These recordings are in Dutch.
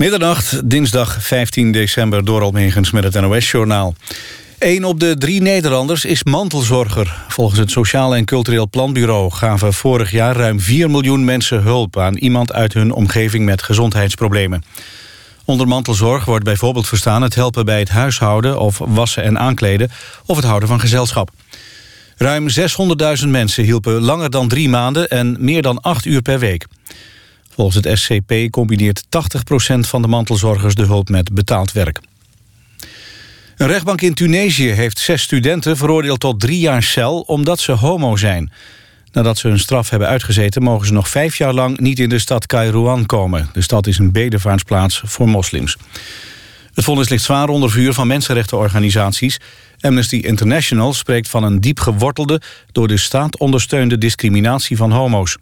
Middernacht, dinsdag 15 december, door Almegens met het NOS-journaal. Een op de drie Nederlanders is mantelzorger. Volgens het Sociaal en Cultureel Planbureau gaven vorig jaar ruim 4 miljoen mensen hulp aan iemand uit hun omgeving met gezondheidsproblemen. Onder mantelzorg wordt bijvoorbeeld verstaan het helpen bij het huishouden of wassen en aankleden of het houden van gezelschap. Ruim 600.000 mensen hielpen langer dan drie maanden en meer dan acht uur per week. Volgens het SCP combineert 80% van de mantelzorgers de hulp met betaald werk. Een rechtbank in Tunesië heeft zes studenten veroordeeld tot drie jaar cel omdat ze homo zijn. Nadat ze hun straf hebben uitgezeten mogen ze nog vijf jaar lang niet in de stad Kairouan komen. De stad is een bedevaartsplaats voor moslims. Het vonnis ligt zwaar onder vuur van mensenrechtenorganisaties. Amnesty International spreekt van een diep gewortelde, door de staat ondersteunde discriminatie van homo's.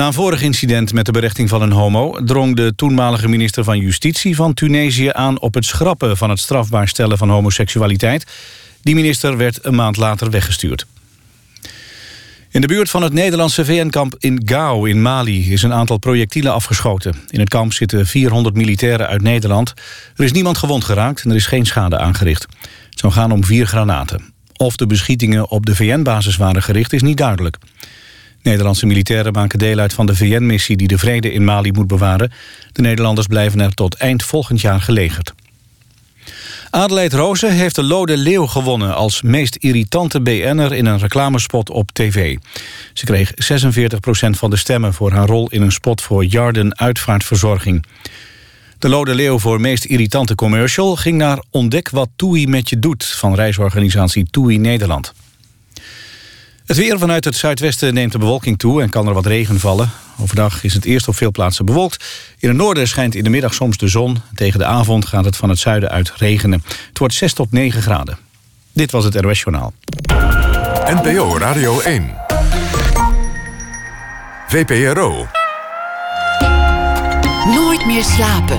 Na een vorig incident met de berechting van een homo... drong de toenmalige minister van Justitie van Tunesië aan... op het schrappen van het strafbaar stellen van homoseksualiteit. Die minister werd een maand later weggestuurd. In de buurt van het Nederlandse VN-kamp in Gao in Mali... is een aantal projectielen afgeschoten. In het kamp zitten 400 militairen uit Nederland. Er is niemand gewond geraakt en er is geen schade aangericht. Het zou gaan om vier granaten. Of de beschietingen op de VN-basis waren gericht is niet duidelijk. Nederlandse militairen maken deel uit van de VN-missie... die de vrede in Mali moet bewaren. De Nederlanders blijven er tot eind volgend jaar gelegerd. Adelheid Rozen heeft de Lode Leeuw gewonnen... als meest irritante BN'er in een reclamespot op tv. Ze kreeg 46% van de stemmen voor haar rol... in een spot voor Jarden Uitvaartverzorging. De Lode Leeuw voor meest irritante commercial... ging naar Ontdek wat TUI met je doet... van reisorganisatie TUI Nederland. Het weer vanuit het zuidwesten neemt de bewolking toe en kan er wat regen vallen. Overdag is het eerst op veel plaatsen bewolkt. In het noorden schijnt in de middag soms de zon. Tegen de avond gaat het van het zuiden uit regenen. Het wordt 6 tot 9 graden. Dit was het ROS Journaal. NPO Radio 1. VPRO. Nooit meer slapen.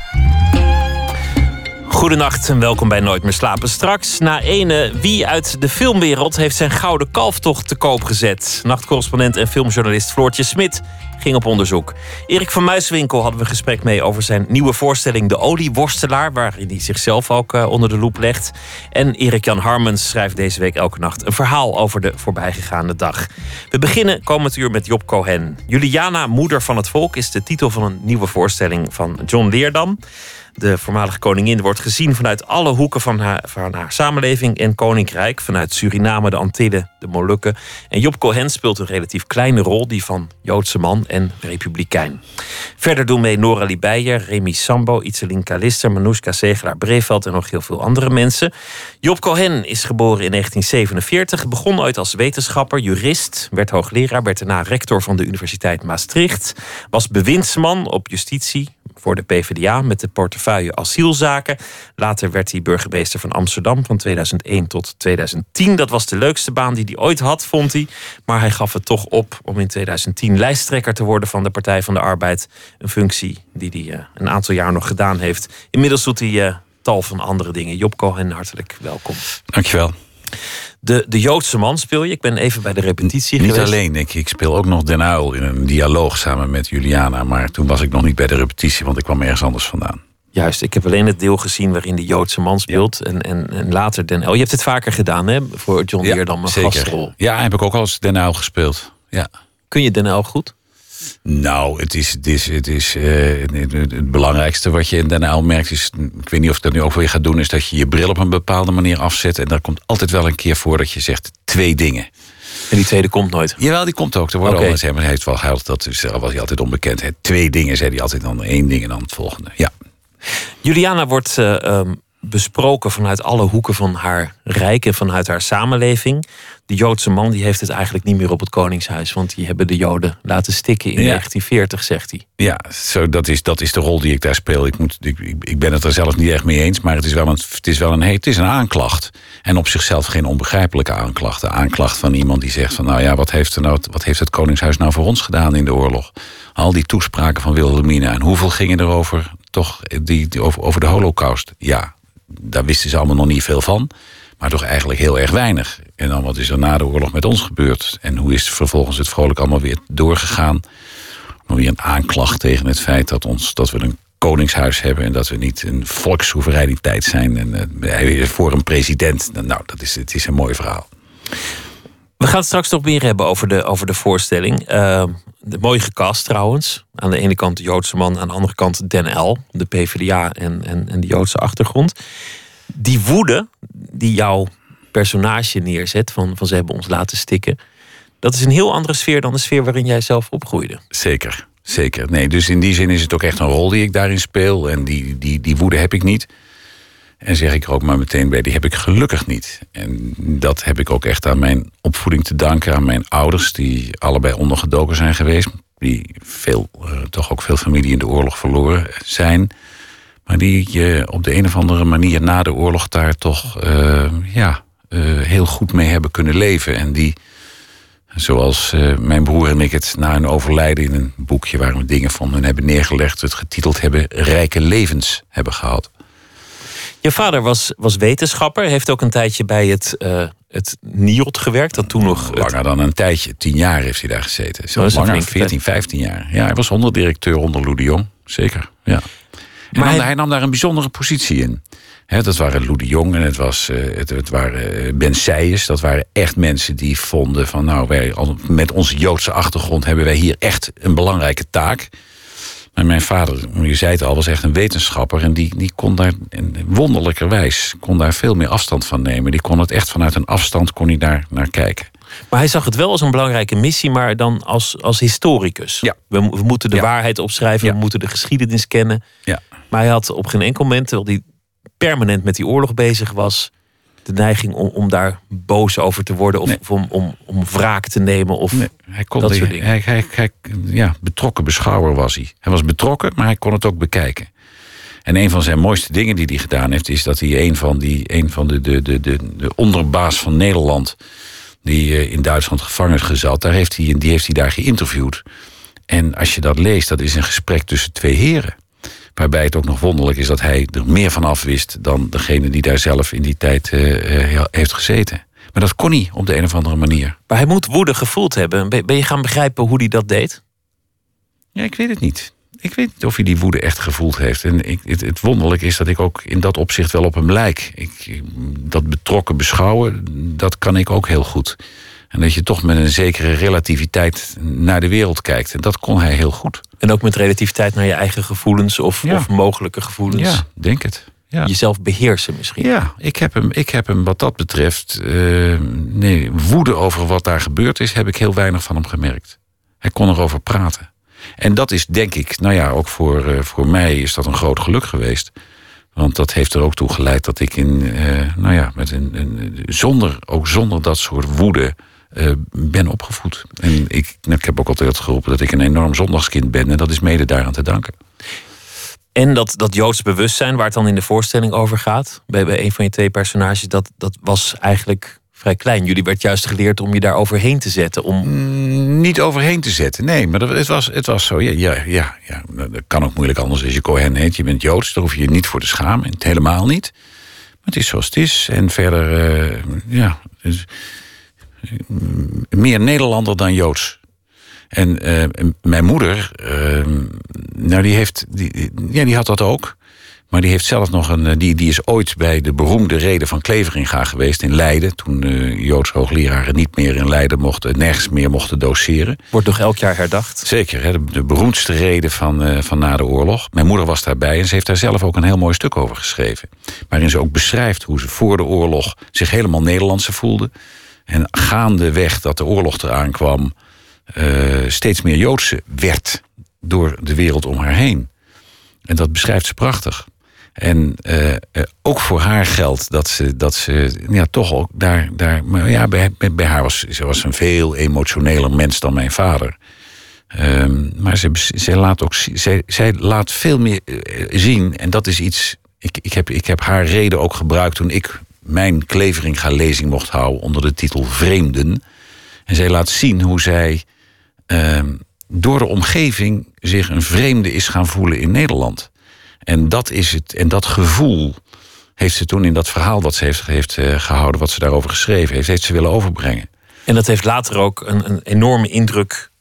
Goedenacht en welkom bij Nooit meer slapen. Straks na ene wie uit de filmwereld heeft zijn gouden kalftocht te koop gezet. Nachtcorrespondent en filmjournalist Floortje Smit ging op onderzoek. Erik van Muiswinkel hadden we een gesprek mee over zijn nieuwe voorstelling De Olieworstelaar, waarin hij zichzelf ook uh, onder de loep legt. En Erik Jan Harmens schrijft deze week elke nacht een verhaal over de voorbijgegaande dag. We beginnen komend uur met Job Cohen. Juliana, moeder van het volk, is de titel van een nieuwe voorstelling van John Leerdam. De voormalige koningin wordt gezien vanuit alle hoeken van haar, van haar samenleving en koninkrijk. Vanuit Suriname, de Antillen, de Molukken. En Job Cohen speelt een relatief kleine rol, die van Joodse man en republikein. Verder doen mee Nora Libeyer, Remy Sambo, Itzelin Kalister, Manoushka Segelaar Breveld en nog heel veel andere mensen. Job Cohen is geboren in 1947, begon ooit als wetenschapper, jurist, werd hoogleraar, werd daarna rector van de Universiteit Maastricht, was bewindsman op justitie, voor de PvdA met de portefeuille asielzaken. Later werd hij burgemeester van Amsterdam van 2001 tot 2010. Dat was de leukste baan die hij ooit had, vond hij. Maar hij gaf het toch op om in 2010 lijsttrekker te worden van de Partij van de Arbeid. Een functie die hij uh, een aantal jaar nog gedaan heeft. Inmiddels doet hij uh, tal van andere dingen. Job Cohen, hartelijk welkom. Dankjewel. De, de Joodse man speel je. Ik ben even bij de repetitie niet geweest. Niet alleen. Ik, ik speel ook nog Den Uil in een dialoog samen met Juliana. Maar toen was ik nog niet bij de repetitie, want ik kwam ergens anders vandaan. Juist, ik heb alleen het deel gezien waarin de Joodse man speelt. Ja. En, en, en later Den Uil. Je hebt het vaker gedaan, hè? Voor John ja, Leerdam, een zeker. gastrol. Ja, heb ik ook al eens Den gespeeld. Ja. Kun je Den goed? Nou, het is, het, is, het, is, uh, het, belangrijkste wat je in Den Uyl merkt is... ik weet niet of ik dat nu ook weer ga doen... is dat je je bril op een bepaalde manier afzet... en daar komt altijd wel een keer voor dat je zegt twee dingen. En die tweede komt nooit? Jawel, die komt ook. Er wordt okay. altijd, hij heeft wel gehaald, dat is, was hij altijd onbekend. Hè. Twee dingen zei hij altijd, dan één ding en dan het volgende. Ja. Juliana wordt uh, um, besproken vanuit alle hoeken van haar rijk... en vanuit haar samenleving de Joodse man die heeft het eigenlijk niet meer op het Koningshuis. Want die hebben de Joden laten stikken in ja. 1940, zegt hij. Ja, zo, dat, is, dat is de rol die ik daar speel. Ik, moet, ik, ik ben het er zelf niet echt mee eens. Maar het is wel een, het is wel een, het is een aanklacht. En op zichzelf geen onbegrijpelijke aanklacht. De aanklacht van iemand die zegt van... nou ja, wat heeft, er nou, wat heeft het Koningshuis nou voor ons gedaan in de oorlog? Al die toespraken van Wilhelmina. En hoeveel gingen er over, toch, die, die, over, over de holocaust? Ja, daar wisten ze allemaal nog niet veel van. Maar toch eigenlijk heel erg weinig. En dan wat is er na de oorlog met ons gebeurd? En hoe is vervolgens het vrolijk allemaal weer doorgegaan? Nog weer een aanklacht tegen het feit dat, ons, dat we een koningshuis hebben... en dat we niet een volkssoevereiniteit zijn. En uh, voor een president. Nou, dat is, het is een mooi verhaal. We gaan het straks nog meer hebben over de, over de voorstelling. Uh, de, mooi gecast trouwens. Aan de ene kant de Joodse man, aan de andere kant Den L. De PvdA en, en, en de Joodse achtergrond. Die woede die jouw personage neerzet, van, van ze hebben ons laten stikken. Dat is een heel andere sfeer dan de sfeer waarin jij zelf opgroeide. Zeker, zeker. Nee, dus in die zin is het ook echt een rol die ik daarin speel. En die, die, die woede heb ik niet. En zeg ik er ook maar meteen bij, die heb ik gelukkig niet. En dat heb ik ook echt aan mijn opvoeding te danken. Aan mijn ouders, die allebei ondergedoken zijn geweest. Die veel, uh, toch ook veel familie in de oorlog verloren zijn. Maar die je op de een of andere manier na de oorlog daar toch uh, ja, uh, heel goed mee hebben kunnen leven. En die, zoals mijn broer en ik het na een overlijden in een boekje waar we dingen van hebben neergelegd, het getiteld hebben, Rijke Levens hebben gehad. Je vader was, was wetenschapper, heeft ook een tijdje bij het, uh, het NIOT gewerkt. Dat toen nog. Langer dan een tijdje, tien jaar heeft hij daar gezeten. Zo oh, langer, 14, 15 jaar. Ja, hij was onderdirecteur onder Lou de Jong, zeker. Ja. En maar hij... hij... nam daar een bijzondere positie in. He, dat waren Lou de Jong en het, was, uh, het, het, waren uh, Ben Seijers. Dat waren echt mensen die vonden van... nou, wij, met onze Joodse achtergrond hebben wij hier echt een belangrijke taak... Maar mijn vader, je zei het al, was echt een wetenschapper. En die, die kon daar wonderlijkerwijs kon daar veel meer afstand van nemen. Die kon het echt vanuit een afstand kon hij daar naar kijken. Maar hij zag het wel als een belangrijke missie, maar dan als, als historicus. Ja. We, we moeten de waarheid opschrijven, we moeten de geschiedenis kennen. Ja. Maar hij had op geen enkel moment, terwijl hij permanent met die oorlog bezig was, de neiging om, om daar boos over te worden of, om, om, om wraak te nemen of hij kon dat soort dingen. Hij, hij, hij, ja, betrokken beschouwer was hij. Hij was betrokken, maar hij kon het ook bekijken. En een van zijn mooiste dingen die hij gedaan heeft, is dat hij een van, die, een van de, de, de, de, de onderbaas van Nederland, die eh, in Duitsland gevangen gezat, daar heeft hij, die heeft hij daar geïnterviewd. En als je dat leest, dat is een gesprek tussen twee heren. Waarbij het ook nog wonderlijk is dat hij er meer van af wist dan degene die daar zelf in die tijd uh, heeft gezeten. Maar dat kon hij op de een of andere manier. Maar hij moet woede gevoeld hebben. Ben je gaan begrijpen hoe hij dat deed? Ja, ik weet het niet. Ik weet niet of hij die woede echt gevoeld heeft. En ik, het, het wonderlijk is dat ik ook in dat opzicht wel op hem lijk. Ik, dat betrokken beschouwen, dat kan ik ook heel goed. En dat je toch met een zekere relativiteit naar de wereld kijkt. En dat kon hij heel goed. En ook met relativiteit naar je eigen gevoelens of, of mogelijke gevoelens. Ja, denk het. Ja. Jezelf beheersen misschien. Ja, ik heb hem, ik heb hem wat dat betreft. Uh, nee, woede over wat daar gebeurd is, heb ik heel weinig van hem gemerkt. Hij kon erover praten. En dat is denk ik, nou ja, ook voor, uh, voor mij is dat een groot geluk geweest. Want dat heeft er ook toe geleid dat ik in, uh, nou ja, met een, een, zonder, ook zonder dat soort woede uh, ben opgevoed. En ik, ik heb ook altijd geroepen dat ik een enorm zondagskind ben. En dat is mede daaraan te danken. En dat, dat Joods bewustzijn, waar het dan in de voorstelling over gaat, bij, bij een van je twee personages, dat, dat was eigenlijk vrij klein. Jullie werd juist geleerd om je daar overheen te zetten. Om... Mm, niet overheen te zetten, nee. Maar het, was, het was zo, ja, ja, ja, ja. Dat kan ook moeilijk anders als je Cohen heet. Je bent Joods, daar hoef je je niet voor te schamen. Helemaal niet. Maar het is zoals het is. En verder, uh, ja... Dus, meer Nederlander dan Joods. En uh, mijn moeder, uh, nou die, heeft, die, ja, die had dat ook. Maar die heeft zelf nog een. Eh, die, die is ooit bij de beroemde reden van Kleveringa geweest in Leiden. Toen uh, Joods hoogleraren niet meer in Leiden mochten, nergens meer mochten doseren. Wordt toch elk jaar herdacht? Zeker, hè, de, de, beroemdste reden van, uh, van na de oorlog. Mijn moeder was daarbij en ze heeft daar zelf ook een heel mooi stuk over geschreven. Waarin ze ook beschrijft hoe ze voor de oorlog zich helemaal Nederlandse voelde. En gaandeweg dat de oorlog eraan kwam, uh, steeds meer Joodse werd door de wereld om haar heen. En dat beschrijft ze prachtig. En uh, ook voor haar geldt dat ze, dat ze ja, toch ook daar. daar maar ja, bij, bij haar was ze was een veel emotioneler mens dan mijn vader. Um, maar ze, ze laat ook, zij, zij laat veel meer zien. En dat is iets. Ik, ik, heb, ik heb haar reden ook gebruikt toen ik mijn Kleveringa lezing mocht houden onder de titel Vreemden. En zij laat zien hoe zij uh, door de omgeving zich een vreemde is gaan voelen in Nederland. En dat is het. En dat gevoel heeft ze toen in dat verhaal wat ze heeft, heeft eh, gehouden, wat ze daarover geschreven heeft, heeft ze willen overbrengen. En dat heeft later ook een, een enorme indruk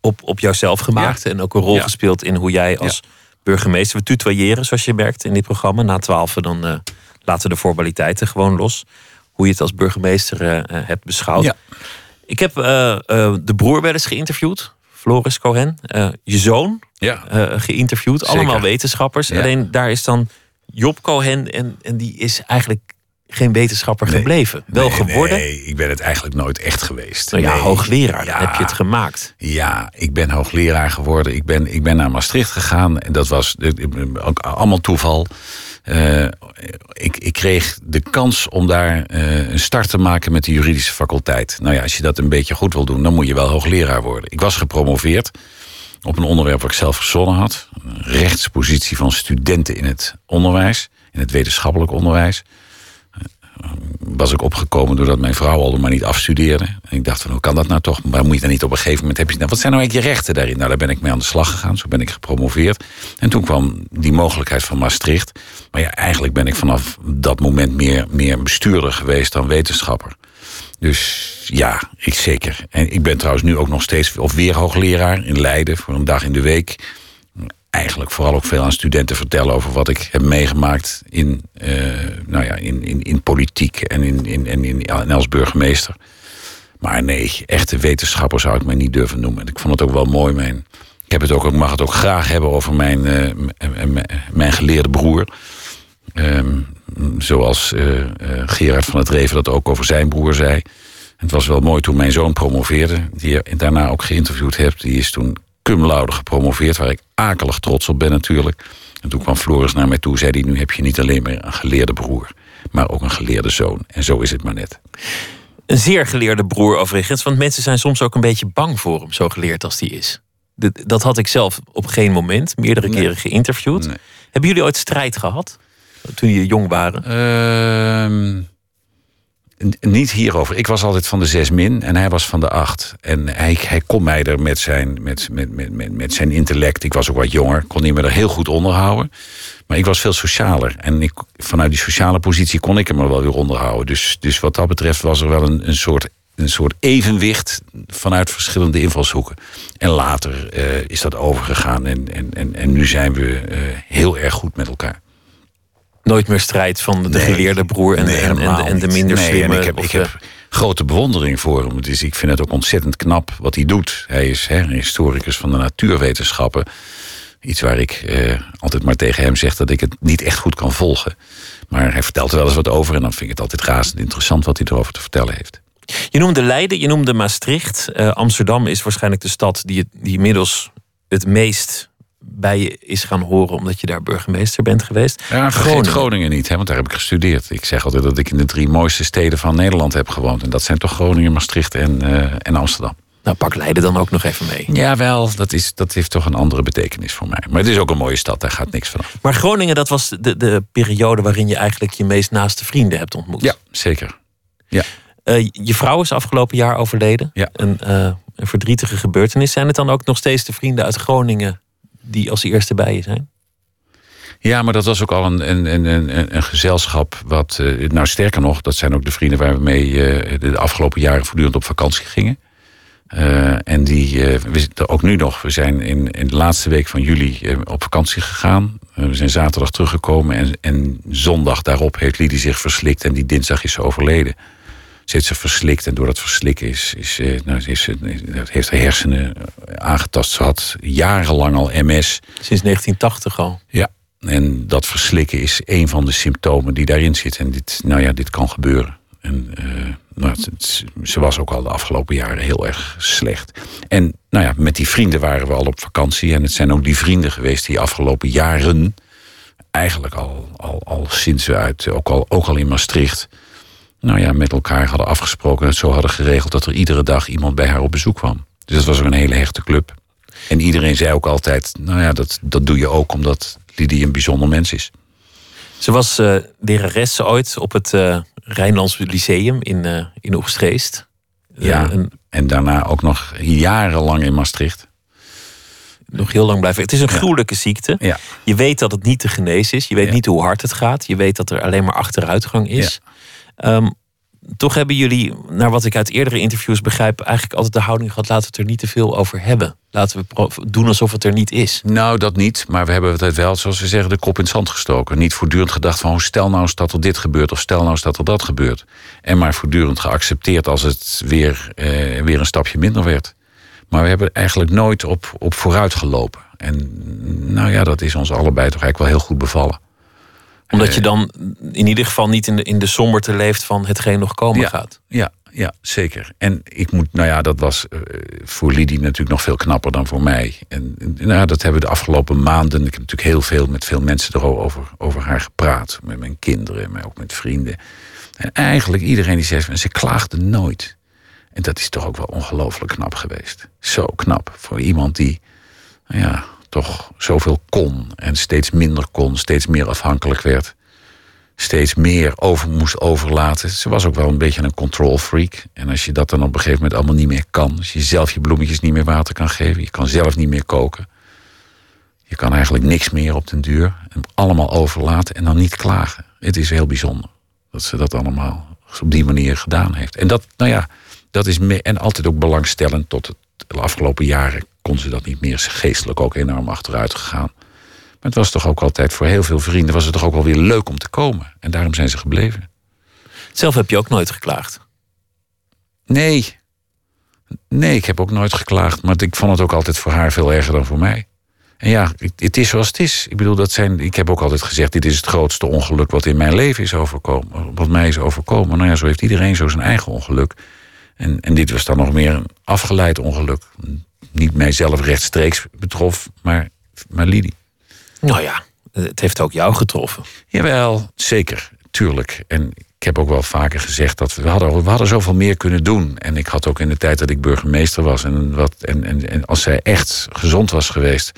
op, op jouzelf gemaakt. Ja. En ook een rol Ja. gespeeld in hoe jij als burgemeester. We tutoyeren, zoals je merkt in dit programma. Na twaalf dan eh, laten we de formaliteiten gewoon los. Hoe je het als burgemeester eh, eh, hebt beschouwd. Ja. Ik heb eh, eh, de broer wel eens geïnterviewd. Floris Cohen. Eh, je zoon Ja. eh, geïnterviewd. Zeker. Allemaal wetenschappers. Ja. Alleen daar is dan Job Cohen. En, en die is eigenlijk geen wetenschapper Nee. gebleven. Wel Nee, geworden. Nee, ik ben het eigenlijk nooit echt geweest. Nou ja, Nee. hoogleraar. Ja. heb je het gemaakt. Ja, ik ben hoogleraar geworden. Ik ben, ik ben naar Maastricht gegaan. En dat was ook allemaal toeval. Eh, ik, ik kreeg de kans om daar eh, een start te maken met de juridische faculteit. Nou ja, als je dat een beetje goed wil doen, dan moet je wel hoogleraar worden. Ik was gepromoveerd op een onderwerp wat ik zelf verzonnen had. Rechtspositie van studenten in het onderwijs, in het wetenschappelijk onderwijs was ik opgekomen doordat mijn vrouw al maar niet afstudeerde. En ik dacht van, hoe kan dat nou toch? Maar moet je dan niet op een gegeven moment... Heb je, nou, wat zijn nou eigenlijk je rechten daarin? Nou, daar ben ik mee aan de slag gegaan. Zo ben ik gepromoveerd. En toen kwam die mogelijkheid van Maastricht. Maar ja, eigenlijk ben ik vanaf dat moment meer, meer bestuurder geweest dan wetenschapper. Dus ja, ik zeker. En ik ben trouwens nu ook nog steeds of weer hoogleraar in Leiden... voor een dag in de week eigenlijk vooral ook veel aan studenten vertellen over wat ik heb meegemaakt in, eh, nou ja, in, in, in politiek en, in, in, en, in, als burgemeester. Maar nee, echte wetenschapper zou ik mij niet durven noemen. En ik vond het ook wel mooi. Mijn, ik heb het ook, ik mag het ook graag hebben over mijn, eh, mijn geleerde broer. Ehm, zoals eh, Gerard van het Reven dat ook over zijn broer zei. Het was wel mooi toen mijn zoon promoveerde, die je daarna ook geïnterviewd hebt. Die is toen cum laude gepromoveerd, waar ik akelig trots op ben natuurlijk. En toen kwam Floris naar mij toe, zei hij, nu heb je niet alleen maar een geleerde broer, maar ook een geleerde zoon. En zo is het maar net. Een zeer geleerde broer overigens. Want mensen zijn soms ook een beetje bang voor hem, zo geleerd als die is. Dat- had ik zelf op geen moment, meerdere Nee. keren geïnterviewd. Nee. Hebben jullie ooit strijd gehad? Toen jullie jong waren? Ehm, niet hierover. Ik was altijd van de zes min en hij was van de acht. En hij, hij kon mij er met zijn, met, met, met, met, met zijn intellect... ik was ook wat jonger, kon hij me er heel goed onderhouden. Maar ik was veel socialer. En ik, vanuit die sociale positie kon ik hem er wel weer onderhouden. Dus, dus wat dat betreft was er wel een, een, soort, een soort evenwicht... vanuit verschillende invalshoeken. En later eh, is dat overgegaan. En, en, en, en nu zijn we eh, heel erg goed met elkaar. Nooit meer strijd van de Nee. geleerde broer en, Nee, en, en, de, en minder nee, slimme. En ik heb, of ik de- heb grote bewondering voor hem. Dus ik vind het ook ontzettend knap wat hij doet. Hij is hè, een historicus van de natuurwetenschappen. Iets waar ik eh, altijd maar tegen hem zeg dat ik het niet echt goed kan volgen. Maar hij vertelt er wel eens wat over. En dan vind ik het altijd razend interessant wat hij erover te vertellen heeft. Je noemde Leiden, je noemde Maastricht. Eh, Amsterdam is waarschijnlijk de stad die, het, die inmiddels het meest bij je is gaan horen... omdat je daar burgemeester bent geweest. Ja, vergeet Groningen. Groningen. niet, hè, want daar heb ik gestudeerd. Ik zeg altijd dat ik in de drie mooiste steden van Nederland heb gewoond. En dat zijn toch Groningen, Maastricht en, eh, en Amsterdam. Nou, pak Leiden dan ook nog even mee. Jawel, dat, is, dat heeft toch een andere betekenis voor mij. Maar het is ook een mooie stad, daar gaat niks van af. Maar Groningen, dat was de, de periode waarin je eigenlijk je meest naaste vrienden hebt ontmoet. Ja, zeker. Ja. Eh, je vrouw is afgelopen jaar overleden. Ja. Een, eh, een verdrietige gebeurtenis. Zijn het dan ook nog steeds de vrienden uit Groningen die als eerste bij je zijn? Ja, maar dat was ook al een, een, een, een, gezelschap wat... eh, nou, sterker nog, dat zijn ook de vrienden waar we mee eh, de afgelopen jaren voortdurend op vakantie gingen. Eh, en die, we ook nu nog, we zijn in, in de laatste week van juli op vakantie gegaan. We zijn zaterdag teruggekomen en, en zondag daarop heeft Lidie zich verslikt en die dinsdag is ze overleden. Heeft ze verslikt en door dat verslikken is, is, eh, nou, is, ze- heeft haar hersenen aangetast. Ze had jarenlang al MS. Sinds 1980 al. Ja, en dat verslikken is een van de symptomen die daarin zit. En dit, nou ja, dit kan gebeuren. En eh, nou, het- het- ze was ook al de afgelopen jaren heel erg slecht. En nou ja, met die vrienden waren we al op vakantie. En het zijn ook die vrienden geweest die afgelopen jaren... eigenlijk al, al, al sinds we uit, ook al, ook al in Maastricht... nou ja, met elkaar hadden afgesproken en het zo hadden geregeld... dat er iedere dag iemand bij haar op bezoek kwam. Dus dat was ook een hele hechte club. En iedereen zei ook altijd, nou ja, dat, dat doe je ook omdat Lidie een bijzonder mens is. Ze was eh lerares ooit op het eh Rijnlands Lyceum in, eh in Oegstgeest. Ja. Een- En daarna ook nog jarenlang in Maastricht. nog heel lang blijven. Het is een gruwelijke ziekte. Ja. Je weet dat het niet te genezen is. Je weet Ja. niet hoe hard het gaat. Je weet dat er alleen maar achteruitgang is. Ehm, toch hebben jullie, naar wat ik uit eerdere interviews begrijp, eigenlijk altijd de houding gehad: laten we het er niet te veel over hebben. Laten we doen alsof het er niet is. Nou, dat niet. Maar we hebben het wel, zoals we zeggen, de kop in het zand gestoken. Niet voortdurend gedacht van, stel nou eens dat er dit gebeurt... of stel nou eens dat er dat gebeurt. En maar voortdurend geaccepteerd als het weer, eh, weer een stapje minder werd. Maar we hebben eigenlijk nooit op, op vooruit gelopen. En nou ja, dat is ons allebei toch eigenlijk wel heel goed bevallen. Omdat je dan in ieder geval niet in de, in de somberte leeft van hetgeen nog komen Ja. gaat. Ja, ja, zeker. En ik moet, nou ja, dat was eh, voor Lidie natuurlijk nog veel knapper dan voor mij. En en, nou, ja, dat hebben we de afgelopen maanden. Ik heb natuurlijk heel veel met veel mensen erover over haar gepraat. Met mijn kinderen, maar ook met vrienden. En eigenlijk iedereen die zegt, ze klaagde nooit. En dat is toch ook wel ongelooflijk knap geweest. Zo knap voor iemand die, nou ja, toch zoveel kon. En steeds minder kon, steeds meer afhankelijk werd steeds meer over moest overlaten. Ze was ook wel een beetje een control freak. En als je dat dan op een gegeven moment allemaal niet meer kan... als je zelf je bloemetjes niet meer water kan geven... je kan zelf niet meer koken... je kan eigenlijk niks meer op den duur... en allemaal overlaten en dan niet klagen. Het is heel bijzonder dat ze dat allemaal op die manier gedaan heeft. En dat, nou ja, dat is en altijd ook belangstellend... tot het, de afgelopen jaren kon ze dat niet meer. Is geestelijk ook enorm achteruit gegaan. Maar het was toch ook altijd voor heel veel vrienden... was het toch ook wel weer leuk om te komen. En daarom zijn ze gebleven. Zelf heb je ook nooit geklaagd. Nee. Nee, ik heb ook nooit geklaagd. Maar ik vond het ook altijd voor haar veel erger dan voor mij. En ja, het- het is zoals het is. Ik bedoel, dat zijn, ik heb ook altijd gezegd... dit is het grootste ongeluk wat in mijn leven is overkomen. Wat mij is overkomen. Nou ja, zo heeft iedereen zo zijn eigen ongeluk. En, en dit was dan nog meer een afgeleid ongeluk. Niet mijzelf rechtstreeks betrof, maar, maar Lidie. Nou ja, het heeft ook jou getroffen. Jawel, zeker, tuurlijk. En ik heb ook wel vaker gezegd dat we, hadden, we hadden zoveel meer kunnen doen. En ik had ook in de tijd dat ik burgemeester was... en, wat, en, en, en als zij echt gezond was geweest...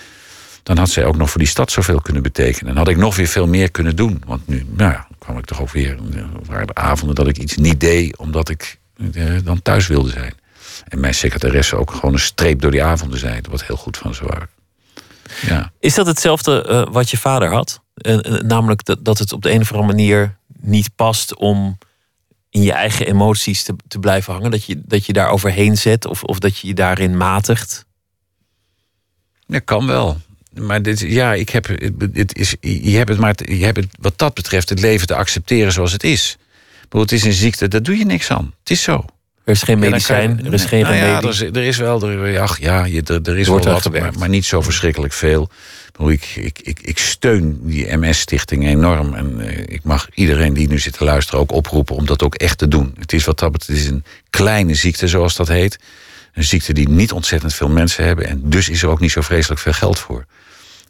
dan had zij ook nog voor die stad zoveel kunnen betekenen. En had ik nog weer veel meer kunnen doen. Want nu nou ja, kwam ik toch ook weer... er waren de avonden dat ik iets niet deed... omdat ik eh, dan thuis wilde zijn. En mijn secretaresse ook gewoon een streep door die avonden zei... wat heel goed van ze waren. Ja. Is dat hetzelfde eh, wat je vader had? Eh, eh, namelijk dat, dat het op de een of andere manier niet past om in je eigen emoties te, te blijven hangen. Dat je, dat je daar overheen zet of, of dat je je daarin matigt. Dat kan wel. Maar dit, ja, ik heb, het is, je, hebt het maar, je hebt het, wat dat betreft het leven te accepteren zoals het is. Bijvoorbeeld, het is een ziekte, daar doe je niks aan. Het is zo. Er is geen Ja, medicijn, je- er is geen nou ja, remedie. er, is, er is wel, er, ach ja, je, er, er is wordt wel wat, maar, maar niet zo verschrikkelijk veel. Ik, ik, ik, ik, ik steun die MS-stichting enorm. En eh, ik mag iedereen die nu zit te luisteren ook oproepen om dat ook echt te doen. Het is wat dat betreft, het is een kleine ziekte, zoals dat heet. Een ziekte die niet ontzettend veel mensen hebben. En dus is er ook niet zo vreselijk veel geld voor.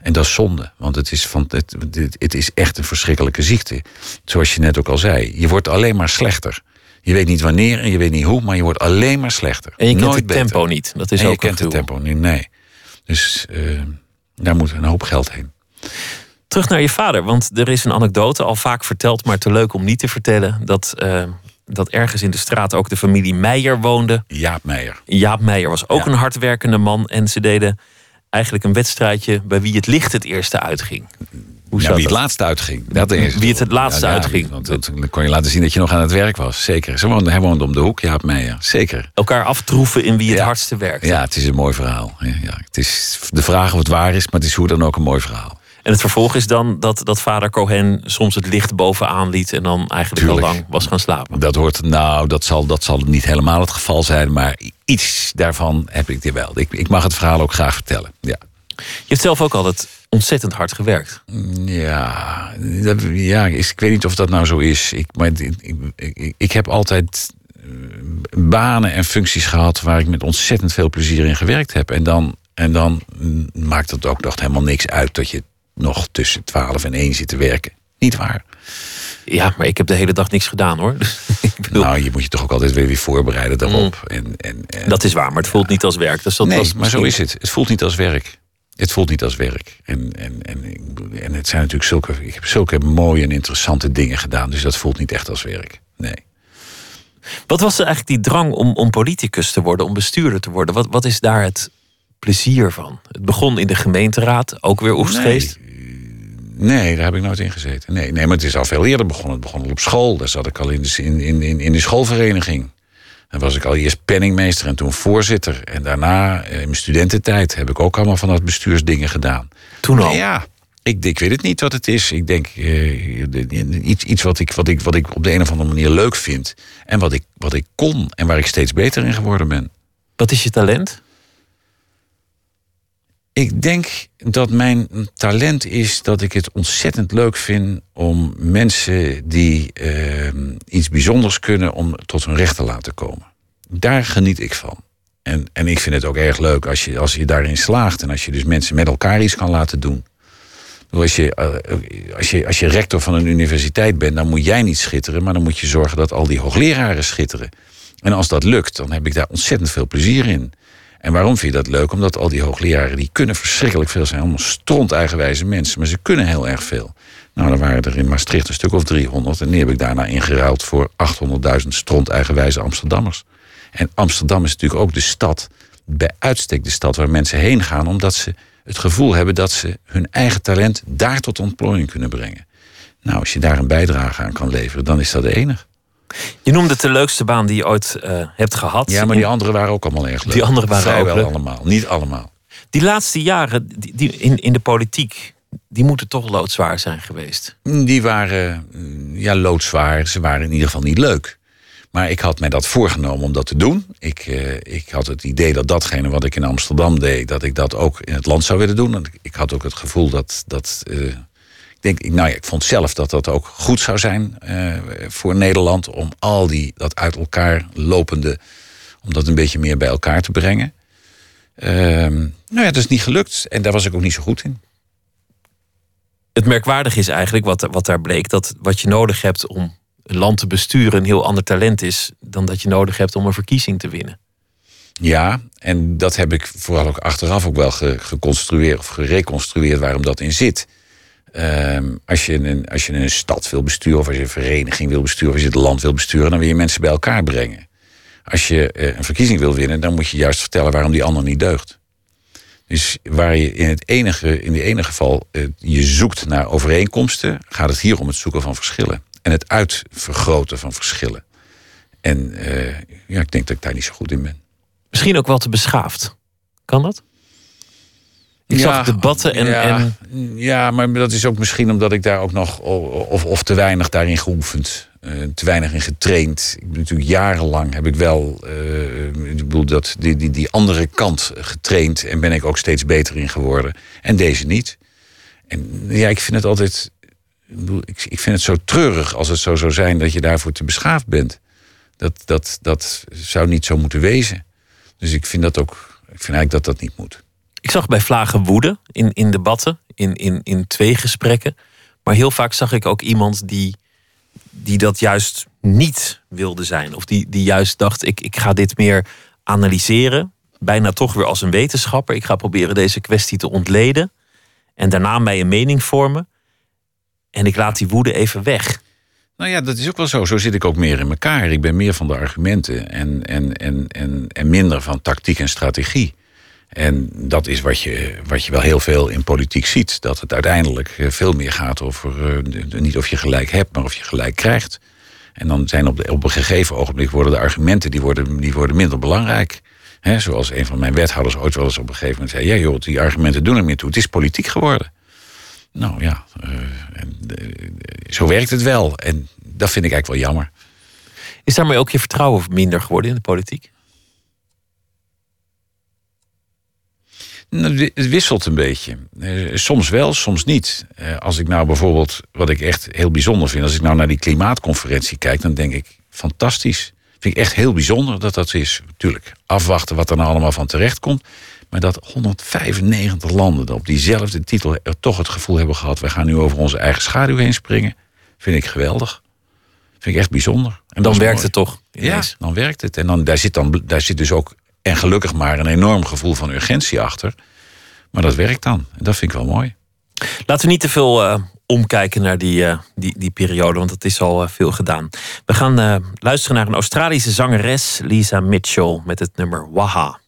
En dat is zonde, want het is, van, het, het, het is echt een verschrikkelijke ziekte. Zoals je net ook al zei, je wordt alleen maar slechter. Je weet niet wanneer en je weet niet hoe, maar je wordt alleen maar slechter. En je kent Nooit het beter. tempo niet. Dat is en ook je kent het tempo niet, nee. Dus eh, daar moet een hoop geld heen. Terug naar je vader, want er is een anekdote al vaak verteld, maar te leuk om niet te vertellen. Dat, eh, dat ergens in de straat ook de familie Meijer woonde. Jaap Meijer. Jaap Meijer was ook Ja. een hardwerkende man. En ze deden eigenlijk een wedstrijdje bij wie het licht het eerste uitging. Hoe Ja, zat wie het dat? laatste uitging. Dat is Wie het het laatste uitging. Want dat, dan kon je laten zien dat je nog aan het werk was. Zeker. Ze woonde, hij woonde om de hoek, Jaap Meijer. Zeker. Elkaar aftroeven in wie het hardste werkt. Ja, het is een mooi verhaal. Ja. Het is de vraag of het waar is, maar het is hoe dan ook een mooi verhaal. En het vervolg is dan dat, dat vader Cohen soms het licht bovenaan liet en dan eigenlijk Tuurlijk. al lang was gaan slapen. Dat hoort, nou, dat zal, dat zal niet helemaal het geval zijn, maar iets daarvan heb ik dit wel. Ik, ik mag het verhaal ook graag vertellen. Ja. Je hebt zelf ook altijd ontzettend hard gewerkt. Ja, dat, ja ik weet niet of dat nou zo is. Ik, maar ik, ik, heb altijd eh, banen en functies gehad waar ik met ontzettend veel plezier in gewerkt heb. En dan, en dan mm, maakt het ook nog helemaal niks uit dat je nog tussen 12 en 1 zit te werken. Niet waar. Ja, maar ik heb de hele dag niks gedaan hoor. bedoel, Nou, je moet je toch ook altijd weer, weer voorbereiden daarop. En, en, en, dat is waar, maar het voelt niet als werk. Dus dat nee, maar zo is het. Het voelt niet als werk. Het voelt niet als werk. En, en, en, en het zijn natuurlijk zulke. Ik heb zulke mooie en interessante dingen gedaan. Dus dat voelt niet echt als werk. Nee. Wat was er eigenlijk die drang om, om politicus te worden, om bestuurder te worden? Wat, wat is daar het plezier van? Het begon in de gemeenteraad, ook weer Oegstgeest. Nee, daar heb ik nooit in gezeten. Nee, nee, maar het is al veel eerder begonnen. Het begon al op school. Daar zat ik al in de, in, in, in de schoolvereniging. Dan was ik al eerst penningmeester en toen voorzitter. En daarna, eh, in mijn studententijd, heb ik ook allemaal van dat bestuursdingen gedaan. Toen al? Ja, ik, ik weet het niet wat het is. Ik denk uh, iets, iets wat, ik, wat, ik, wat ik op de een of andere manier leuk vind. En wat ik, wat ik kon en waar ik steeds beter in geworden ben. Wat is je talent? Ik denk dat mijn talent is dat ik het ontzettend leuk vind om mensen die uh, iets bijzonders kunnen, om tot hun recht te laten komen. Daar geniet ik van. En, en ik vind het ook erg leuk als je, als je daarin slaagt en als je dus mensen met elkaar iets kan laten doen. Als je, uh, als, je, als je rector van een universiteit bent, dan moet jij niet schitteren, maar dan moet je zorgen dat al die hoogleraren schitteren. En als dat lukt, dan heb ik daar ontzettend veel plezier in. En waarom vind je dat leuk? Omdat al die hoogleraren die kunnen verschrikkelijk veel zijn. Allemaal stront eigenwijze mensen, maar ze kunnen heel erg veel. Nou, dan waren er in Maastricht een stuk of 300. En die heb ik daarna ingeruild voor 800.000 stront eigenwijze Amsterdammers. En Amsterdam is natuurlijk ook de stad, bij uitstek de stad waar mensen heen gaan, omdat ze het gevoel hebben dat ze hun eigen talent daar tot ontplooiing kunnen brengen. Nou, als je daar een bijdrage aan kan leveren, dan is dat de enige. Je noemde het de leukste baan die je ooit uh, hebt gehad. Ja, maar die anderen waren ook allemaal erg leuk. Die anderen waren Vrijwel ook leuk. allemaal, niet allemaal. Die laatste jaren die, die in, in de politiek, die moeten toch loodzwaar zijn geweest. Die waren ja, loodzwaar. Ze waren in ieder geval niet leuk. Maar ik had mij dat voorgenomen om dat te doen. Ik, uh, ik had het idee dat datgene wat ik in Amsterdam deed, dat ik dat ook in het land zou willen doen. En ik had ook het gevoel dat. dat uh, ik, denk, nou ja, ik vond zelf dat dat ook goed zou zijn uh, voor Nederland. Om al die, dat uit elkaar lopende, om dat een beetje meer bij elkaar te brengen. nou ja, dat is niet gelukt. En daar was ik ook niet zo goed in. Het merkwaardig is eigenlijk wat, wat daar bleek, dat wat je nodig hebt om een land te besturen een heel ander talent is dan dat je nodig hebt om een verkiezing te winnen. Ja, en dat heb ik vooral ook achteraf ook wel ge, geconstrueerd of gereconstrueerd waarom dat in zit. Um, als, je een, als je een stad wil besturen, of als je een vereniging wil besturen, of als je het land wil besturen, dan wil je mensen bij elkaar brengen. Als je uh, een verkiezing wil winnen, dan moet je juist vertellen waarom die ander niet deugt. Dus waar je in het enige, in die ene geval uh, je zoekt naar overeenkomsten, gaat het hier om het zoeken van verschillen en het uitvergroten van verschillen. En uh, ja, ik denk dat ik daar niet zo goed in ben. Misschien ook wel te beschaafd. Kan dat? Ik ja, zag debatten en, ja, en. Ja, maar dat is ook misschien omdat ik daar ook nog. of, of te weinig daarin geoefend. Uh, te weinig in getraind. Ik ben natuurlijk jarenlang heb ik wel. Uh, ik bedoel, dat, die, die, die andere kant getraind. En ben ik ook steeds beter in geworden. En deze niet. En ja, ik vind het altijd ik, ik vind het zo treurig als het zo zou zijn dat je daarvoor te beschaafd bent. Dat, dat, dat zou niet zo moeten wezen. Dus ik vind dat ook. Ik vind eigenlijk dat dat niet moet. Ik zag bij Vlagen woede in, in debatten, in, in, in twee gesprekken. Maar heel vaak zag ik ook iemand die, die dat juist niet wilde zijn. Of die, die juist dacht: ik, ik ga dit meer analyseren. Bijna toch weer als een wetenschapper. Ik ga proberen deze kwestie te ontleden. En daarna mij een mening vormen. En ik laat die woede even weg. Nou ja, dat is ook wel zo. Zo zit ik ook meer in elkaar. Ik ben meer van de argumenten en, en, en, en, en minder van tactiek en strategie. En dat is wat je, wat je wel heel veel in politiek ziet. Dat het uiteindelijk veel meer gaat over uh, niet of je gelijk hebt, maar of je gelijk krijgt. En dan zijn op, de, op een gegeven ogenblik worden de argumenten die worden, die worden minder belangrijk. He, zoals een van mijn wethouders ooit wel eens op een gegeven moment zei: Ja, joh, die argumenten doen er meer toe. Het is politiek geworden. Nou ja, uh, en, zo werkt het wel. En dat vind ik eigenlijk wel jammer. Is daarmee ook je vertrouwen minder geworden in de politiek? Het wisselt een beetje. Uh, soms wel, soms niet. als ik nou bijvoorbeeld, wat ik echt heel bijzonder vind, als ik nou naar die klimaatconferentie kijk, dan denk ik fantastisch. Vind ik echt heel bijzonder dat dat is. Natuurlijk, afwachten wat er nou allemaal van terecht komt. Maar dat 195 landen op diezelfde titel er toch het gevoel hebben gehad: we gaan nu over onze eigen schaduw heen springen, vind ik geweldig. Vind ik echt bijzonder. En dan werkt het toch? Ineens. Ja, dan werkt het. En dan, daar, zit dan, daar zit dus ook, en gelukkig maar, een enorm gevoel van urgentie achter. Maar dat werkt dan. En dat vind ik wel mooi. Laten we niet te veel uh, omkijken naar die, uh, die, die periode, want dat is al uh, veel gedaan. We gaan luisteren naar een Australische zangeres, Lisa Mitchell, met het nummer Waha.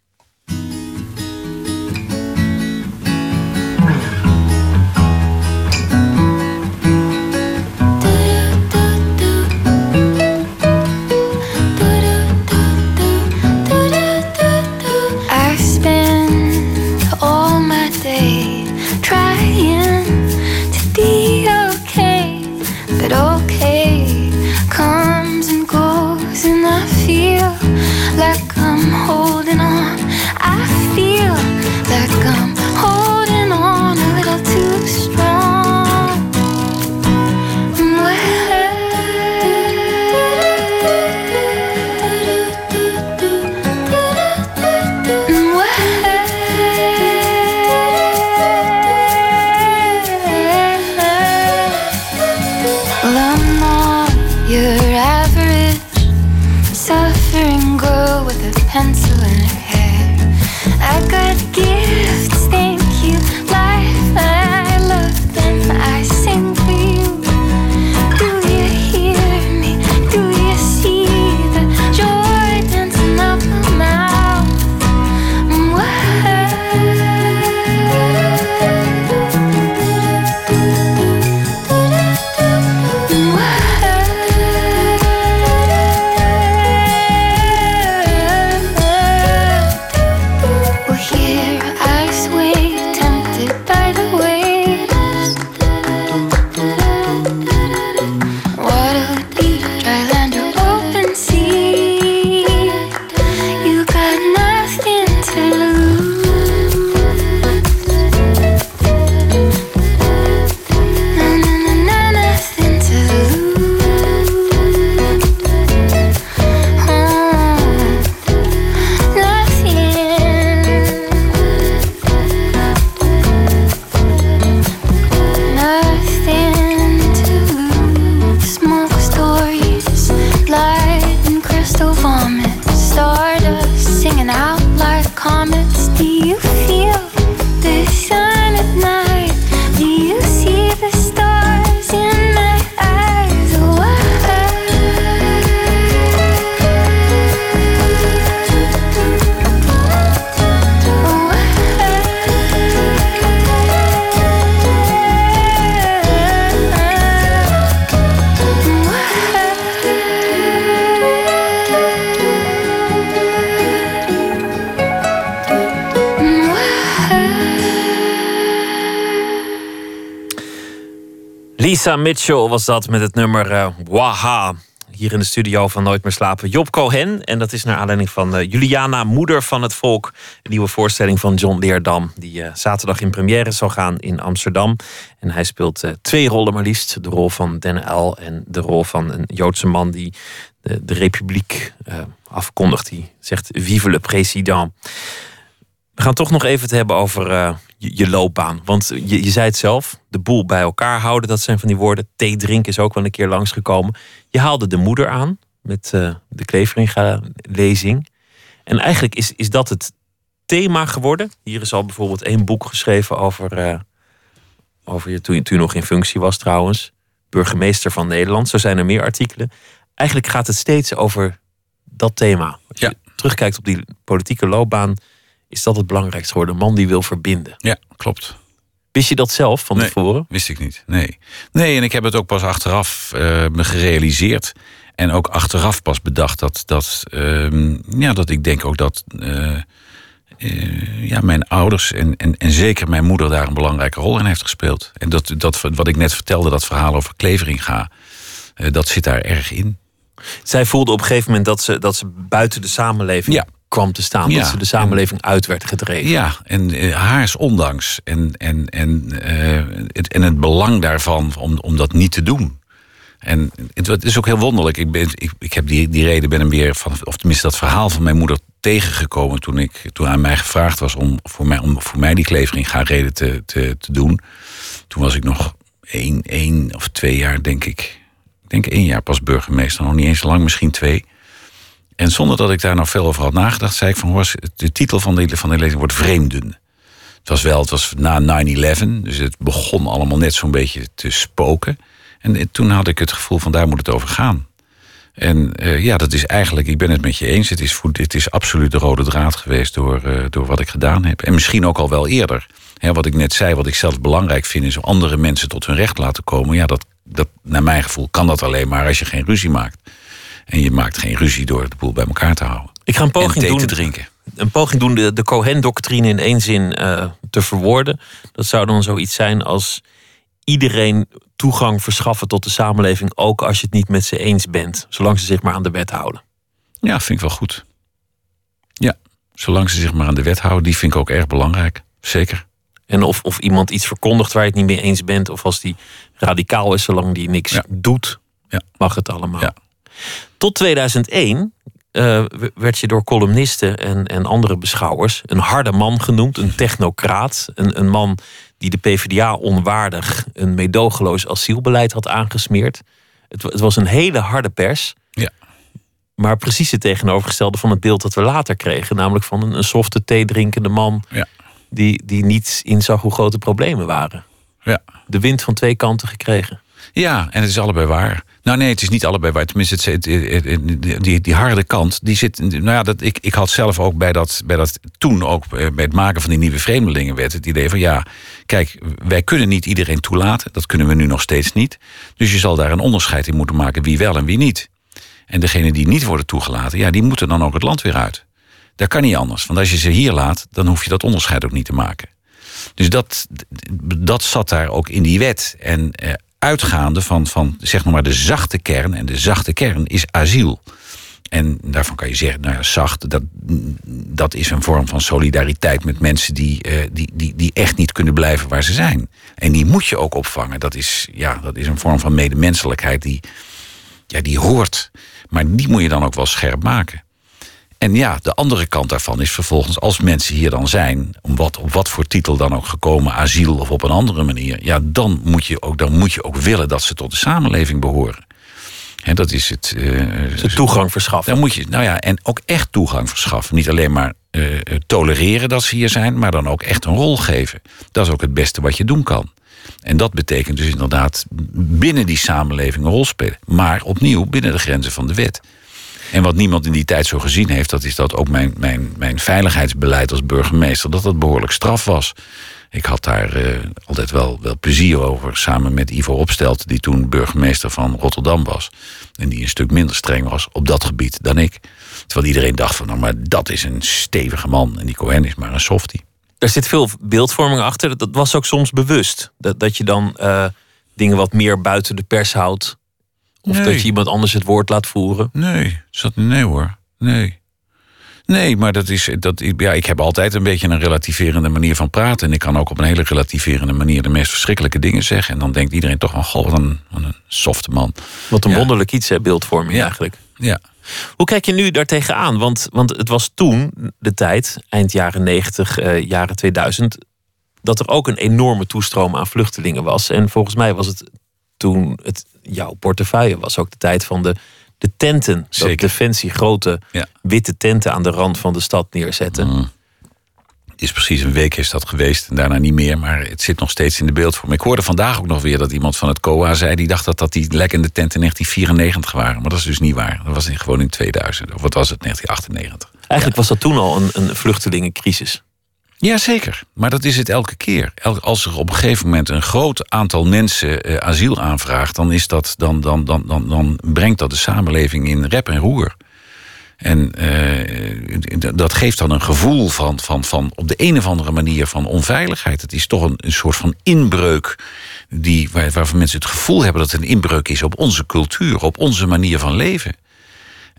Lisa Mitchell was dat met het nummer eh, Waha. Hier in de studio van Nooit meer slapen. Job Cohen. En dat is naar aanleiding van eh, Juliana, moeder van het volk. Een nieuwe voorstelling van John Leerdam. Die eh, zaterdag in première zal gaan in Amsterdam. En hij speelt twee rollen maar liefst. De rol van Den L en de rol van een Joodse man die de, de republiek afkondigt. Die zegt vive le président. We gaan toch nog even het hebben over je, je loopbaan. Want je, je zei het zelf, de boel bij elkaar houden, dat zijn van die woorden. Thee drinken is ook wel een keer langsgekomen. Je haalde de moeder aan met eh, de Kleveringa-lezing. En eigenlijk is, is dat het thema geworden. Hier is al bijvoorbeeld één boek geschreven over, eh, over je, toen, je, toen nog in functie was trouwens. Burgemeester van Nederland. Zo zijn er meer artikelen. Eigenlijk gaat het steeds over dat thema. Als je terugkijkt op die politieke loopbaan is dat het belangrijkste geworden. Een man die wil verbinden. Ja, klopt. Wist je dat zelf van Nee, tevoren? Wist ik niet. Nee. Nee, en ik heb het ook pas achteraf eh, me gerealiseerd. En ook achteraf pas bedacht dat, dat, ehm, ja, dat ik denk ook dat eh, eh, ja, mijn ouders en, en, en zeker mijn moeder daar een belangrijke rol in heeft gespeeld. En dat, dat wat ik net vertelde, dat verhaal over Kleveringa, dat zit daar erg in. Zij voelde op een gegeven moment dat ze, dat ze buiten de samenleving Ja. Kwam te staan. Ja, Dat ze de samenleving uit werd gedreven. Ja, en eh, haars ondanks. En, en, en, eh, het, en het belang daarvan om, om dat niet te doen. En het, het is ook heel wonderlijk. Ik, ben, ik, ik heb die, die reden ben hem weer van, of tenminste dat verhaal van mijn moeder tegengekomen toen, ik, toen aan mij gevraagd was om voor mij, om voor mij die klevering gaan reden te, te, te doen. Toen was ik nog één, één of twee jaar, denk ik. Ik denk één jaar pas burgemeester, nog niet eens lang, misschien twee. En zonder dat ik daar nou veel over had nagedacht, zei ik van hoor, de titel van de, van de lezing wordt Vreemden. Het was wel, het was na 9-11, dus het begon allemaal net zo'n beetje te spoken. En eh, toen had ik het gevoel van daar moet het over gaan. En eh, ja, dat is eigenlijk, ik ben het met je eens, het is, voor, het is absoluut de rode draad geweest door, eh, door wat ik gedaan heb. En misschien ook al wel eerder. Hè, wat ik net zei, wat ik zelf belangrijk vind, is om andere mensen tot hun recht laten komen. Ja, dat, dat, naar mijn gevoel kan dat alleen maar als je geen ruzie maakt. En je maakt geen ruzie door de boel bij elkaar te houden. Ik ga een En poging doen. te drinken. Een poging doen de, de Cohen-doctrine in één zin eh, te verwoorden. Dat zou dan zoiets zijn als iedereen toegang verschaffen tot de samenleving, ook als je het niet met ze eens bent, zolang ze zich maar aan de wet houden. Ja, vind ik wel goed. Ja, zolang ze zich maar aan de wet houden, die vind ik ook erg belangrijk. Zeker. En of, of iemand iets verkondigt waar je het niet mee eens bent, of als die radicaal is, zolang die niks Ja. doet, Ja. mag het allemaal. Ja. Tot 2001 eh, werd je door columnisten en, en andere beschouwers een harde man genoemd, een technocraat. Een, een man die de PvdA onwaardig een meedogenloos asielbeleid had aangesmeerd. Het, het was een hele harde pers. Ja. Maar precies het tegenovergestelde van het beeld dat we later kregen. Namelijk van een, een softe thee drinkende man. Ja. Die, die niet inzag hoe groot de problemen waren. Ja. De wind van twee kanten gekregen. Ja, en het is allebei waar. Nou nee, het is niet allebei waar. Tenminste, het, het, die, die harde kant, die zit... Nou ja, dat, ik, ik had zelf ook bij dat, bij dat toen ook eh, bij het maken van die nieuwe vreemdelingenwet... het idee van ja, kijk, wij kunnen niet iedereen toelaten. Dat kunnen we nu nog steeds niet. Dus je zal daar een onderscheid in moeten maken wie wel en wie niet. En degenen die niet worden toegelaten, ja, die moeten dan ook het land weer uit. Dat kan niet anders. Want als je ze hier laat, dan hoef je dat onderscheid ook niet te maken. Dus dat, dat zat daar ook in die wet. En eh, uitgaande van, van zeg maar de zachte kern. En de zachte kern is asiel. En daarvan kan je zeggen, nou ja, zacht, dat, dat is een vorm van solidariteit met mensen die, eh, die, die, die echt niet kunnen blijven waar ze zijn. En die moet je ook opvangen. Dat is, ja, dat is een vorm van medemenselijkheid die, ja, die hoort. Maar die moet je dan ook wel scherp maken. En ja, de andere kant daarvan is vervolgens, als mensen hier dan zijn, om wat, op wat voor titel dan ook gekomen, asiel of op een andere manier, ja, dan moet je ook, dan moet je ook willen dat ze tot de samenleving behoren. Hè, dat is het. eh, De toegang verschaffen. dan moet je, nou ja, en ook echt toegang verschaffen. Niet alleen maar eh, eh, tolereren dat ze hier zijn, maar dan ook echt een rol geven. Dat is ook het beste wat je doen kan. En dat betekent dus inderdaad binnen die samenleving een rol spelen. Maar opnieuw binnen de grenzen van de wet. En wat niemand in die tijd zo gezien heeft, dat is dat ook mijn, mijn, mijn veiligheidsbeleid als burgemeester, dat dat behoorlijk straf was. Ik had daar eh, altijd wel, wel plezier over, samen met Ivo Opstelt, die toen burgemeester van Rotterdam was. En die een stuk minder streng was op dat gebied dan ik. Terwijl iedereen dacht van, nou maar dat is een stevige man. En die Cohen is maar een softie. Er zit veel beeldvorming achter. Dat- was ook soms bewust. Dat, dat je dan eh, dingen wat meer buiten de pers houdt. Of Nee. dat je iemand anders het woord laat voeren. Nee, zat, nee hoor. Nee. Nee, maar dat is, dat, ja, ik heb altijd een beetje een relativerende manier van praten. En ik kan ook op een hele relativerende manier de meest verschrikkelijke dingen zeggen. En dan denkt iedereen toch van, goh, wat een, wat een softe man. Wat een Ja. wonderlijk iets, hè, beeldvorming Ja. eigenlijk. Ja. Hoe kijk je nu daartegen aan? Want, want het was toen de tijd, eind jaren 90, eh, jaren 2000, dat er ook een enorme toestroom aan vluchtelingen was. En volgens mij was het toen het jouw portefeuille was ook de tijd van de, de tenten. Dat Zeker. Defensie grote Ja. witte tenten aan de rand van de stad neerzetten. Mm. Is precies een week is dat geweest en daarna niet meer. Maar het zit nog steeds in de beeldvorming. Ik hoorde vandaag ook nog weer dat iemand van het COA zei... die dacht dat dat die lekkende tenten in 1994 waren. Maar dat is dus niet waar. Dat was in- gewoon in 2000. Of wat was het, 1998. Eigenlijk was dat toen al een, een vluchtelingencrisis. Jazeker, maar dat is het elke keer. Als er op een gegeven moment een groot aantal mensen eh, asiel aanvraagt, dan, is dat, dan, dan, dan, dan, dan brengt dat de samenleving in rep en roer. En eh, dat geeft dan een gevoel van, van, van op de een of andere manier van onveiligheid. Het is toch een, een soort van inbreuk die, waar, waarvan mensen het gevoel hebben dat het een inbreuk is op onze cultuur, op onze manier van leven.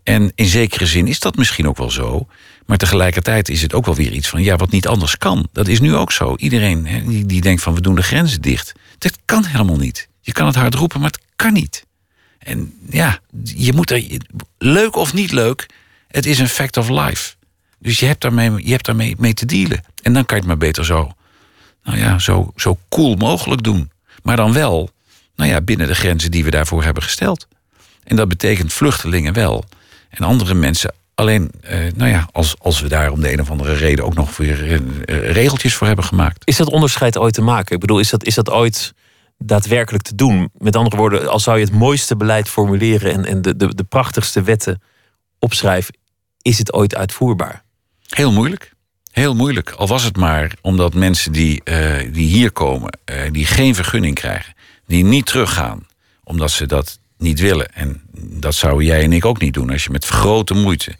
En in zekere zin is dat misschien ook wel zo. Maar tegelijkertijd is het ook wel weer iets van, ja, wat niet anders kan. Dat is nu ook zo. Iedereen die, die denkt van, we doen de grenzen dicht. Dat kan helemaal niet. Je kan het hard roepen, maar het kan niet. En ja, je moet er, leuk of niet leuk, het is een fact of life. Dus je hebt daarmee, je hebt daarmee mee te dealen. En dan kan je het maar beter zo, nou ja, zo, zo cool mogelijk doen. Maar dan wel, nou ja, binnen de grenzen die we daarvoor hebben gesteld. En dat betekent vluchtelingen wel. En andere mensen alleen, eh, nou ja, als, als we daar om de een of andere reden ook nog weer eh, regeltjes voor hebben gemaakt. Is dat onderscheid ooit te maken? Ik bedoel, is dat, is dat ooit daadwerkelijk te doen? Met andere woorden, als zou je het mooiste beleid formuleren en, en de, de, de prachtigste wetten opschrijven, is het ooit uitvoerbaar? Heel moeilijk. Heel moeilijk. Al was het maar omdat mensen die, eh, die hier komen, die geen vergunning krijgen, die niet teruggaan, omdat ze dat niet willen. En dat zouden jij en ik ook niet doen als je met grote moeite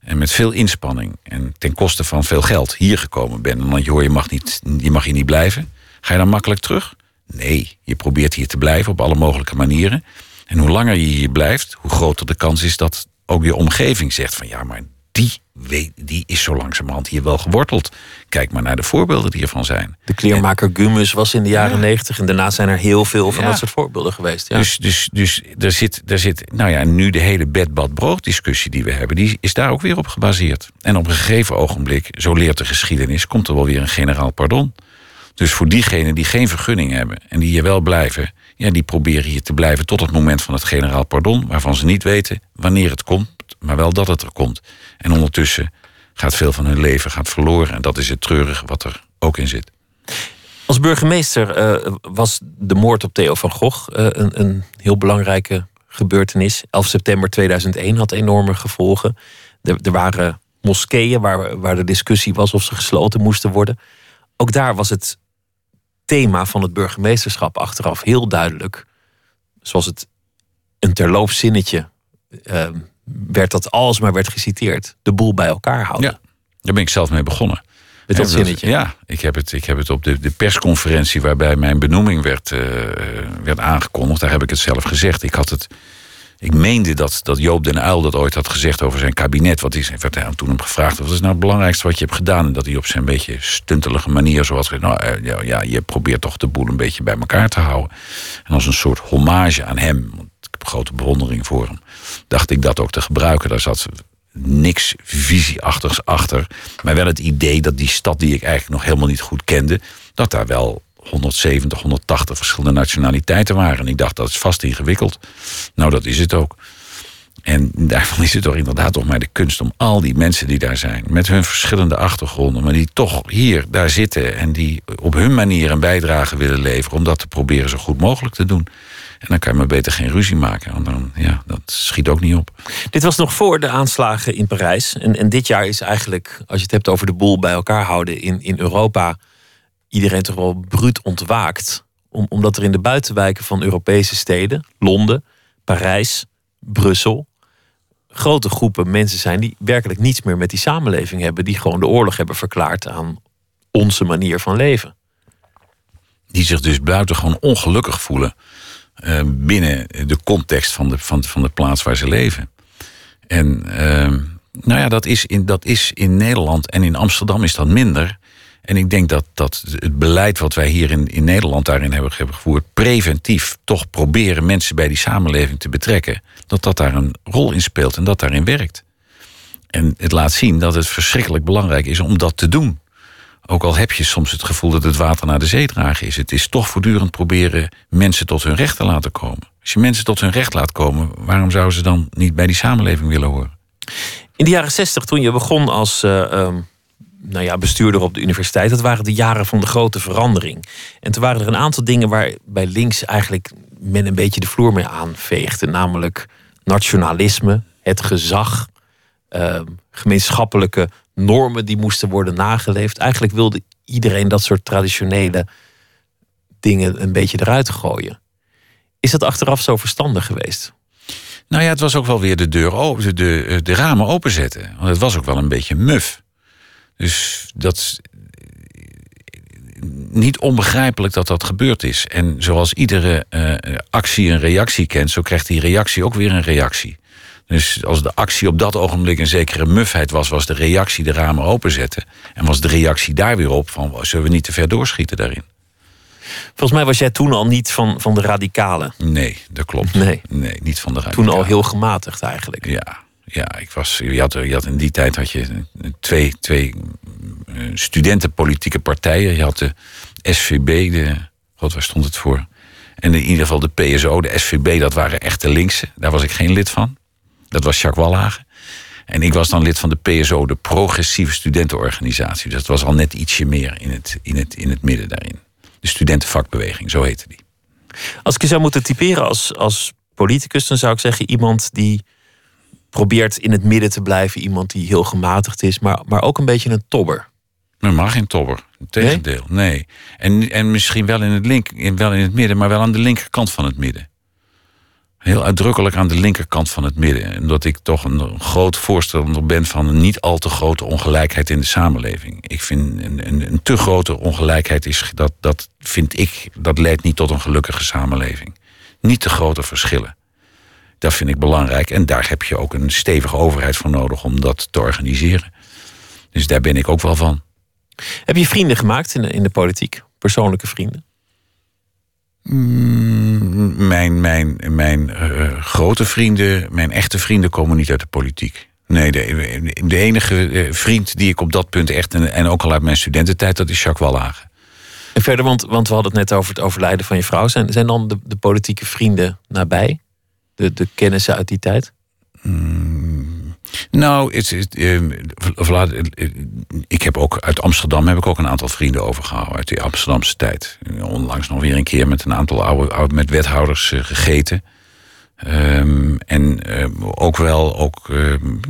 en met veel inspanning en ten koste van veel geld hier gekomen bent. En dan je hoor je mag, niet, je mag hier niet blijven. Ga je dan makkelijk terug? Nee, je probeert hier te blijven op alle mogelijke manieren. En hoe langer je hier blijft, hoe groter de kans is dat ook je omgeving zegt van ja, maar die, weet, die is zo langzamerhand hier wel geworteld. Kijk maar naar de voorbeelden die ervan zijn. De kleermaker Gumus was in de jaren negentig. En daarna zijn er heel veel van Ja. dat soort voorbeelden geweest. Ja. Dus, dus, dus er, zit, er zit, nou ja, nu de hele bed-bad-brood discussie die we hebben, die is daar ook weer op gebaseerd. En op een gegeven ogenblik, zo leert de geschiedenis, komt er wel weer een generaal pardon. Dus voor diegenen die geen vergunning hebben en die hier wel blijven, ja, die proberen hier te blijven tot het moment van het generaal pardon, waarvan ze niet weten wanneer het komt, maar wel dat het er komt. En ondertussen gaat veel van hun leven gaat verloren. En dat is het treurige wat er ook in zit. Als burgemeester eh, was de moord op Theo van Gogh eh, een, een heel belangrijke gebeurtenis. 11 september 2001 had enorme gevolgen. Er, er waren moskeeën waar, waar de discussie was of ze gesloten moesten worden. Ook daar was het thema van het burgemeesterschap achteraf heel duidelijk. Zoals het een terloops zinnetje eh, werd dat alsmaar werd geciteerd. De boel bij elkaar houden. Ja, daar ben ik zelf mee begonnen. Met dat zinnetje. Ja, ik heb het, ik heb het op de, de persconferentie waarbij mijn benoeming werd, eh, werd aangekondigd. Daar heb ik het zelf gezegd. Ik had het. Ik meende dat, dat Joop den Uyl dat ooit had gezegd over zijn kabinet. Wat is, werd hij toen hem gevraagd: wat is nou het belangrijkste wat je hebt gedaan? En dat hij op zijn beetje stuntelige manier, zoals nou, eh, ja, ja, je probeert toch de boel een beetje bij elkaar te houden. En als een soort hommage aan hem, grote bewondering voor hem, dacht ik dat ook te gebruiken. Daar zat niks visieachtigs achter. Maar wel het idee dat die stad die ik eigenlijk nog helemaal niet goed kende, dat daar wel 170, 180 verschillende nationaliteiten waren. En ik dacht, dat is vast ingewikkeld. Nou, dat is het ook. En daarvan is het toch inderdaad toch maar de kunst om al die mensen die daar zijn, met hun verschillende achtergronden, maar die toch hier, daar zitten en die op hun manier een bijdrage willen leveren, om dat te proberen zo goed mogelijk te doen. En dan kan je maar beter geen ruzie maken, want dan, ja, dat schiet ook niet op. Dit was nog voor de aanslagen in Parijs. En, en dit jaar is eigenlijk, als je het hebt over de boel bij elkaar houden in, in Europa, iedereen toch wel bruut ontwaakt. Om, omdat er in de buitenwijken van Europese steden, Londen, Parijs, Brussel, grote groepen mensen zijn die werkelijk niets meer met die samenleving hebben. Die gewoon de oorlog hebben verklaard aan onze manier van leven. die zich dus buitengewoon ongelukkig voelen eh, binnen de context van de, van, van de plaats waar ze leven. En ehm, nou ja, dat is, in, dat is in Nederland en in Amsterdam is dat minder. En ik denk dat, dat het beleid wat wij hier in, in Nederland daarin hebben, hebben gevoerd, preventief toch proberen mensen bij die samenleving te betrekken, dat dat daar een rol in speelt en dat daarin werkt. En het laat zien dat het verschrikkelijk belangrijk is om dat te doen. Ook al heb je soms het gevoel dat het water naar de zee dragen is. Het is toch voortdurend proberen mensen tot hun recht te laten komen. Als je mensen tot hun recht laat komen, waarom zouden ze dan niet bij die samenleving willen horen? In de jaren zestig, toen je begon als eh, ehm, nou ja, bestuurder op de universiteit, dat waren de jaren van de grote verandering. En toen waren er een aantal dingen waar bij links eigenlijk men een beetje de vloer mee aanveegde. Namelijk nationalisme, het gezag, ehm, gemeenschappelijke normen die moesten worden nageleefd. Eigenlijk wilde iedereen dat soort traditionele dingen een beetje eruit gooien. Is dat achteraf zo verstandig geweest? Nou ja, het was ook wel weer de deur open, de, de, de ramen openzetten. Want het was ook wel een beetje muf. Dus dat is niet onbegrijpelijk dat dat gebeurd is. En zoals iedere eh, actie een reactie kent, zo krijgt die reactie ook weer een reactie. Dus als de actie op dat ogenblik een zekere mufheid was, was de reactie de ramen openzetten. En was de reactie daar weer op van, zullen we niet te ver doorschieten daarin? Volgens mij was jij toen al niet van, van de radicalen. Nee, dat klopt. Nee. nee niet van de Toen al radicalen. heel gematigd eigenlijk. Ja, ja ik was, je, had, je had in die tijd had je twee, twee eh, studentenpolitieke partijen. Je had de SVB, de, god, waar stond het voor? En in ieder geval de PSO, de SVB, dat waren echte linkse. Daar was ik geen lid van. Dat was Jacques Wallhagen. En ik was dan lid van de PSO, de Progressieve Studentenorganisatie. Dus dat was al net ietsje meer in het, in het, in het midden daarin. De studentenvakbeweging, zo heette die. Als ik je zou moeten typeren als, als politicus, dan zou ik zeggen iemand die probeert in het midden te blijven. Iemand die heel gematigd is, maar, maar ook een beetje een tobber. Maar mag geen tobber. Tegendeel, nee. En, en misschien wel in, het link, in, wel in het midden, maar wel aan de linkerkant van het midden. Heel uitdrukkelijk aan de linkerkant van het midden. Omdat ik toch een groot voorstander ben van een niet al te grote ongelijkheid in de samenleving. Ik vind een, een, een te grote ongelijkheid is dat, dat vind ik, dat leidt niet tot een gelukkige samenleving. Niet te grote verschillen. Dat vind ik belangrijk. En daar heb je ook een stevige overheid voor nodig om dat te organiseren. Dus daar ben ik ook wel van. Heb je vrienden gemaakt in in de politiek? Persoonlijke vrienden? Mm, mijn mijn, mijn uh, grote vrienden, mijn echte vrienden komen niet uit de politiek. Nee, de, de enige uh, vriend die ik op dat punt echt, en, en ook al uit mijn studententijd, dat is Jacques Wallagen. En verder, want, want we hadden het net over het overlijden van je vrouw. Zijn, zijn dan de, de politieke vrienden nabij? De, de kennissen uit die tijd? Mm, nou, het, het, uh, ik heb ook uit Amsterdam heb ik ook een aantal vrienden overgehouden uit die Amsterdamse tijd. Onlangs nog weer een keer met een aantal oude, met wethouders gegeten. Um, en ook wel, ook,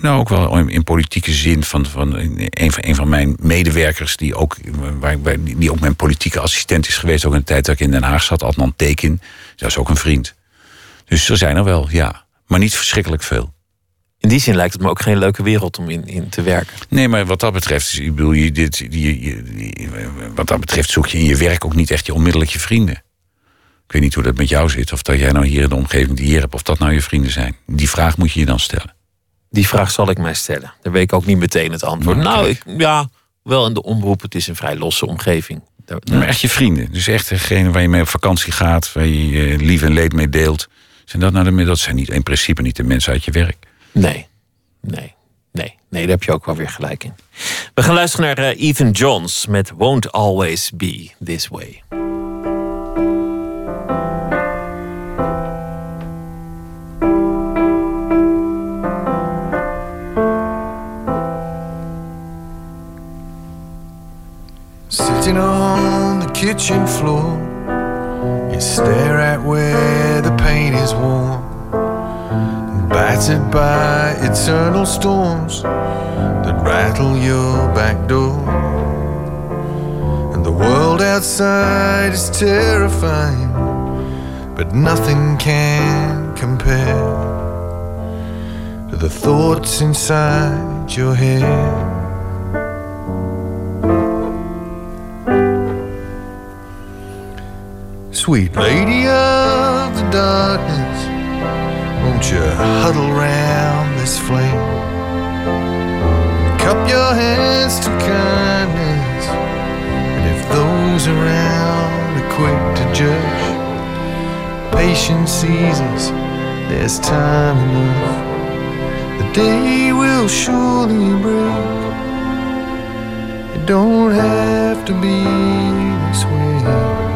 nou, ook wel in, politieke zin van, van een, van van mijn medewerkers, die ook, waar, die ook mijn politieke assistent is geweest, ook in de tijd dat ik in Den Haag zat, Adnan Tekin. Dat is ook een vriend. Dus er zijn er wel, ja. Maar niet verschrikkelijk veel. In die zin lijkt het me ook geen leuke wereld om in, in te werken. Nee, maar wat dat betreft, ik bedoel, je, dit, je, je, wat dat betreft zoek je in je werk ook niet echt je onmiddellijk je vrienden. Ik weet niet hoe dat met jou zit, of dat jij nou hier in de omgeving die hier hebt, of dat nou je vrienden zijn. Die vraag moet je je dan stellen. Die vraag zal ik mij stellen. Daar weet ik ook niet meteen het antwoord. Nou, nou ik, ja, wel in de omroep. Het is een vrij losse omgeving. Daar, maar echt je vrienden. Dus echt degene waar je mee op vakantie gaat, waar je je lief en leed mee deelt. Zijn dat nou de Dat zijn niet in principe niet de mensen uit je werk. Nee, nee, nee, nee, daar heb je ook wel weer gelijk in. We gaan luisteren naar uh, Ethan Johns met Won't Always Be This Way. Sitting on the kitchen floor, you stare at where the paint is worn battered by eternal storms that rattle your back door. And the world outside is terrifying, but nothing can compare to the thoughts inside your head. Sweet lady of the darkness won't you huddle round this flame? Cup your hands to kindness, and if those around are quick to judge, patience seasons, there's time enough. The day will surely break. It don't have to be this way.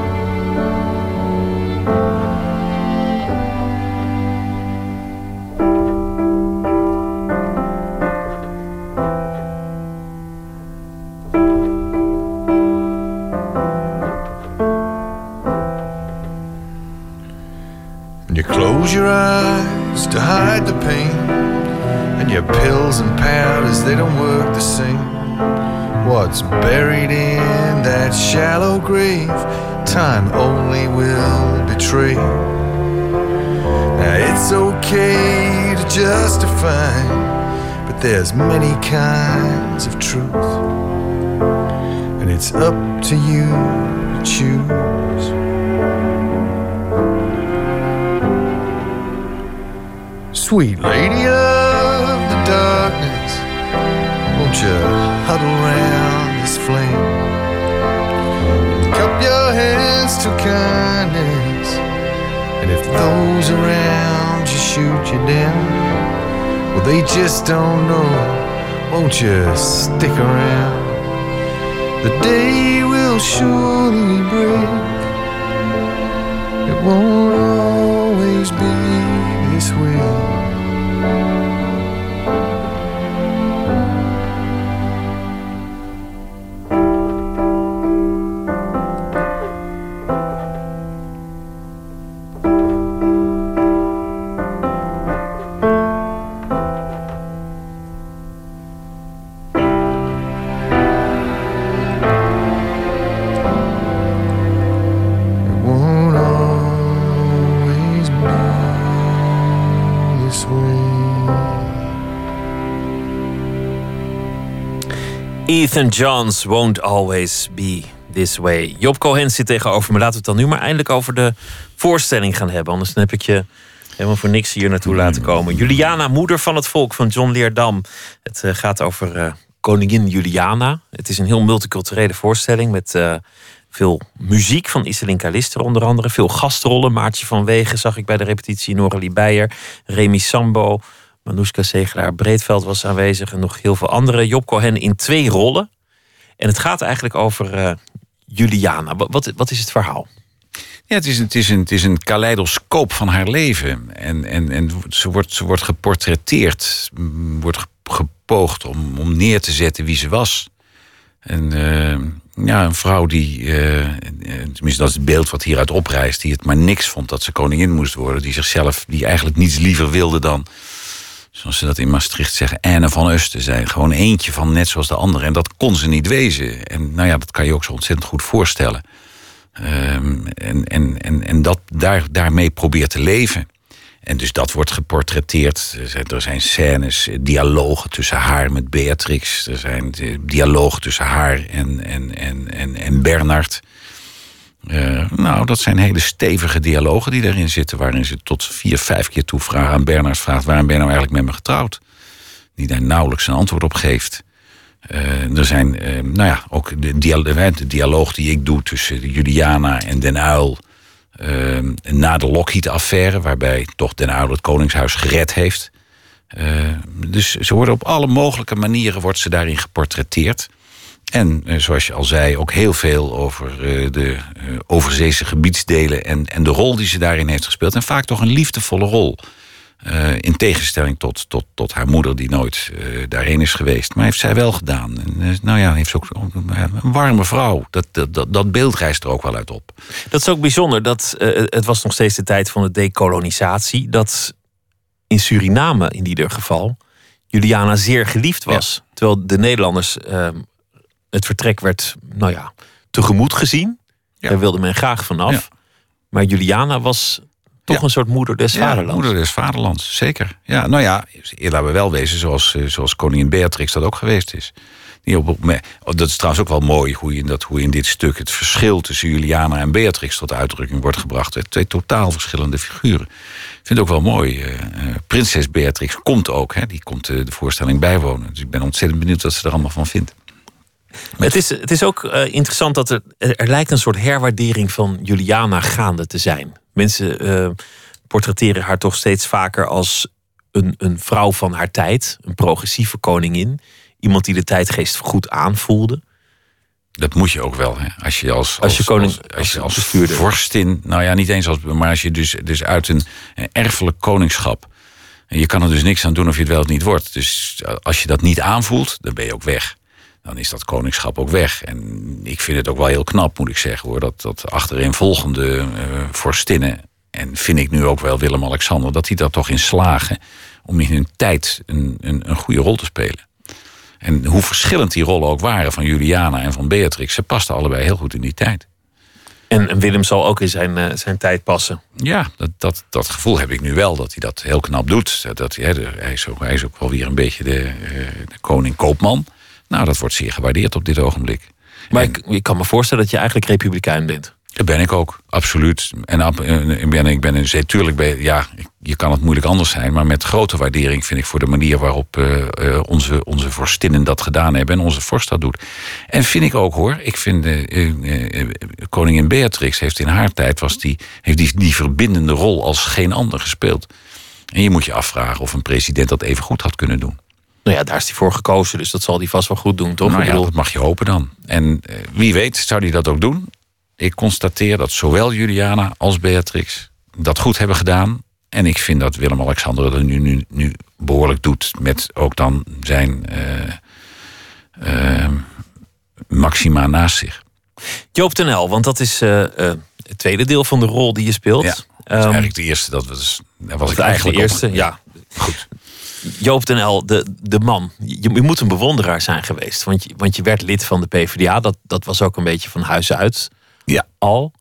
Pills and powders, they don't work the same. What's buried in that shallow grave, time only will betray. Now it's okay to justify, but there's many kinds of truth. And it's up to you to choose. Sweet lady darkness, won't you huddle round this flame? And cup your hands to kindness, and if those around you shoot you down, well, they just don't know, won't you stick around? The day will surely break, it won't always be Ethan Johns won't always be this way. Job Cohen zit tegenover me. Laten we het dan nu maar eindelijk over de voorstelling gaan hebben. Anders heb ik je Helemaal voor niks hier naartoe laten komen. Juliana, moeder van het volk van John Leerdam. Het eh, gaat over eh, koningin Juliana. Het is een heel multiculturele voorstelling met eh, veel muziek van Iselin Lister onder andere. Veel gastrollen. Maartje van Wegen zag ik bij de repetitie. Noralie Beijer, Remy Sambo, Manouska Segelaar Breedveld was aanwezig. En nog heel veel andere. Job Cohen in twee rollen. En het gaat eigenlijk over Juliana. Wat, wat is het verhaal? Ja, het is, het is, een, het is een kaleidoscoop van haar leven. En, en, en ze, wordt, ze wordt geportretteerd, wordt gepoogd om, om neer te zetten wie ze was. En uh, ja, een vrouw die, uh, tenminste dat is het beeld wat hieruit oprijst, die het maar niks vond dat ze koningin moest worden. Die zichzelf, die eigenlijk niets liever wilde dan, zoals ze dat in Maastricht zeggen, Anne van Usten zijn. Gewoon eentje van net zoals de andere. En dat kon ze niet wezen. En nou ja, dat kan je ook zo ontzettend goed voorstellen. Um, en en, en, en dat, daar, daarmee probeert te leven. En dus dat wordt geportretteerd. Er zijn scènes, dialogen tussen haar met Beatrix. Er zijn dialogen tussen haar en, en, en, en, en Bernard. Uh, nou, dat zijn hele stevige dialogen die daarin zitten... waarin ze tot vier, vijf keer toe vragen aan Bernard vraagt... waarom ben je nou eigenlijk met me getrouwd? Die daar nauwelijks een antwoord op geeft. Uh, er zijn, uh, nou ja, ook de, de, dialoog die ik doe tussen Juliana en Den Uil. Na de Lockheed-affaire, waarbij toch Den Uil het Koningshuis gered heeft. dus ze worden op alle mogelijke manieren wordt ze daarin geportretteerd. En zoals je al zei, ook heel veel over de overzeese gebiedsdelen en, en de rol die ze daarin heeft gespeeld. En vaak toch een liefdevolle rol. Uh, in tegenstelling tot, tot, tot haar moeder, die nooit uh, daarheen is geweest. Maar heeft zij wel gedaan. En, uh, nou ja, heeft ze ook een warme vrouw. Dat, dat, dat beeld rijst er ook wel uit op. Dat is ook bijzonder. Dat, het was nog steeds de tijd van de dekolonisatie. Dat in Suriname in ieder geval Juliana zeer geliefd was. Terwijl de Nederlanders ehm, het vertrek werd, nou ja, tegemoet gezien. Ja. Daar wilde men graag vanaf. Maar Juliana was toch een soort moeder des vaderlands. moeder des vaderlands, zeker. Ja, nou ja, laten we wel wezen zoals, eh, zoals koningin Beatrix dat ook geweest is. Die op, oh, dat is trouwens ook wel mooi hoe, je, dat, hoe in dit stuk het verschil tussen Juliana en Beatrix tot uitdrukking wordt gebracht. Twee totaal verschillende figuren. Ik vind het ook wel mooi. Uh, prinses Beatrix komt ook, hè, die komt de voorstelling bijwonen. Dus ik ben ontzettend benieuwd wat ze er allemaal van vindt. Het is, het is ook interessant dat er, er lijkt een soort herwaardering van Juliana gaande te zijn. Mensen uh, portretteren haar toch steeds vaker als een, een vrouw van haar tijd, een progressieve koningin. Iemand die de tijdgeest goed aanvoelde. Dat moet je ook wel. Hè? Als je als, als, je koning, als, als, je als vorstin, nou ja, niet eens als, maar als je dus, dus uit een, een erfelijk koningschap. En je kan er dus niks aan doen of je het wel of niet wordt. Dus als je dat niet aanvoelt, dan ben je ook weg. Dan is dat koningschap ook weg. En ik vind het ook wel heel knap, moet ik zeggen hoor. Dat, dat achterin volgende uh, vorstinnen. En vind ik nu ook wel Willem-Alexander, dat die daar toch in slagen om in hun tijd een, een, een goede rol te spelen. En hoe verschillend die rollen ook waren van Juliana en van Beatrix, ze pasten allebei heel goed in die tijd. En Willem zal ook in zijn, uh, zijn tijd passen. Ja, dat, dat, dat gevoel heb ik nu wel, dat hij dat heel knap doet. Dat, ja, hij, is ook, hij is ook wel weer een beetje de, uh, de koning koopman. Nou, dat wordt zeer gewaardeerd op dit ogenblik. Maar ik, ik kan me voorstellen dat je eigenlijk republikein bent. Dat ben ik ook, absoluut. En ik ben, ik ben natuurlijk, ben, ja, je kan het moeilijk anders zijn, maar met grote waardering vind ik voor de manier waarop uh, onze, onze vorstinnen dat gedaan hebben en onze vorst dat doet. En vind ik ook hoor, ik vind uh, koningin Beatrix heeft in haar tijd was die, heeft die, die verbindende rol als geen ander gespeeld. En je moet je afvragen of een president dat even goed had kunnen doen. Nou ja, daar is hij voor gekozen, dus dat zal hij vast wel goed doen, toch? Nou ja, dat mag je hopen dan. En wie weet zou hij dat ook doen. Ik constateer dat zowel Juliana als Beatrix dat goed hebben gedaan. En ik vind dat Willem-Alexander dat nu, nu, nu behoorlijk doet. Met ook dan zijn uh, Maxima naast zich. Joop ten Hel, want dat is uh, het tweede deel van de rol die je speelt. Ja, dat is um, eigenlijk de eerste. Dat was, dat was ik eigenlijk de eerste, ja. Goed. Joop den El, de, de man. Je, je, moet een bewonderaar zijn geweest. Want je, want je werd lid van de PvdA. Dat, dat was ook een beetje van huis uit. Ja. Al.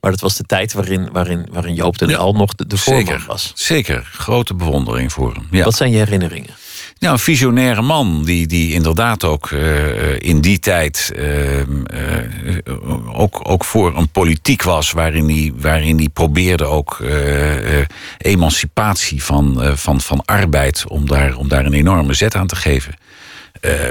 Maar dat was de tijd waarin, waarin, waarin Joop den El nog de, de voorman was. Zeker. Grote bewondering voor hem. Ja. Wat zijn je herinneringen? Nou, een visionaire man die, die inderdaad ook uh, in die tijd uh, uh, ook, ook voor een politiek was waarin hij, waarin hij probeerde ook emancipatie van, van, van arbeid om daar, om daar een enorme zet aan te geven.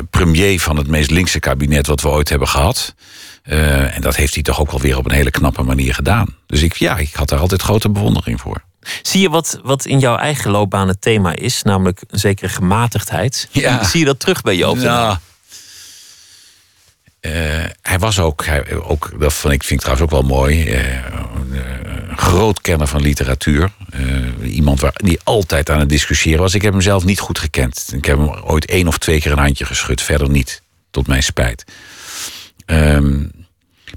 premier van het meest linkse kabinet wat we ooit hebben gehad. en dat heeft hij toch ook wel weer op een hele knappe manier gedaan. Dus ik, ja, ik had daar altijd grote bewondering voor. Zie je wat, wat in jouw eigen loopbaan het thema is, namelijk een zekere gematigdheid? Ja. Zie je dat terug bij Joop? Ja. Uh, hij was ook, hij, ook, dat vond ik, vind ik trouwens ook wel mooi, uh, een groot kenner van literatuur. Uh, iemand waar, die altijd aan het discussiëren was. Ik heb hem zelf niet goed gekend. Ik heb hem ooit één of twee keer een handje geschud, verder niet, tot mijn spijt. Um,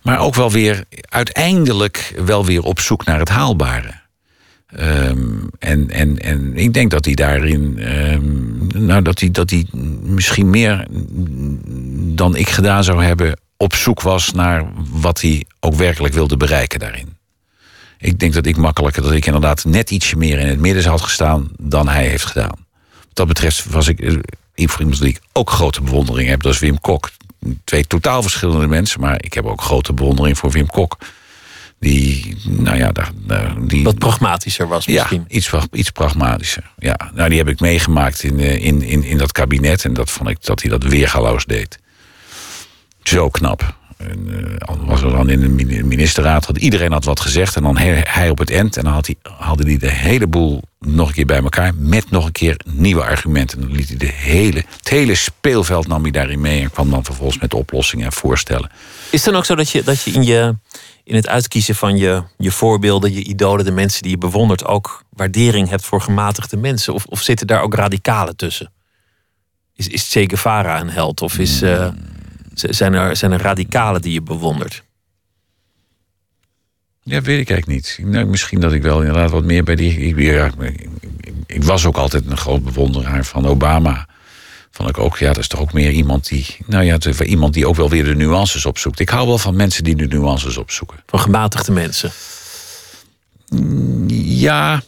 maar ook wel weer, uiteindelijk wel weer op zoek naar het haalbare. Um, en, en, en ik denk dat hij daarin, um, nou dat hij, dat hij misschien meer dan ik gedaan zou hebben, op zoek was naar wat hij ook werkelijk wilde bereiken daarin. Ik denk dat ik makkelijker, dat ik inderdaad net ietsje meer in het midden had gestaan dan hij heeft gedaan. Wat dat betreft was ik, voor iemand die ik ook grote bewondering heb, dat is Wim Kok. Twee totaal verschillende mensen, maar ik heb ook grote bewondering voor Wim Kok die, nou ja, die... Wat pragmatischer was misschien. Ja, iets, iets pragmatischer. Ja, nou, die heb ik meegemaakt in, eh, in, in, in dat kabinet. En dat vond ik dat hij dat weergaloos deed. Zo knap. En, uh, was er dan in de ministerraad, had iedereen had wat gezegd. En dan hij, op het eind. En dan had hij, haalde hij de hele boel nog een keer bij elkaar. Met nog een keer nieuwe argumenten. En dan liet hij de hele, het hele speelveld nam hij daarin mee. En kwam dan vervolgens met oplossingen en voorstellen. Is het dan ook zo dat je, dat je in je in het uitkiezen van je, je voorbeelden, je idolen, de mensen die je bewondert, ook waardering hebt voor gematigde mensen? Of, of zitten daar ook radicalen tussen? Is, is Che Guevara een held? Of is, uh, zijn, er, zijn er radicalen die je bewondert? Ja, weet ik eigenlijk niet. Nou, misschien dat ik wel inderdaad wat meer bij die. Ik, ik, ik was ook altijd een groot bewonderaar van Obama vond ik ook, ja, dat is toch ook meer iemand die, nou ja, iemand die ook wel weer de nuances opzoekt. Ik hou wel van mensen die de nuances opzoeken. Van gematigde mensen. Ja,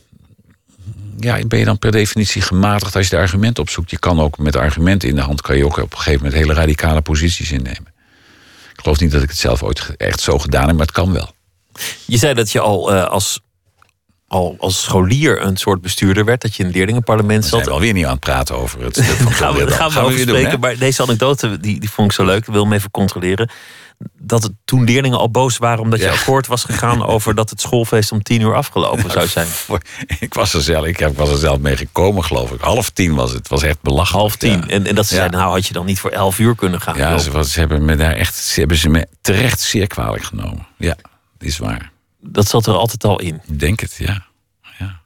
ja, ben je dan per definitie gematigd als je de argumenten opzoekt? Je kan ook met argumenten in de hand, kan je ook op een gegeven moment hele radicale posities innemen. Ik geloof niet dat ik het zelf ooit echt zo gedaan heb, maar het kan wel. Je zei dat je al uh, als al als scholier een soort bestuurder werd. Dat je in het leerlingenparlement zat. We zijn alweer niet aan het praten over het. gaan we, gaan we, over spreken. Doen, maar deze anekdote die, die vond ik zo leuk. Ik wil hem even controleren. Dat het, toen leerlingen al boos waren omdat je akkoord was gegaan over dat het schoolfeest om tien uur afgelopen zou zijn. Ik was er zelf, ik was er zelf mee gekomen, geloof ik. Half tien was het. Het was echt belachelijk. Half tien. En, en dat ze zeiden, nou had je dan niet voor elf uur kunnen gaan. Ja, ze, ze, hebben me daar echt, ze hebben ze me terecht zeer kwalijk genomen. Ja, is waar dat zat er altijd al in. Ik denk het, ja. ja.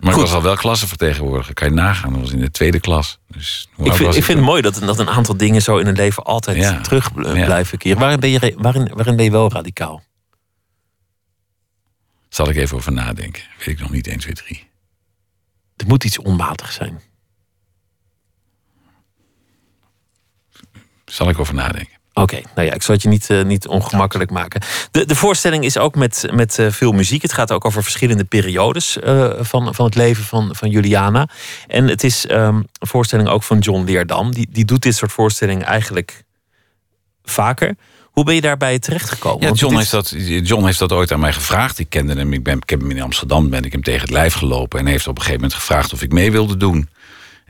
Maar Goed. ik was al wel klassenvertegenwoordiger. Kan je nagaan, dat was in de tweede klas. Dus ik vind, ik vind het mooi dat, dat een aantal dingen zo in het leven altijd terug blijven keren. Waarin ben, je, waarin, waarin ben je wel radicaal? Zal ik even over nadenken. Weet ik nog niet 1, 2, 3. Er moet iets onmatig zijn. Zal ik over nadenken. Oké, nou ja, ik zal het je niet, uh, niet ongemakkelijk maken. De, de voorstelling is ook met, met uh, veel muziek. Het gaat ook over verschillende periodes uh, van, van het leven van, van Juliana. En het is um, een voorstelling ook van John Leerdam. Die, die doet dit soort voorstellingen eigenlijk vaker. Hoe ben je daarbij terechtgekomen? Ja, John, heeft dat, John heeft dat ooit aan mij gevraagd. Ik kende hem, ik, ben, ik heb hem in Amsterdam, ben ik hem tegen het lijf gelopen. En heeft op een gegeven moment gevraagd of ik mee wilde doen.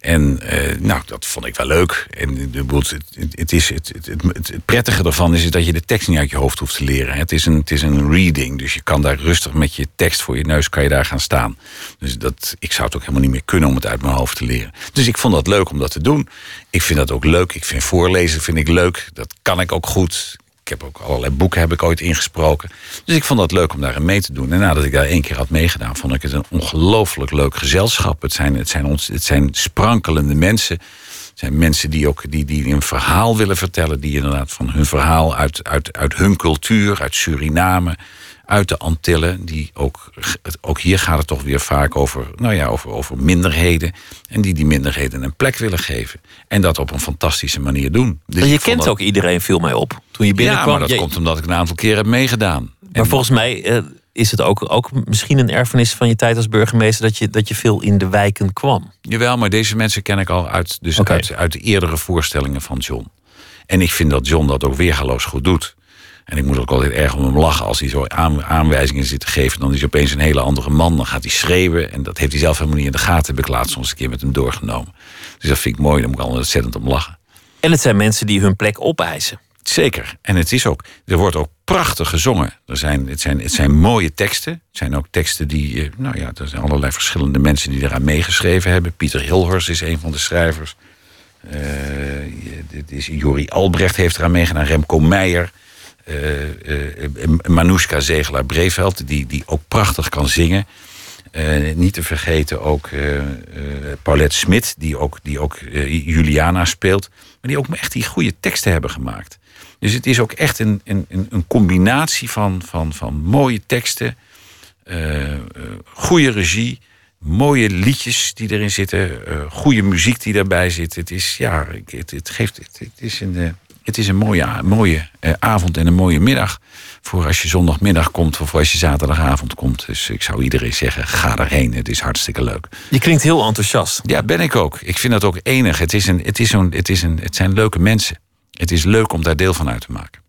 En uh, nou, dat vond ik wel leuk. En het, het, is, het, het, het, prettige ervan is dat je de tekst niet uit je hoofd hoeft te leren. Het is, een, het is een reading, dus je kan daar rustig met je tekst voor je neus kan je daar gaan staan. Dus dat, ik zou het ook helemaal niet meer kunnen om het uit mijn hoofd te leren. Dus ik vond dat leuk om dat te doen. Ik vind dat ook leuk. Ik vind voorlezen vind ik leuk. Dat kan ik ook goed. Ik heb ook allerlei boeken heb ik ooit ingesproken. Dus ik vond dat leuk om daarin mee te doen. En nadat ik daar één keer had meegedaan, vond ik het een ongelooflijk leuk gezelschap. Het zijn, het zijn, ons, het zijn sprankelende mensen. Het zijn mensen die ook die, die een verhaal willen vertellen. Die inderdaad van hun verhaal uit, uit, uit hun cultuur, uit Suriname, uit de Antillen. Die ook, ook hier gaat het toch weer vaak over, nou ja, over, over minderheden. En die die minderheden een plek willen geven. En dat op een fantastische manier doen. Dus je kent ook iedereen, viel mij op. Toen je binnenkwam. Ja, maar dat komt omdat ik een aantal keer heb meegedaan. Maar volgens mij... Uh, is het ook, ook misschien een erfenis van je tijd als burgemeester dat je, dat je veel in de wijken kwam? Jawel, maar deze mensen ken ik al uit, dus uit, uit de eerdere voorstellingen van John. En ik vind dat John dat ook weergaloos goed doet. En ik moet ook altijd erg om hem lachen als hij zo aan, aanwijzingen zit te geven. Dan is hij opeens een hele andere man. Dan gaat hij schreeuwen. En dat heeft hij zelf helemaal niet in de gaten. Heb ik laatst soms een keer met hem doorgenomen. Dus dat vind ik mooi. Daar moet ik altijd ontzettend om lachen. En het zijn mensen die hun plek opeisen. Zeker. En het is ook, er wordt ook prachtig gezongen. Er zijn, het, zijn, het zijn mooie teksten. Het zijn ook teksten die, eh, nou ja, er zijn allerlei verschillende mensen die eraan meegeschreven hebben. Pieter Hilhorst is een van de schrijvers. Je- dit is Jori Albrecht heeft eraan meegedaan. Remco Meijer. Eh eh, Manoushka Zegelaar-Breveld, die, die ook prachtig kan zingen. Eh, niet te vergeten ook eh, eh, Paulette Smit, die ook, die ook eh, Juliana speelt. Maar die ook echt die goede teksten hebben gemaakt. Dus het is ook echt een, een, een combinatie van, van, van mooie teksten, eh, eh, goede regie, mooie liedjes die erin zitten, eh, goede muziek die daarbij zit. Het is, ja, het, het geeft, het, het is een, eh, het is een mooie, mooie eh, avond en een mooie middag. Voor als je zondagmiddag komt of als je zaterdagavond komt. Dus ik zou iedereen zeggen, ga erheen. Het is hartstikke leuk. Je klinkt heel enthousiast. Ja, ben ik ook. Ik vind dat ook enig. Het, is een, het, is zo'n, het, is een, het zijn leuke mensen. Het is leuk om daar deel van uit te maken.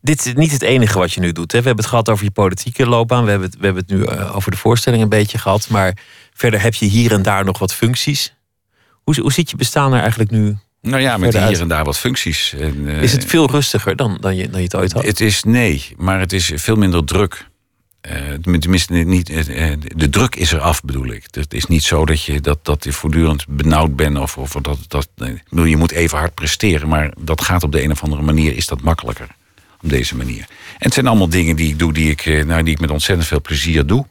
Dit is niet het enige wat je nu doet. Hè? We hebben het gehad over je politieke loopbaan. We hebben het, we hebben het nu eh, over de voorstelling een beetje gehad. Maar verder heb je hier en daar nog wat functies. Hoe, hoe ziet je bestaan er eigenlijk nu? Nou ja, met hier en daar wat functies. En, eh, Is het veel rustiger dan, dan, je, dan je het ooit had? Het is nee, maar het is veel minder druk. Eh, tenminste, niet, eh, de druk is er af, bedoel ik. Het is niet zo dat je, dat, dat je voortdurend benauwd bent. Of, of dat, dat, bedoel, je moet even hard presteren. Maar dat gaat op de een of andere manier, is dat makkelijker. Op deze manier. En het zijn allemaal dingen die ik doe, die ik, nou, die ik met ontzettend veel plezier doe.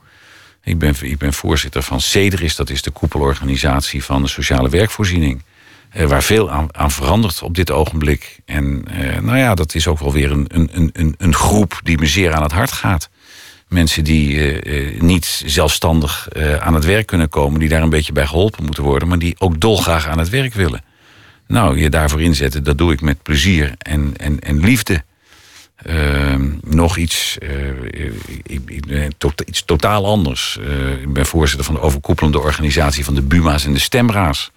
Ik ben, ik ben voorzitter van CEDRIS, dat is de koepelorganisatie van de sociale werkvoorziening. Eh, waar veel aan, aan verandert op dit ogenblik. En eh, nou ja, dat is ook wel weer een, een, een, een groep die me zeer aan het hart gaat. Mensen die eh, niet zelfstandig aan het werk kunnen komen, die daar een beetje bij geholpen moeten worden, maar die ook dolgraag aan het werk willen. Nou, je daarvoor inzetten, dat doe ik met plezier en, en, en liefde. Ehm, nog iets, ik, ik iets totaal anders. Ik ben voorzitter van de overkoepelende organisatie van de Buma's en de Stemra's.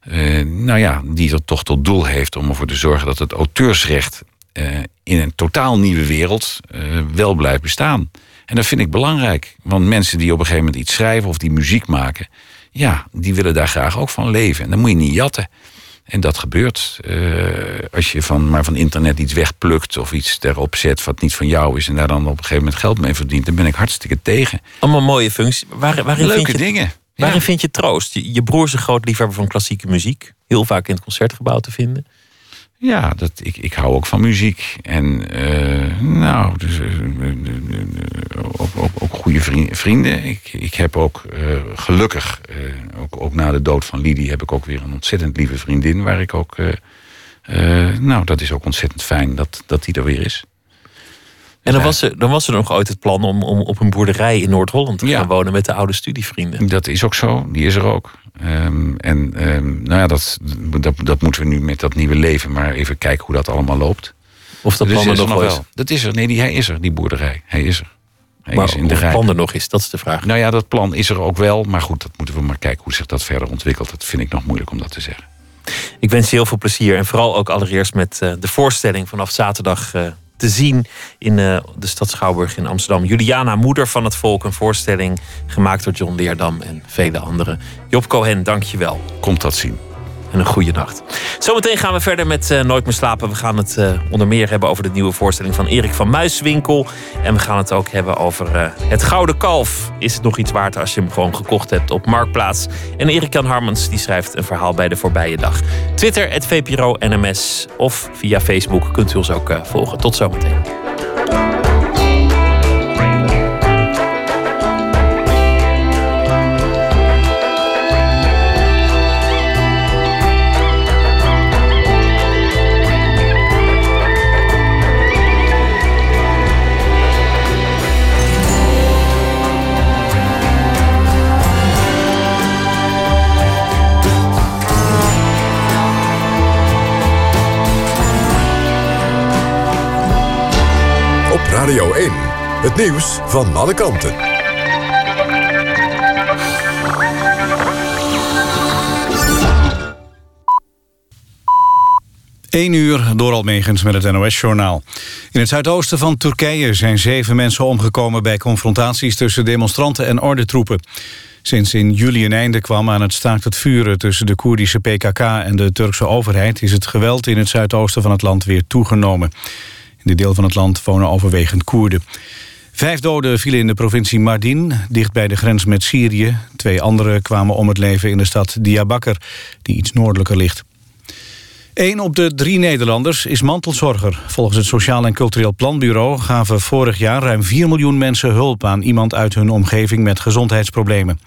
Eh, nou ja, die er toch tot doel heeft om ervoor te zorgen dat het auteursrecht eh, in een totaal nieuwe wereld eh, wel blijft bestaan. En dat vind ik belangrijk. Want mensen die op een gegeven moment iets schrijven of die muziek maken, ja, die willen daar graag ook van leven. En dan moet je niet jatten. En dat gebeurt als je van, maar van internet iets wegplukt of iets erop zet wat niet van jou is en daar dan op een gegeven moment geld mee verdient, dan ben ik hartstikke tegen. Allemaal mooie functies. Waar, waarin Leuke vind je, dingen. Waarin vind je troost? Je, je broer is een groot liefhebber van klassieke muziek. Heel vaak in het concertgebouw te vinden. Ja, dat, ik, ik hou ook van muziek. En eh, nou, dus, eh, eh, ook, ook, ook goede vri- vrienden. Ik, ik heb ook gelukkig, ook, ook na de dood van Lidie, heb ik ook weer een ontzettend lieve vriendin. Waar ik ook, nou, dat is ook ontzettend fijn dat, dat die er weer is. En dan Ja. was, er, dan was er nog ooit het plan om, om op een boerderij in Noord-Holland te Ja. gaan wonen met de oude studievrienden. Dat is ook zo, die is er ook. Ehm, en ehm, nou ja, dat, dat, dat moeten we nu met dat nieuwe leven maar even kijken hoe dat allemaal loopt. Of dat Dus plan er nog wel. Dat is er. Nee, die, hij is er, die boerderij. Hij is er. Hij Maar is in de het plan er nog is, dat is de vraag. Nou ja, dat plan is er ook wel. Maar goed, dat moeten we maar kijken hoe zich dat verder ontwikkelt. Dat vind ik nog moeilijk om dat te zeggen. Ik wens je heel veel plezier. En vooral ook allereerst met eh, de voorstelling vanaf zaterdag eh, te zien in eh, de stad Schouwburg in Amsterdam. Juliana, moeder van het volk. Een voorstelling gemaakt door John Leerdam en vele anderen. Job Cohen, dank je wel. Komt dat zien. En een goede nacht. Zometeen gaan we verder met eh, Nooit meer slapen. We gaan het eh, onder meer hebben over de nieuwe voorstelling van Erik van Muiswinkel. En we gaan het ook hebben over eh, het Gouden Kalf. Is het nog iets waard als je hem gewoon gekocht hebt op Marktplaats? En Erik Jan Harmens die schrijft een verhaal bij de voorbije dag. Twitter, het VPRO NMS. Of via Facebook kunt u ons ook volgen. Tot zometeen. Radio 1, Het nieuws van alle kanten. 1 uur door Almegens met het NOS-journaal. In het zuidoosten van Turkije zijn zeven mensen omgekomen... bij confrontaties tussen demonstranten en ordentroepen. Sinds in juli een einde kwam aan het staakt het vuren... tussen de Koerdische PKK en de Turkse overheid... is het geweld in het zuidoosten van het land weer toegenomen. In dit deel van het land wonen overwegend Koerden. Vijf doden vielen in de provincie Mardin, dicht bij de grens met Syrië. Twee anderen kwamen om het leven in de stad Diyarbakir, die iets noordelijker ligt. Een op de drie Nederlanders is mantelzorger. Volgens het Sociaal en Cultureel Planbureau gaven vorig jaar ruim 4 miljoen mensen hulp aan iemand uit hun omgeving met gezondheidsproblemen.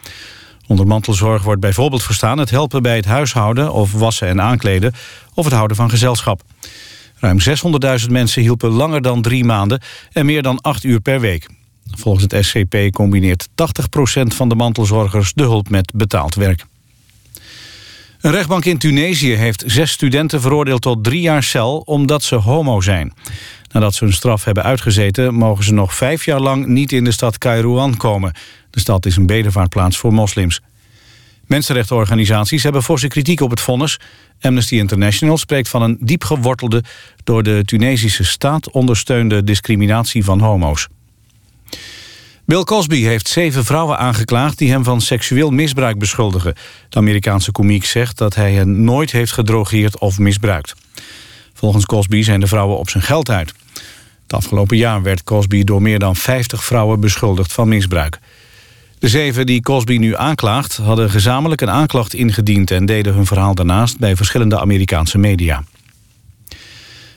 Onder mantelzorg wordt bijvoorbeeld verstaan het helpen bij het huishouden of wassen en aankleden of het houden van gezelschap. Ruim 600.000 mensen hielpen langer dan drie maanden en meer dan acht uur per week. Volgens het SCP combineert 80% van de mantelzorgers de hulp met betaald werk. Een rechtbank in Tunesië heeft zes studenten veroordeeld tot drie jaar cel omdat ze homo zijn. Nadat ze hun straf hebben uitgezeten mogen ze nog vijf jaar lang niet in de stad Kairouan komen. De stad is een bedevaartplaats voor moslims. Mensenrechtenorganisaties hebben forse kritiek op het vonnis. Amnesty International spreekt van een diep gewortelde... door de Tunesische staat ondersteunde discriminatie van homo's. Bill Cosby heeft zeven vrouwen aangeklaagd die hem van seksueel misbruik beschuldigen. De Amerikaanse komiek zegt dat hij hen nooit heeft gedrogeerd of misbruikt. Volgens Cosby zijn de vrouwen op zijn geld uit. Het afgelopen jaar werd Cosby door meer dan 50 vrouwen beschuldigd van misbruik. De zeven die Cosby nu aanklaagt hadden gezamenlijk een aanklacht ingediend... en deden hun verhaal daarnaast bij verschillende Amerikaanse media.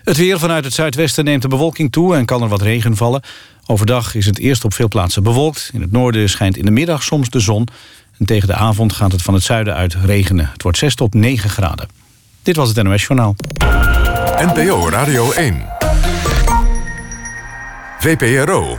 Het weer vanuit het zuidwesten neemt de bewolking toe en kan er wat regen vallen. Overdag is het eerst op veel plaatsen bewolkt. In het noorden schijnt in de middag soms de zon. En tegen de avond gaat het van het zuiden uit regenen. Het wordt 6 tot 9 graden. Dit was het NOS Journaal. NPO Radio 1. VPRO.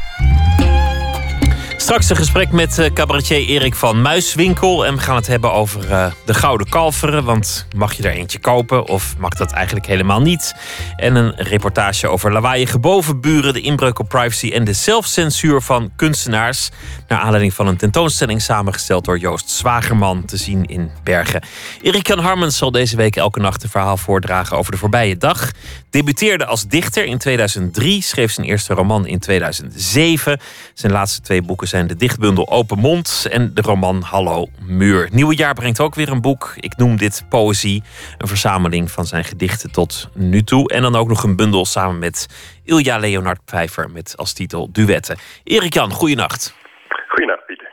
Straks een gesprek met uh, cabaretier Erik van Muiswinkel. En we gaan het hebben over uh, de Gouden Kalveren. Want mag je er eentje kopen of mag dat eigenlijk helemaal niet? En een reportage over lawaaiige bovenburen, de inbreuk op privacy en de zelfcensuur van kunstenaars. Naar aanleiding van een tentoonstelling samengesteld door Joost Zwagerman te zien in Bergen. Erik Jan Harmens zal deze week elke nacht een verhaal voordragen over de voorbije dag. Debuteerde als dichter in 2003, schreef zijn eerste roman in 2007. Zijn laatste twee boeken zijn de dichtbundel Open Mond en de roman Hallo Muur. Nieuwe jaar brengt ook weer een boek. Ik noem dit Poëzie. Een verzameling van zijn gedichten tot nu toe. En dan ook nog een bundel samen met Ilja Leonard Pfeiffer met als titel Duetten. Erik Jan, goeienacht. Goeienacht, Pieter.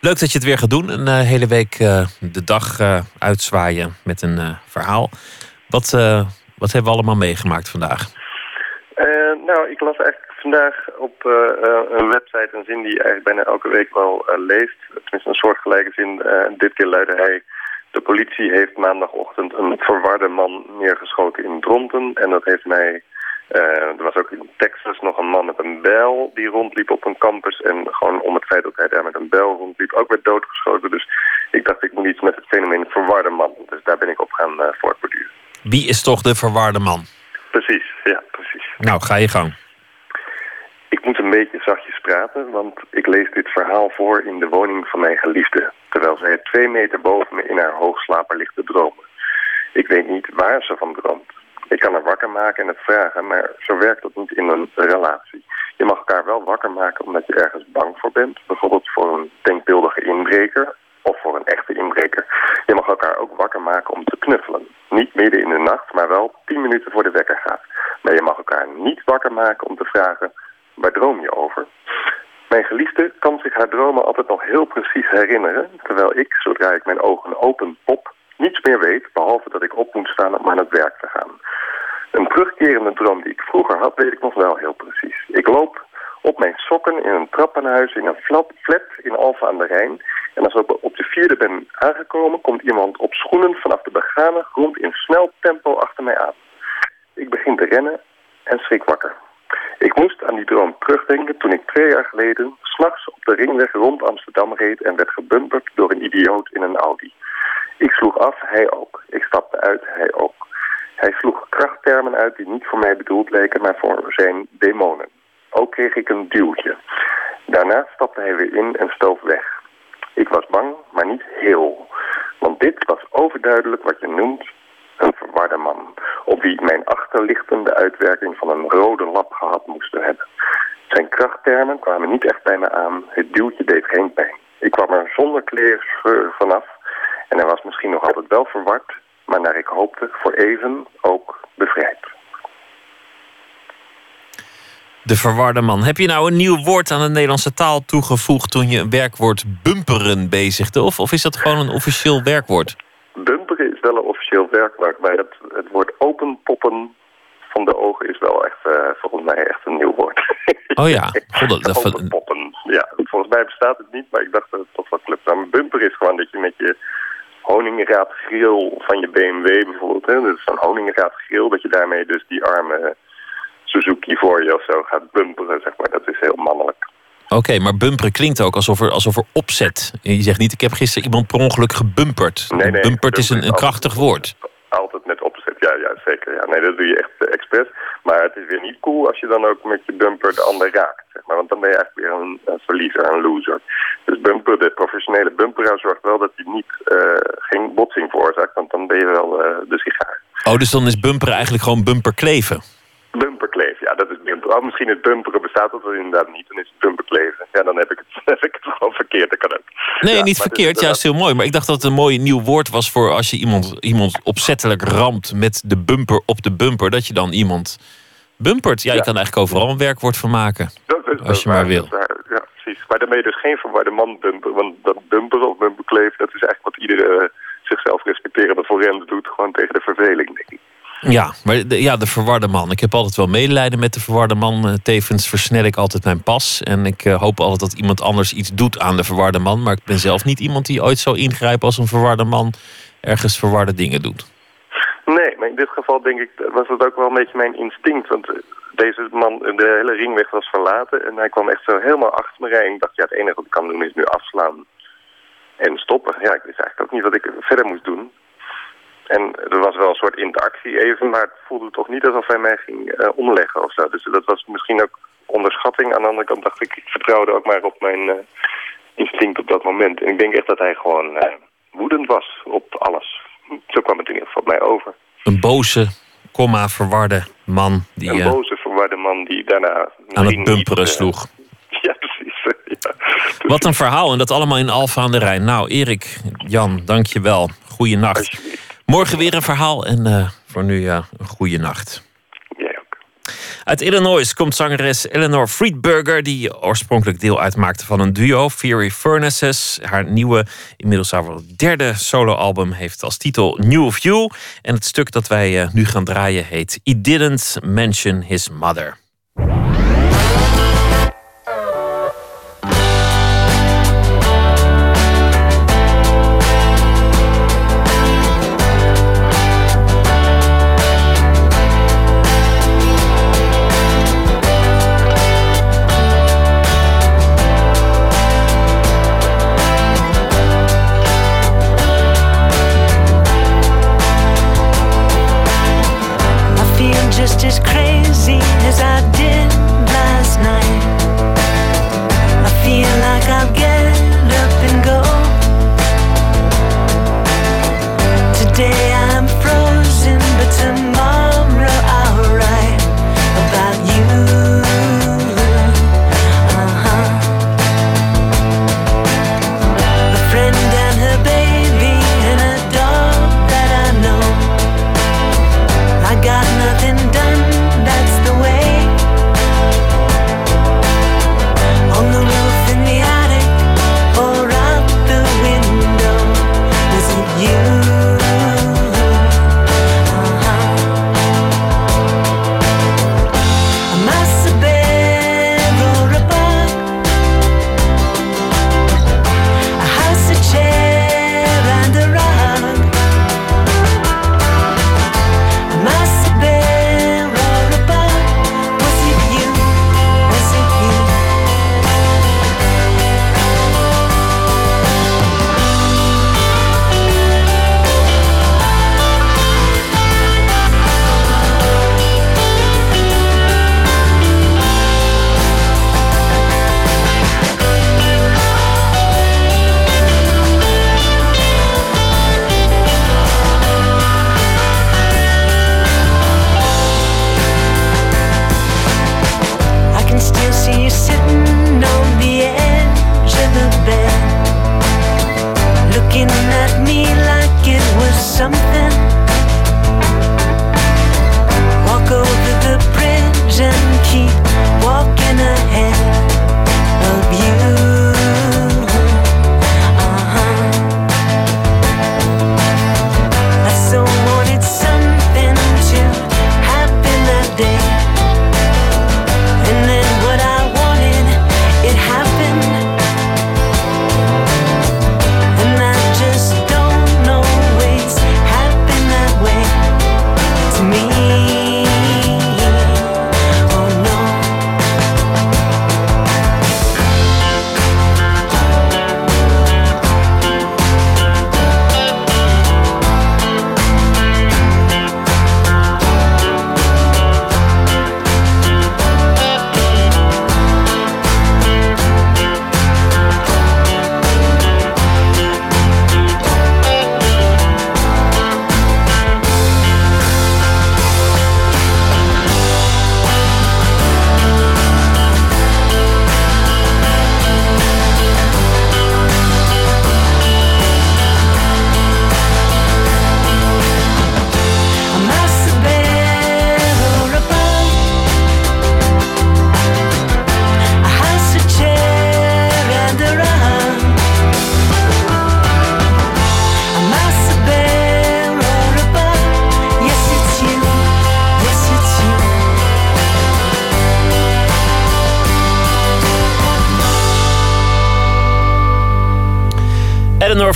Leuk dat je het weer gaat doen. Een uh, hele week uh, de dag uh, uitzwaaien met een verhaal. Wat, wat hebben we allemaal meegemaakt vandaag? nou, ik las eigenlijk vandaag op uh, een website een zin die je eigenlijk bijna elke week wel uh, leest. Tenminste een soortgelijke zin. Uh, dit keer luidde hij... De politie heeft maandagochtend een verwarde man neergeschoten in Dronten. En dat heeft mij... er was ook in Texas nog een man met een bijl die rondliep op een campus. En gewoon om het feit dat hij daar met een bijl rondliep ook werd doodgeschoten. Dus ik dacht ik moet iets met het fenomeen verwarde man. Dus daar ben ik op gaan voortborduren. Wie is toch de verwarde man? Precies, ja, precies. Nou, ga je gang. Ik moet een beetje zachtjes praten, want ik lees dit verhaal voor in de woning van mijn geliefde. Terwijl zij twee meter boven me in haar hoogslaper ligt te dromen. Ik weet niet waar ze van droomt. Ik kan haar wakker maken en het vragen, maar zo werkt dat niet in een relatie. Je mag elkaar wel wakker maken omdat je ergens bang voor bent. Bijvoorbeeld voor een denkbeeldige inbreker of voor een echte inbreker. Je mag elkaar ook wakker maken om te knuffelen. Niet midden in de nacht, maar wel tien minuten voor de wekker gaat. Maar je mag elkaar niet wakker maken om te vragen... Waar droom je over? Mijn geliefde kan zich haar dromen altijd nog heel precies herinneren... terwijl ik, zodra ik mijn ogen open pop, niets meer weet... behalve dat ik op moet staan om aan het werk te gaan. Een terugkerende droom die ik vroeger had, weet ik nog wel heel precies. Ik loop op mijn sokken in een trappenhuis in een flat, in Alphen aan de Rijn... En als ik op de vierde ben aangekomen, komt iemand op schoenen vanaf de begane grond in snel tempo achter mij aan. Ik begin te rennen en schrik wakker. Ik moest aan die droom terugdenken toen ik twee jaar geleden s'nachts op de ringweg rond Amsterdam reed en werd gebumperd door een idioot in een Audi. Ik sloeg af, hij ook. Ik stapte uit, hij ook. Hij sloeg krachttermen uit die niet voor mij bedoeld leken, maar voor zijn demonen. Ook kreeg ik een duwtje. Daarna stapte hij weer in en stoof weg. Ik was bang, maar niet heel. Want dit was overduidelijk wat je noemt een verwarde man, op wie mijn achterlichtende uitwerking van een rode lap gehad moesten hebben. Zijn krachttermen kwamen niet echt bij me aan, het duwtje deed geen pijn. Ik kwam er zonder kleerscheur vanaf en hij was misschien nog altijd wel verward, maar naar ik hoopte voor even ook bevrijd. De verwarde man. Heb je nou een nieuw woord aan de Nederlandse taal toegevoegd toen je een werkwoord bumperen bezigde? Of, of is dat gewoon een officieel werkwoord? Bumperen is wel een officieel werkwoord, maar het, het woord openpoppen van de ogen is wel echt, uh, volgens mij echt een nieuw woord. Oh ja, God, dat, dat, openpoppen. Ja, volgens mij bestaat het niet, maar ik dacht dat het toch wel klopt. Maar een bumper is gewoon dat je met je honingraadgrill van je BMW bijvoorbeeld, hè, dat is zo'n honingraadgrill, dat je daarmee dus die arme Suzuki voor je of zo gaat bumperen, zeg maar. Dat is heel mannelijk. Oké, maar bumperen klinkt ook alsof er, alsof er opzet. Je zegt niet, ik heb gisteren iemand per ongeluk gebumperd. Nee, nee, bumperd is een, een krachtig woord. Altijd met opzet, ja, ja, zeker. Ja. Nee, dat doe je echt uh, expres. Maar het is weer niet cool als je dan ook met je bumper de ander raakt. Zeg maar, want dan ben je eigenlijk weer een, een verliezer, een loser. Dus bumper, de professionele bumperaar zorgt wel dat hij niet, uh, geen botsing veroorzaakt. Want dan ben je wel uh, de sigaar. Oh, dus dan is bumperen eigenlijk gewoon bumperkleven? Bumperkleven, ja, dat is bumper. Oh, misschien het bumperen bestaat dat inderdaad niet. Dan is het bumperkleven. Ja, dan heb ik het, heb ik het gewoon verkeerd. Dat kan ook. Nee, ja, niet verkeerd. Juist heel mooi. Maar ik dacht dat het een mooi nieuw woord was voor als je iemand, iemand opzettelijk ramt met de bumper op de bumper. Dat je dan iemand bumpert. Ja, je kan eigenlijk overal een werkwoord van maken. Dat is, als je maar wil. Ja, precies. Maar dan ben je dus geen verwarde man bumper. Want dat bumper of bumperkleven, dat is eigenlijk wat iedere zichzelf respecterende forens doet. Gewoon tegen de verveling, denk ik. Ja, maar de, ja, de verwarde man. Ik heb altijd wel medelijden met de verwarde man. Tevens versnel ik altijd mijn pas. En ik uh, hoop altijd dat iemand anders iets doet aan de verwarde man. Maar ik ben zelf niet iemand die ooit zou ingrijpen als een verwarde man ergens verwarde dingen doet. Nee, maar in dit geval denk ik, was het ook wel een beetje mijn instinct. Want deze man, de hele ringweg was verlaten. En hij kwam echt zo helemaal achter me rijden. Ik dacht, ja, het enige wat ik kan doen is nu afslaan en stoppen. Ja, ik wist eigenlijk ook niet wat ik verder moest doen. En er was wel een soort interactie even, maar het voelde toch niet alsof hij mij ging uh, omleggen of zo. Dus dat was misschien ook onderschatting. Aan de andere kant dacht ik, ik vertrouwde ook maar op mijn uh, instinct op dat moment. En ik denk echt dat hij gewoon uh, woedend was op alles. Zo kwam het in ieder geval mij over. Een boze, komma, verwarde man. Die, een boze, verwarde man die daarna... Aan het bumperen niet, sloeg. Ja, precies. Ja. Wat een verhaal. En dat allemaal in Alfa aan de Rijn. Nou, Erik, Jan, dank je wel. Goeienacht. Morgen weer een verhaal en uh, voor nu ja, een goede nacht. Jij ook. Uit Illinois komt zangeres Eleanor Friedberger, die oorspronkelijk deel uitmaakte van een duo, Fury Furnaces. Haar nieuwe, inmiddels al derde soloalbum heeft als titel New of You. En het stuk dat wij uh, nu gaan draaien heet He Didn't Mention His Mother.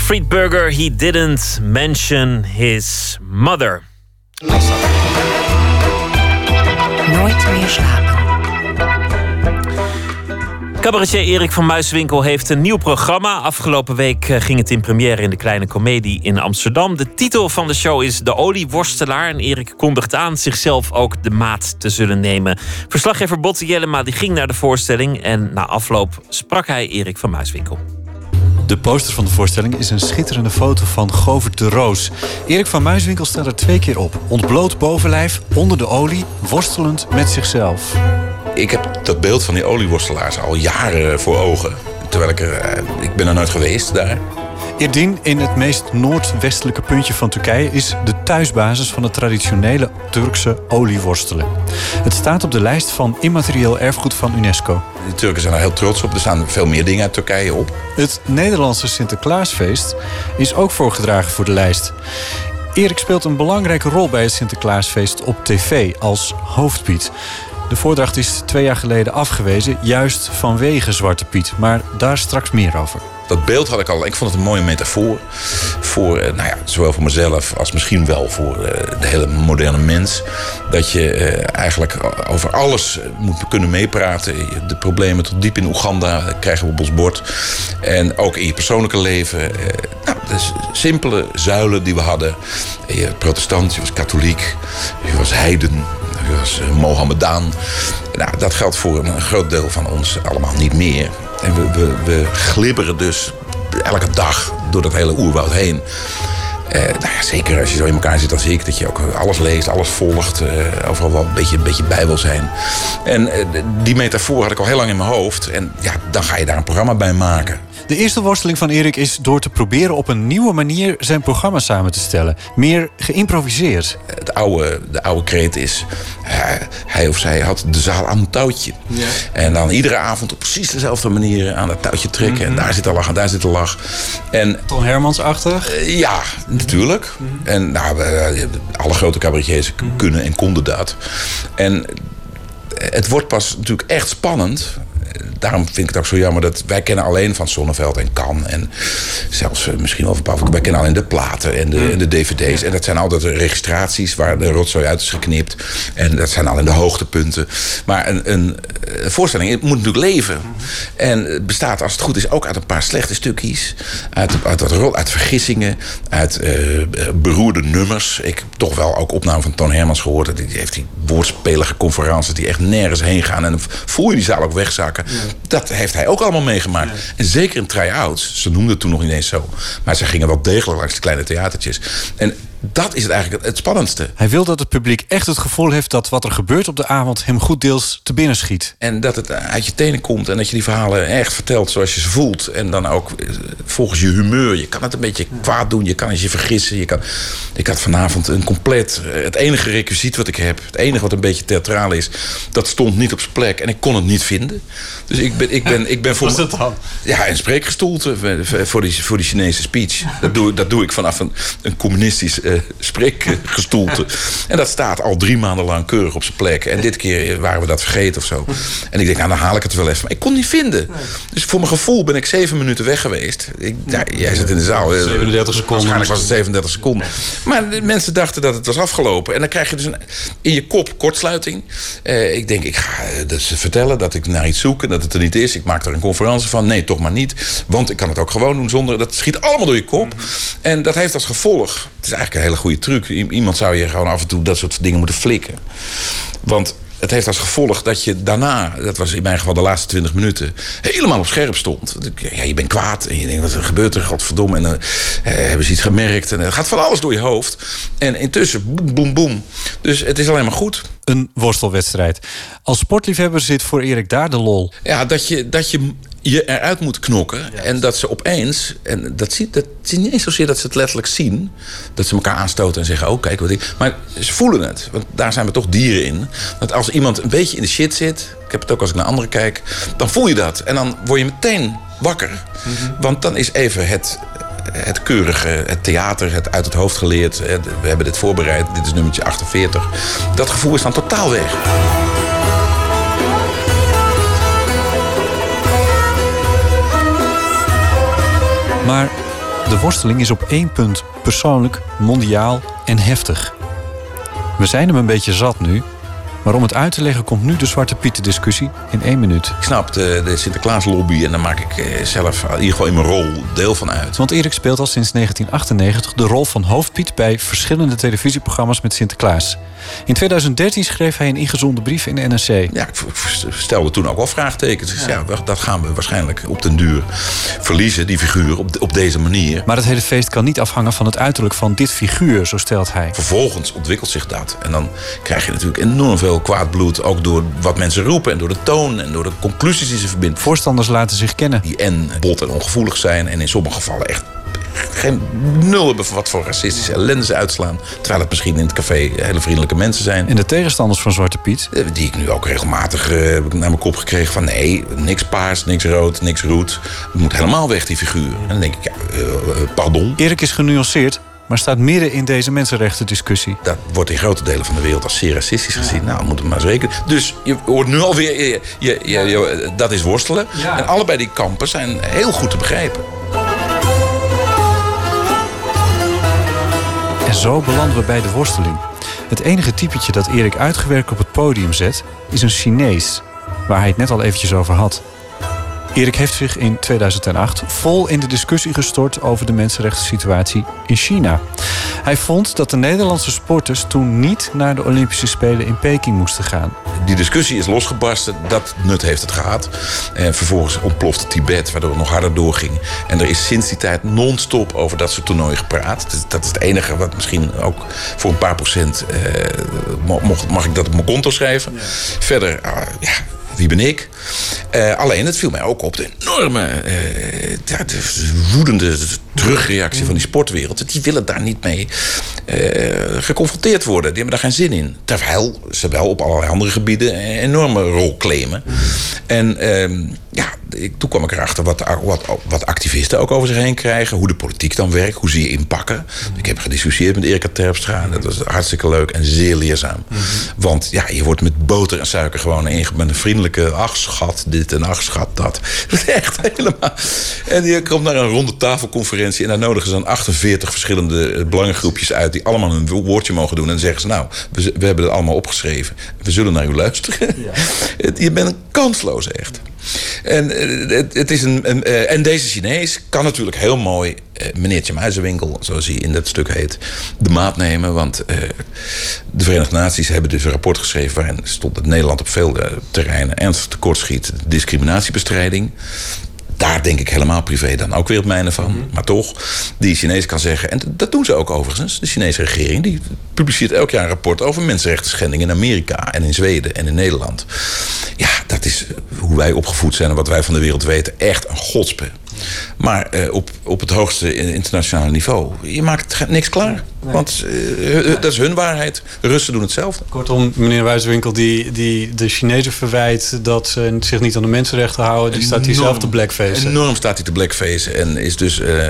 Friedberger, he didn't mention his mother. Nooit meer slapen. Cabaretier Erik van Muiswinkel heeft een nieuw programma. Afgelopen week eh, ging het in première in de Kleine Comedie in Amsterdam. De titel van de show is De Olieworstelaar. En Erik kondigt aan zichzelf ook de maat te zullen nemen. Verslaggever Botte Jellema die ging naar de voorstelling. En na afloop sprak hij Erik van Muiswinkel. De poster van de voorstelling is een schitterende foto van Govert de Roos. Erik van Muiswinkel staat er twee keer op. Ontbloot bovenlijf, onder de olie, worstelend met zichzelf. Ik heb dat beeld van die olieworstelaars al jaren voor ogen. Terwijl ik er... eh, Ik ben er nooit geweest daar. Irdin, in het meest noordwestelijke puntje van Turkije... is de thuisbasis van het traditionele Turkse olieworstelen. Het staat op de lijst van immaterieel erfgoed van UNESCO. De Turken zijn er heel trots op. Er staan veel meer dingen uit Turkije op. Het Nederlandse Sinterklaasfeest is ook voorgedragen voor de lijst. Erik speelt een belangrijke rol bij het Sinterklaasfeest op tv als hoofdpiet. De voordracht is twee jaar geleden afgewezen, juist vanwege Zwarte Piet. Maar daar straks meer over. Dat beeld had ik al. Ik vond het een mooie metafoor. Voor, eh, nou ja, zowel voor mezelf als misschien wel voor eh, de hele moderne mens. Dat je eh, eigenlijk over alles moet kunnen meepraten. De problemen tot diep in Oeganda krijgen we op ons bord. En ook in je persoonlijke leven. nou, de simpele zuilen die we hadden. Je protestant, je was katholiek, je was heiden, je was Mohammedaan. Nou, dat geldt voor een groot deel van ons allemaal niet meer. En we, we, we glibberen dus elke dag door dat hele oerwoud heen. Eh, nou ja, zeker als je zo in elkaar zit als ik, dat je ook alles leest, alles volgt, eh, overal wel een beetje, een beetje bij wil zijn. En eh, die metafoor had ik al heel lang in mijn hoofd. En ja, dan ga je daar een programma bij maken. De eerste worsteling van Erik is door te proberen op een nieuwe manier zijn programma samen te stellen. Meer geïmproviseerd. Het oude, de oude kreet is, eh, hij of zij had de zaal aan een touwtje. En dan iedere avond op precies dezelfde manier aan dat touwtje trekken. En daar zit de lach en daar zit de lach. En Ton Hermans-achtig? Eh, ja, natuurlijk. En nou, we- alle grote cabaretiers k- kunnen en konden dat. En het wordt pas natuurlijk echt spannend. Daarom vind ik het ook zo jammer dat wij kennen alleen van Sonneveld en Kan. En zelfs eh, misschien wel van. Wij kennen alleen de platen en de, en de dvd's. En dat zijn altijd de registraties waar de rotzooi uit is geknipt. En dat zijn alleen de hoogtepunten. Maar een, een, eh, voorstelling het moet natuurlijk leven. En het bestaat als het goed is ook uit een paar slechte stukjes. Uit, uit, rol, uit vergissingen. Uit eh, beroerde nummers. Ik heb toch wel ook opname van Toon Hermans gehoord. Die heeft die woordspelige conferences die echt nergens heen gaan. En dan voel je die zaal ook wegzakken. Dat heeft hij ook allemaal meegemaakt. En zeker in try-outs. Ze noemden het toen nog niet eens zo. Maar ze gingen wel degelijk langs de kleine theatertjes. En dat is het eigenlijk het spannendste. Hij wil dat het publiek echt het gevoel heeft dat wat er gebeurt op de avond hem goed deels te binnen schiet. En dat het uit je tenen komt en dat je die verhalen echt vertelt zoals je ze voelt. En dan ook eh, volgens je humeur. Je kan het een beetje kwaad doen, je kan het je vergissen. Je kan... Ik had vanavond een compleet. eh, Het enige requisiet wat ik heb, het enige wat een beetje theatraal is, dat stond niet op zijn plek en ik kon het niet vinden. Dus ik ben, ik ben, ik ben voor. Wat is dat dan? Ja, een spreekgestoelte voor die, voor die Chinese speech. Dat doe, dat doe ik vanaf een, een communistisch eh, spreekgestoelte. En dat staat al drie maanden lang keurig op zijn plek. En dit keer waren we dat vergeten of zo. En ik denk, nou, dan haal ik het wel even. Maar ik kon het niet vinden. Dus voor mijn gevoel ben ik zeven minuten weg geweest. Ik, jij zit in de zaal. eh, 37 seconden. Waarschijnlijk was het 37 seconden. Maar de mensen dachten dat het was afgelopen. En dan krijg je dus een, in je kop kortsluiting. Eh, ik denk, ik ga eh, dus vertellen dat ik naar iets zoek en dat het er niet is. Ik maak er een conferentie van. Nee, toch maar niet. Want ik kan het ook gewoon doen zonder... Dat schiet allemaal door je kop. En dat heeft als gevolg... Het is eigenlijk een hele goede truc. Iemand zou je gewoon af en toe dat soort dingen moeten flikken. Want het heeft als gevolg dat je daarna, dat was in mijn geval de laatste 20 minuten, helemaal op scherp stond. Ja, je bent kwaad en je denkt, wat gebeurt er, godverdomme. En dan eh, hebben ze iets gemerkt. En er gaat van alles door je hoofd. En intussen, boem, boem. Dus het is alleen maar goed. Een worstelwedstrijd. Als sportliefhebber zit voor Erik daar de lol. Ja, dat je, dat je je eruit moet knokken. En dat ze opeens, en dat, ziet, dat is niet eens zozeer dat ze het letterlijk zien. Dat ze elkaar aanstoten en zeggen, oh kijk wat ik... Maar ze voelen het, want daar zijn we toch dieren in. Dat als iemand een beetje in de shit zit... Ik heb het ook als ik naar anderen kijk. Dan voel je dat. En dan word je meteen wakker. Want dan is even het, het keurige, het theater, het uit het hoofd geleerd. eh, We hebben dit voorbereid, dit is nummertje 48. Dat gevoel is dan totaal weg. Maar de worsteling is op één punt persoonlijk, mondiaal en heftig. We zijn hem een beetje zat nu. Maar om het uit te leggen komt nu de Zwarte Pieten discussie in één minuut. Ik snap de, de Sinterklaaslobby en daar maak ik eh, zelf in ieder geval in mijn rol deel van uit. Want Erik speelt al sinds 1998 de rol van hoofdpiet bij verschillende televisieprogramma's met Sinterklaas. In 2013 schreef hij een ingezonden brief in de NRC. Ja, ik stelde toen ook wel vraagtekens. Dus ja, dat gaan we waarschijnlijk op den duur verliezen, die figuur, op, op deze manier. Maar het hele feest kan niet afhangen van het uiterlijk van dit figuur, zo stelt hij. Vervolgens ontwikkelt zich dat. En dan krijg je natuurlijk enorm veel kwaad bloed. Ook door wat mensen roepen en door de toon en door de conclusies die ze verbinden. Voorstanders laten zich kennen. Die en bot en ongevoelig zijn. En in sommige gevallen echt geen nul hebben wat voor racistische ellende ze uitslaan. Terwijl het misschien in het café hele vriendelijke mensen zijn. En de tegenstanders van Zwarte Piet? Eh, Die ik nu ook regelmatig eh, naar mijn kop gekregen van nee, niks paars, niks rood, niks roet. Het moet helemaal weg, die figuur. En dan denk ik, ja, eh, pardon. Erik is genuanceerd, maar staat midden in deze mensenrechten discussie. Dat wordt in grote delen van de wereld als zeer racistisch gezien. Nou, moet het maar rekenen. Dus je hoort nu alweer, je, je, je, je- dat is worstelen. En allebei die kampen zijn heel goed te begrijpen. En zo belanden we bij de worsteling. Het enige typetje dat Erik uitgewerkt op het podium zet, is een Chinees, waar hij het net al eventjes over had. Erik heeft zich in 2008 vol in de discussie gestort over de mensenrechten-situatie in China. Hij vond dat de Nederlandse sporters toen niet naar de Olympische Spelen in Peking moesten gaan. Die discussie is losgebarsten. Dat nut heeft het gehad. En vervolgens ontplofte Tibet, waardoor het nog harder doorging. En er is sinds die tijd non-stop over dat soort toernooien gepraat. Dat is het enige wat misschien ook voor een paar procent... eh, mag ik dat op mijn konto schrijven. Verder, ah, ja, wie ben ik? Eh, alleen, het viel mij ook op de enorme, ja, de woedende terugreactie van die sportwereld. Die willen daar niet mee geconfronteerd worden. Die hebben daar geen zin in. Terwijl ze wel op allerlei andere gebieden een enorme rol claimen. En ehm, ja, toen kwam ik erachter wat, wat, wat activisten ook over zich heen krijgen. Hoe de politiek dan werkt, hoe ze je inpakken. Ik heb gediscussieerd met Erika Terpstra. Dat was hartstikke leuk en zeer leerzaam. Want ja, je wordt met boter en suiker gewoon inge- met een vriendelijke... ach schat dit en ach schat dat. Dat is echt helemaal... En je komt naar een ronde tafelconferentie... en daar nodigen ze dan 48 verschillende eh, belangengroepjes uit... die allemaal een wo- woordje mogen doen. En zeggen ze, nou, we, we hebben het allemaal opgeschreven. We zullen naar u luisteren. Het- je bent kansloos echt. En, eh, het, het is een, een, eh, en deze Chinees kan natuurlijk heel mooi eh, meneertje Muizenwinkel, zoals hij in dat stuk heet, de maat nemen. Want eh, de Verenigde Naties hebben dus een rapport geschreven waarin stond dat Nederland op veel terreinen ernstig tekortschiet. Discriminatiebestrijding. Daar denk ik helemaal privé dan ook weer het mijne van. Maar toch, die Chinees kan zeggen... en dat doen ze ook overigens. De Chinese regering die publiceert elk jaar een rapport... over mensenrechten schendingen in Amerika en in Zweden en in Nederland. Ja, dat is hoe wij opgevoed zijn en wat wij van de wereld weten. Echt een godspe. Maar eh, op, op het hoogste internationale niveau, je maakt niks klaar. Want eh, dat is hun waarheid. De Russen doen hetzelfde. Kortom, meneer Wijswinkel, die, die de Chinezen verwijt dat ze zich niet aan de mensenrechten houden, die staat hier zelf te blackface. Enorm staat hij te blackface en is dus eh,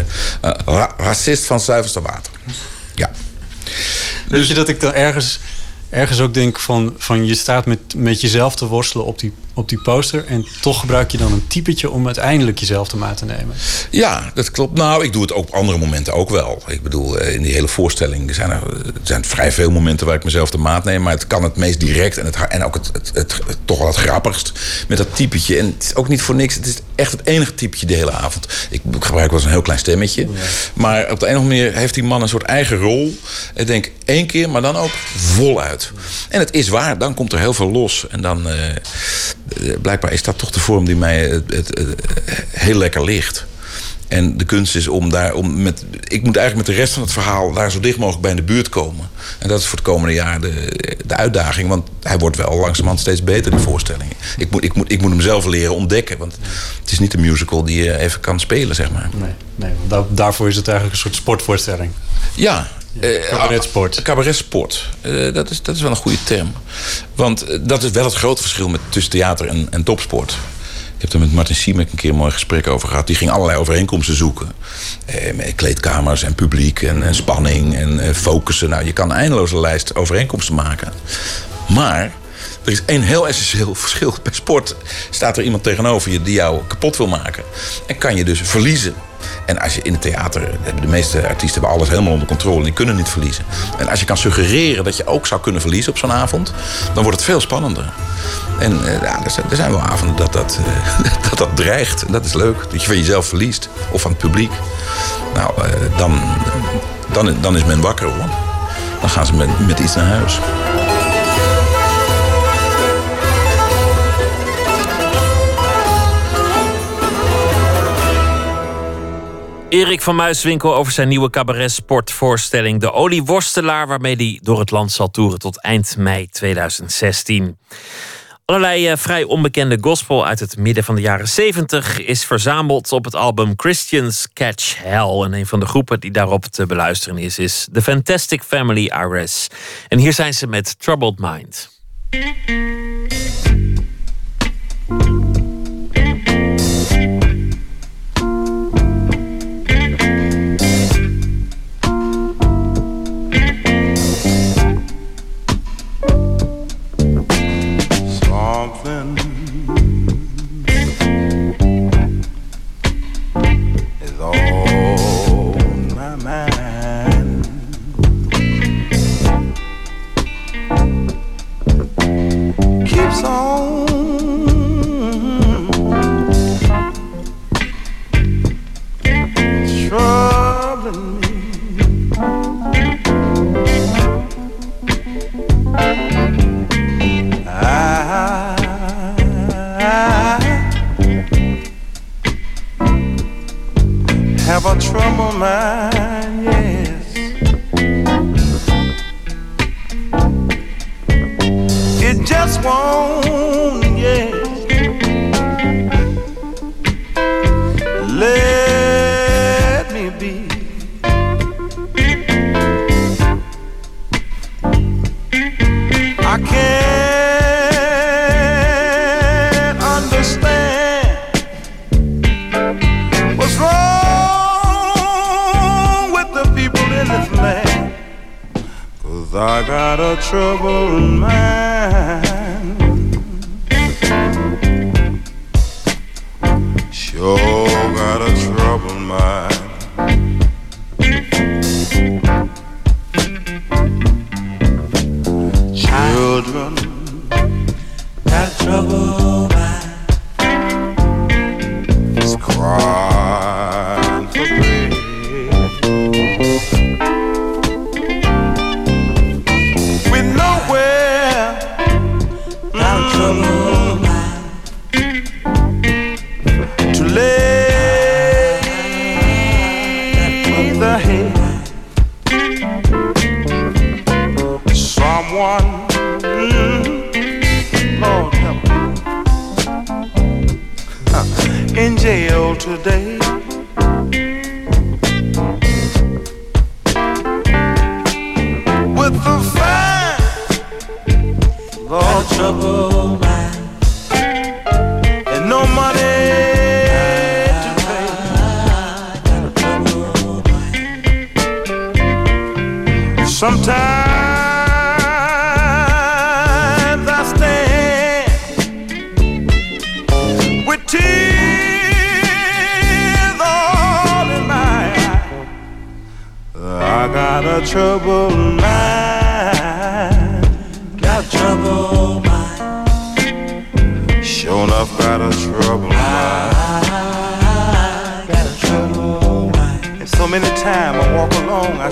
ra racist van zuiverste water. Ja. Weet je dat ik dan ergens, ergens ook denk van, van je staat met, met jezelf te worstelen op die, op die poster en toch gebruik je dan een typetje om uiteindelijk jezelf te maat te nemen. Ja, dat klopt. Nou, ik doe het ook op andere momenten ook wel. Ik bedoel, eh, in die hele voorstelling zijn er, er zijn vrij veel momenten waar ik mezelf de maat neem. Maar het kan het meest direct en, het, en ook het, het, het, toch wel het grappigst met dat typetje. En het is ook niet voor niks. Het is echt het enige typetje de hele avond. Ik gebruik wel eens een heel klein stemmetje. Maar op de een of andere manier heeft die man een soort eigen rol. Ik denk één keer, maar dan ook voluit. En het is waar, dan komt er heel veel los. En dan, eh, eh, blijkbaar is dat toch de vorm die mij het, het, het, heel lekker ligt. En de kunst is om daar, om met, ik moet eigenlijk met de rest van het verhaal daar zo dicht mogelijk bij in de buurt komen. En dat is voor het komende jaar de, de uitdaging, want hij wordt wel langzamerhand steeds beter, die voorstellingen. Ik moet, ik, moet, ik moet hem zelf leren ontdekken, want het is niet een musical die je even kan spelen, zeg maar. Nee, nee want daarvoor is het eigenlijk een soort sportvoorstelling. Ja. Cabaretsport. cabaretsport. Eh, dat, is, dat is wel een goede term. Want eh, dat is wel het grote verschil met, tussen theater en, en topsport. Ik heb er met Martin Siemek een keer een mooi gesprek over gehad. Die ging allerlei overeenkomsten zoeken. Eh, kleedkamers en publiek en, en spanning en eh, focussen. Nou, je kan een eindeloze lijst overeenkomsten maken. Maar er is één heel essentieel verschil. Bij sport staat er iemand tegenover je die jou kapot wil maken. En kan je dus verliezen. En als je in het theater, de meeste artiesten hebben alles helemaal onder controle en die kunnen niet verliezen. En als je kan suggereren dat je ook zou kunnen verliezen op zo'n avond, dan wordt het veel spannender. En eh, ja, er, zijn, wel avonden dat dat, eh, dat dat dreigt. Dat is leuk. Dat je van jezelf verliest. Of van het publiek. Nou, eh, dan, dan, dan is men wakker hoor. Dan gaan ze met iets naar huis. Erik van Muiswinkel over zijn nieuwe cabaret-sportvoorstelling De Olieworstelaar, waarmee hij door het land zal toeren tot eind mei 2016. Allerlei eh, vrij onbekende gospel uit het midden van de jaren 70 is verzameld op het album Christians Catch Hell. En een van de groepen die daarop te beluisteren is, is The Fantastic Family RS. En hier zijn ze met Troubled Mind. Me. I have a trouble mind, yes. It just won't, I got a troubled mind. Sure got a troubled mind. Children got trouble mind. It's troubled mind, got a troubled mind. Sure enough, got a troubled mind. Got a troubled mind. And so many times I walk along, I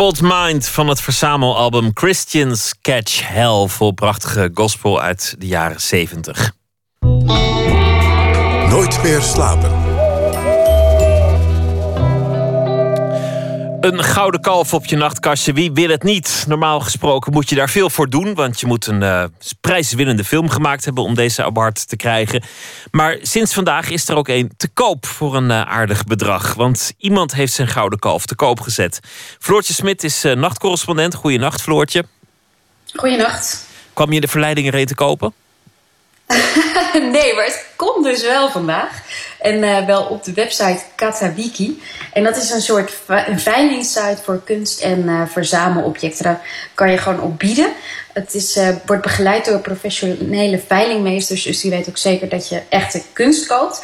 Troubled Mind van het verzamelalbum Christians Catch Hell. Vol prachtige gospel uit de jaren 70. Nooit meer slapen. Een gouden kalf op je nachtkastje, wie wil het niet? Normaal gesproken moet je daar veel voor doen, want je moet een uh, prijswinnende film gemaakt hebben om deze award te krijgen. Maar sinds vandaag is er ook een te koop voor een uh, aardig bedrag, want iemand heeft zijn gouden kalf te koop gezet. Floortje Smit is uh, nachtcorrespondent. Goeienacht, Floortje. Goeienacht. Kwam je de verleiding erin te kopen? nee, maar het komt dus wel vandaag. En uh, wel op de website Katawiki. En dat is een soort veilingssite voor kunst- en uh, verzamelobjecten. Daar kan je gewoon op bieden. Het is, uh, wordt begeleid door professionele veilingmeesters. Dus die weten ook zeker dat je echte kunst koopt.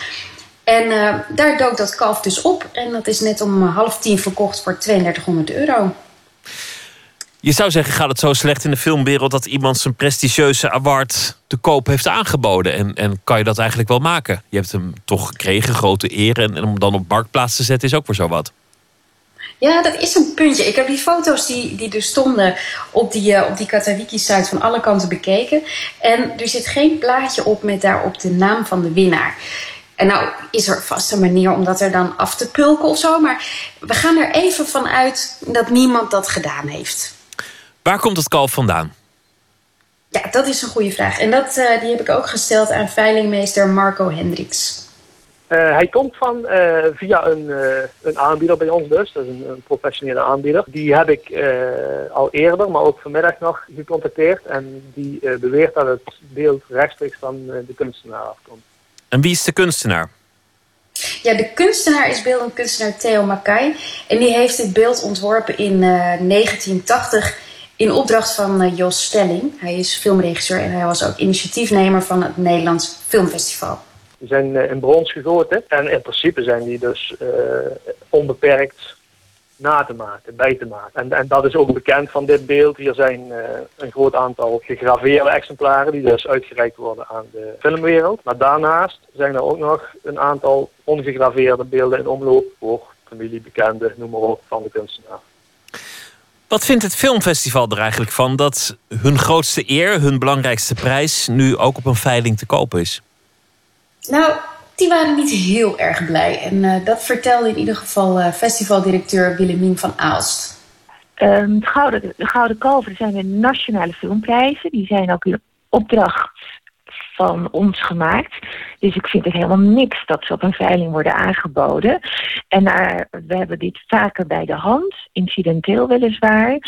En daar dook dat kalf dus op. En dat is net om half tien verkocht voor 3200 euro. Je zou zeggen, gaat het zo slecht in de filmwereld dat iemand zijn prestigieuze award te koop heeft aangeboden? En, en kan je dat eigenlijk wel maken? Je hebt hem toch gekregen, grote eer. En, en om dan op marktplaats te zetten is ook weer zo wat. Ja, dat is een puntje. Ik heb die foto's die, die er stonden op die, uh, op die Katawiki-site van alle kanten bekeken. En er zit geen plaatje op met daarop de naam van de winnaar. En nou is er vast een manier om dat er dan af te pulken of zo. Maar we gaan er even van uit dat niemand dat gedaan heeft. Waar komt het kalf vandaan? Ja, dat is een goede vraag. En dat, uh, die heb ik ook gesteld aan veilingmeester Marco Hendricks. Uh, hij komt van uh, via een, een aanbieder bij ons dus. Dat is een, een professionele aanbieder. Die heb ik al eerder, maar ook vanmiddag nog gecontacteerd. En die beweert dat het beeld rechtstreeks van de kunstenaar afkomt. En wie is de kunstenaar? Ja, de kunstenaar is beeldend kunstenaar Theo Mackay. En die heeft dit beeld ontworpen in 1980 in opdracht van uh, Jos Stelling. Hij is filmregisseur en hij was ook initiatiefnemer van het Nederlands Filmfestival. Die zijn uh, in brons gegoten en in principe zijn die dus uh, onbeperkt na te maken, bij te maken. En, en dat is ook bekend van dit beeld. Hier zijn een groot aantal gegraveerde exemplaren die dus uitgereikt worden aan de filmwereld. Maar daarnaast zijn er ook nog een aantal ongegraveerde beelden in omloop voor familie, bekenden, noem maar op, van de kunstenaar. Wat vindt het filmfestival er eigenlijk van dat hun grootste eer, hun belangrijkste prijs, nu ook op een veiling te kopen is? Nou, die waren niet heel erg blij. En uh, dat vertelde in ieder geval uh, festivaldirecteur Willemien van Aalst. Um, de, Gouden, de Gouden Kalver zijn de nationale filmprijzen. Die zijn ook in opdracht van ons gemaakt. Dus ik vind het helemaal niks dat ze op een veiling worden aangeboden. En we hebben dit vaker bij de hand, incidenteel weliswaar. Uh,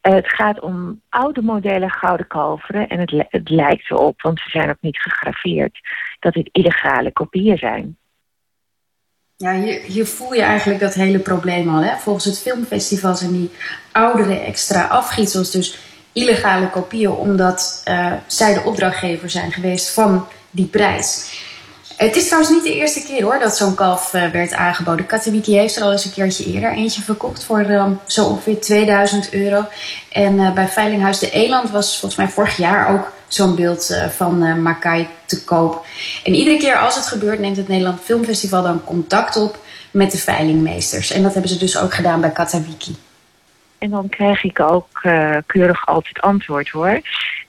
het gaat om oude modellen gouden kalveren en het, het lijkt erop, want ze zijn ook niet gegraveerd, dat dit illegale kopieën zijn. Ja, hier, hier voel je eigenlijk dat hele probleem al. Hè? Volgens het filmfestival zijn die oudere extra afgietsels dus illegale kopieën, omdat uh, zij de opdrachtgever zijn geweest van die prijs. Het is trouwens niet de eerste keer hoor dat zo'n kalf uh, werd aangeboden. Katowiki heeft er al eens een keertje eerder eentje verkocht voor uh, zo ongeveer 2000 euro. En uh, bij Veilinghuis de Eland was volgens mij vorig jaar ook zo'n beeld van Makai te koop. En iedere keer als het gebeurt neemt het Nederland Filmfestival dan contact op met de veilingmeesters. En dat hebben ze dus ook gedaan bij Katawiki. En dan krijg ik ook uh, keurig altijd antwoord hoor.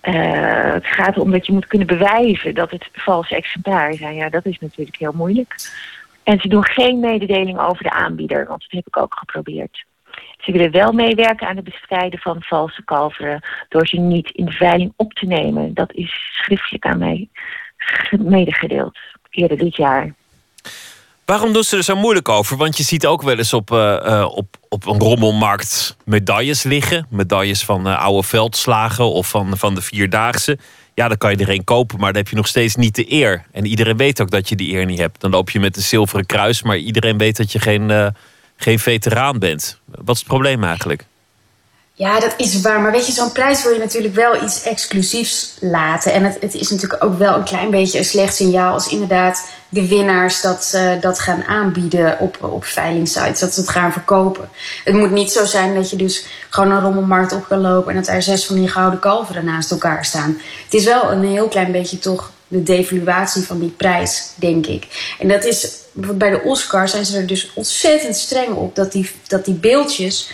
Uh, het gaat erom dat je moet kunnen bewijzen dat het valse exemplaren zijn. Ja, dat is natuurlijk heel moeilijk. En ze doen geen mededeling over de aanbieder, want dat heb ik ook geprobeerd. Ze willen wel meewerken aan het bestrijden van valse kalveren door ze niet in de veiling op te nemen. Dat is schriftelijk aan mij medegedeeld eerder dit jaar. Waarom doen ze er zo moeilijk over? Want je ziet ook wel eens op, uh, uh, op, op een rommelmarkt medailles liggen. Medailles van uh, oude veldslagen of van, van de Vierdaagse. Ja, dan kan je er een kopen, maar dan heb je nog steeds niet de eer. En iedereen weet ook dat je die eer niet hebt. Dan loop je met een zilveren kruis, maar iedereen weet dat je geen, geen veteraan bent. Wat is het probleem eigenlijk? Ja, dat is waar. Maar weet je, zo'n prijs wil je natuurlijk wel iets exclusiefs laten. En het, het is natuurlijk ook wel een klein beetje een slecht signaal als inderdaad de winnaars dat, uh, dat gaan aanbieden op, op veilingsites. Dat ze het gaan verkopen. Het moet niet zo zijn dat je dus gewoon een rommelmarkt op kan lopen en dat er zes van die gouden kalveren naast elkaar staan. Het is wel een heel klein beetje toch de devaluatie van die prijs, denk ik. En dat is, bij de Oscars zijn ze er dus ontzettend streng op dat die, dat die beeldjes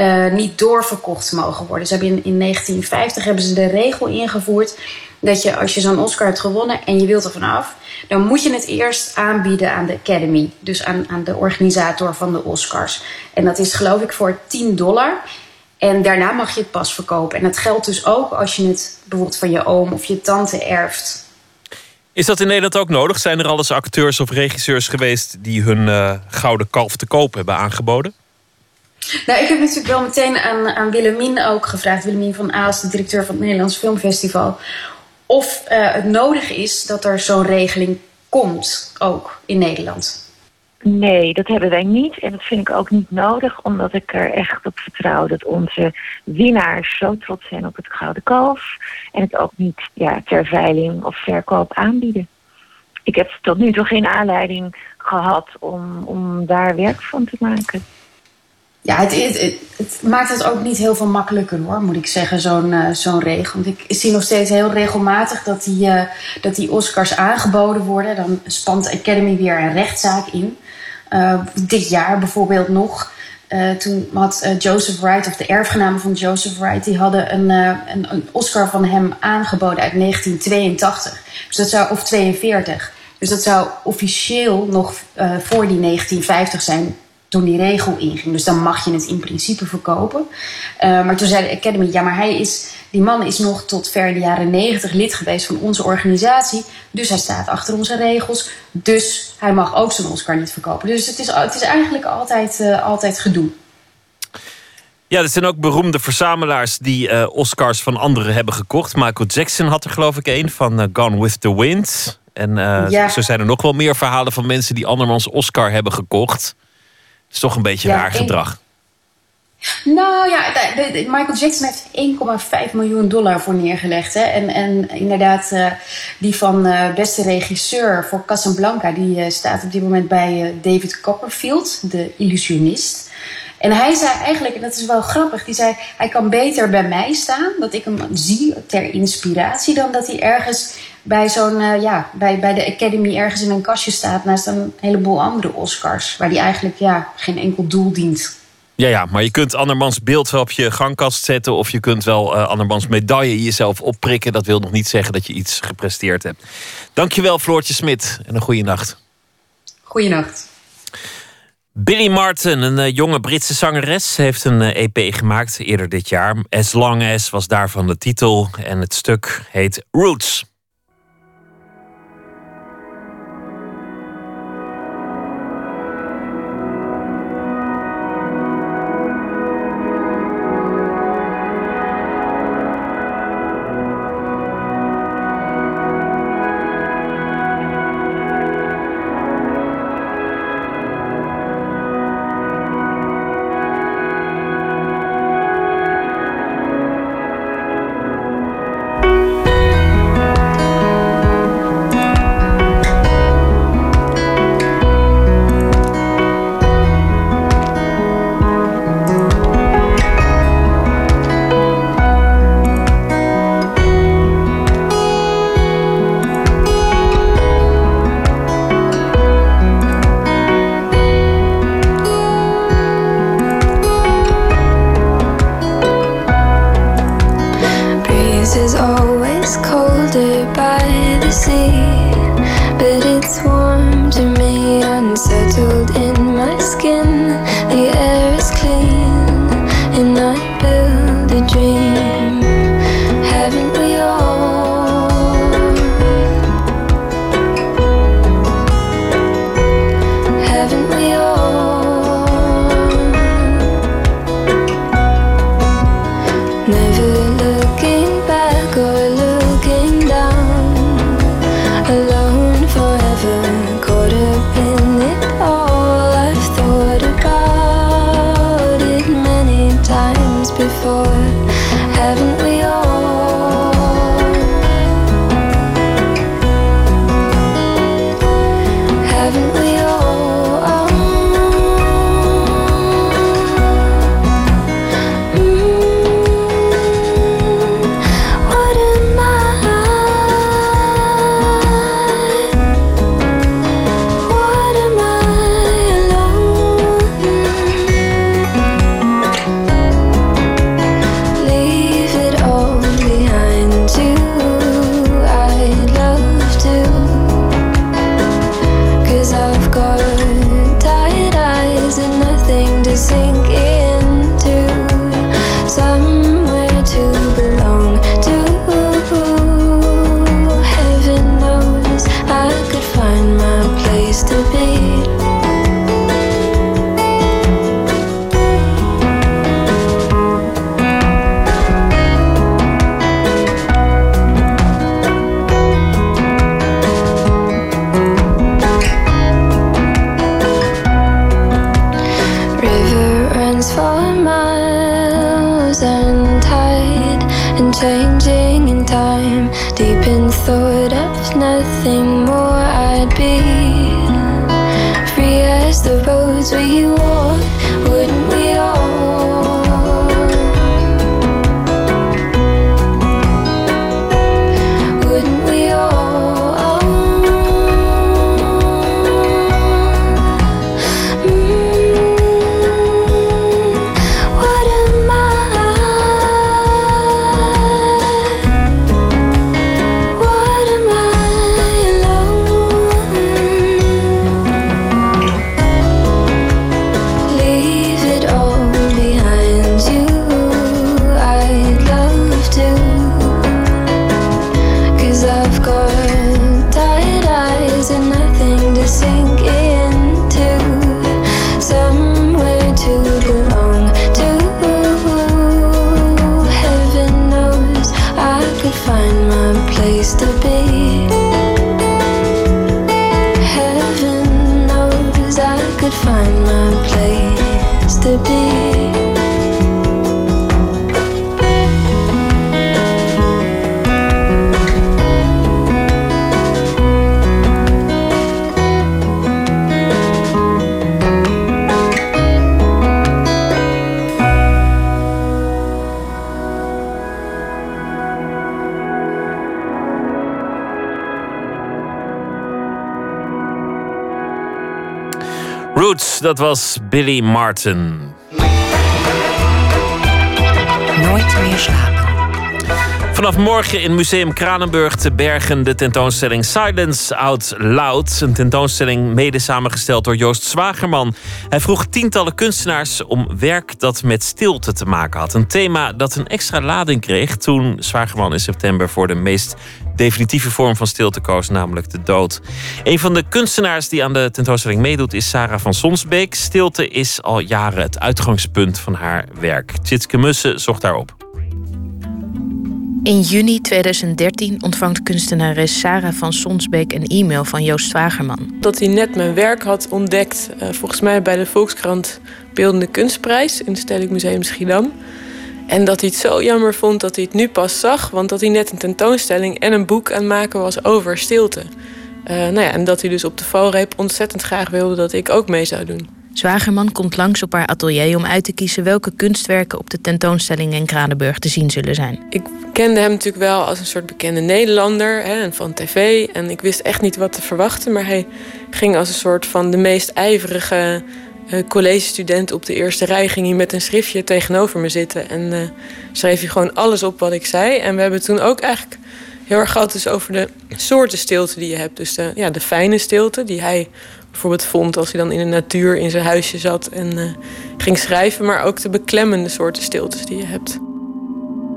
uh, niet doorverkocht mogen worden. Ze hebben in, in 1950 hebben ze de regel ingevoerd dat je als je zo'n Oscar hebt gewonnen en je wilt er vanaf, dan moet je het eerst aanbieden aan de Academy, dus aan, aan de organisator van de Oscars. En dat is geloof ik voor 10 dollar. En daarna mag je het pas verkopen. En dat geldt dus ook als je het bijvoorbeeld van je oom of je tante erft. Is dat in Nederland ook nodig? Zijn er al eens acteurs of regisseurs geweest die hun uh, gouden kalf te koop hebben aangeboden? Nou, ik heb natuurlijk wel meteen aan, aan Willemien ook gevraagd. Willemien van Aals, de directeur van het Nederlands Filmfestival. Of uh, het nodig is dat er zo'n regeling komt, ook in Nederland. Nee, dat hebben wij niet. En dat vind ik ook niet nodig, omdat ik er echt op vertrouw dat onze winnaars zo trots zijn op het Gouden Kalf. En het ook niet ja, ter veiling of verkoop aanbieden. Ik heb tot nu toe geen aanleiding gehad om, om daar werk van te maken ja, het, maakt het ook niet heel veel makkelijker hoor, moet ik zeggen, zo'n uh, zo'n regel. Want ik zie nog steeds heel regelmatig dat die, uh, dat die Oscars aangeboden worden. Dan spant de Academy weer een rechtszaak in. Uh, dit jaar bijvoorbeeld nog. toen had Joseph Wright, of de erfgenamen van Joseph Wright, die hadden een, een, een, Oscar van hem aangeboden uit 1982. Dus dat zou, of 42. Dus dat zou officieel nog voor die 1950 zijn toen die regel inging. Dus dan mag je het in principe verkopen. Uh, maar toen zei de Academy, ja, maar hij is, die man is nog tot ver in de jaren negentig lid geweest van onze organisatie. Dus hij staat achter onze regels. Dus hij mag ook zijn Oscar niet verkopen. Dus het is, het is eigenlijk altijd, uh, altijd gedoe. Ja, er zijn ook beroemde verzamelaars die uh, Oscars van anderen hebben gekocht. Michael Jackson had er geloof ik een van Gone with the Wind. En ja. zo zijn er nog wel meer verhalen van mensen die andermans Oscar hebben gekocht is toch een beetje ja, raar gedrag. Nou ja, Michael Jackson heeft 1,5 miljoen dollar voor neergelegd. Hè? En, en inderdaad, uh, die van uh, beste regisseur voor Casablanca... die uh, staat op dit moment bij David Copperfield, de illusionist. En hij zei eigenlijk, en dat is wel grappig... die zei, hij kan beter bij mij staan, dat ik hem zie ter inspiratie... dan dat hij ergens bij zo'n, uh, ja, bij, bij de Academy ergens in een kastje staat naast een heleboel andere Oscars. Waar die eigenlijk ja, geen enkel doel dient. Ja, ja, maar je kunt andermans beeld wel op je gangkast zetten. Of je kunt wel uh, andermans medaille jezelf opprikken. Dat wil nog niet zeggen dat je iets gepresteerd hebt. Dankjewel, Floortje Smit. En een goede nacht. Goeienacht. Billy Martin, een uh, jonge Britse zangeres, heeft een uh, EP gemaakt eerder dit jaar. As Long As was daarvan de titel. En het stuk heet Roots. Dat was Billy Martin. Nooit meer slapen. Vanaf morgen in Museum Kranenburg te Bergen de tentoonstelling Silence Out Loud. Een tentoonstelling mede samengesteld door Joost Zwagerman. Hij vroeg tientallen kunstenaars om werk dat met stilte te maken had. Een thema dat een extra lading kreeg toen Zwagerman in september voor de meest definitieve vorm van stilte koos, namelijk de dood. Een van de kunstenaars die aan de tentoonstelling meedoet is Sarah van Sonsbeek. Stilte is al jaren het uitgangspunt van haar werk. Tjitske Mussen zocht daarop. In juni 2013 ontvangt kunstenares Sarah van Sonsbeek een e-mail van Joost Zwagerman. Dat hij net mijn werk had ontdekt, eh, volgens mij bij de Volkskrant Beeldende Kunstprijs in het Stedelijk Museum Schiedam. En dat hij het zo jammer vond dat hij het nu pas zag, want dat hij net een tentoonstelling en een boek aan het maken was over stilte. Eh, nou ja, en dat hij dus op de valreep ontzettend graag wilde dat ik ook mee zou doen. Zwagerman komt langs op haar atelier om uit te kiezen welke kunstwerken op de tentoonstelling in Kranenburg te zien zullen zijn. Ik kende hem natuurlijk wel als een soort bekende Nederlander hè, en van tv. En ik wist echt niet wat te verwachten. Maar hij ging als een soort van de meest ijverige collegestudent op de eerste rij. Ging hij met een schriftje tegenover me zitten. En uh, schreef hij gewoon alles op wat ik zei. En we hebben toen ook eigenlijk heel erg gehad dus over de soorten stilte die je hebt. Dus de, ja, de fijne stilte die hij bijvoorbeeld vond als hij dan in de natuur in zijn huisje zat en uh, ging schrijven, maar ook de beklemmende soorten stiltes die je hebt.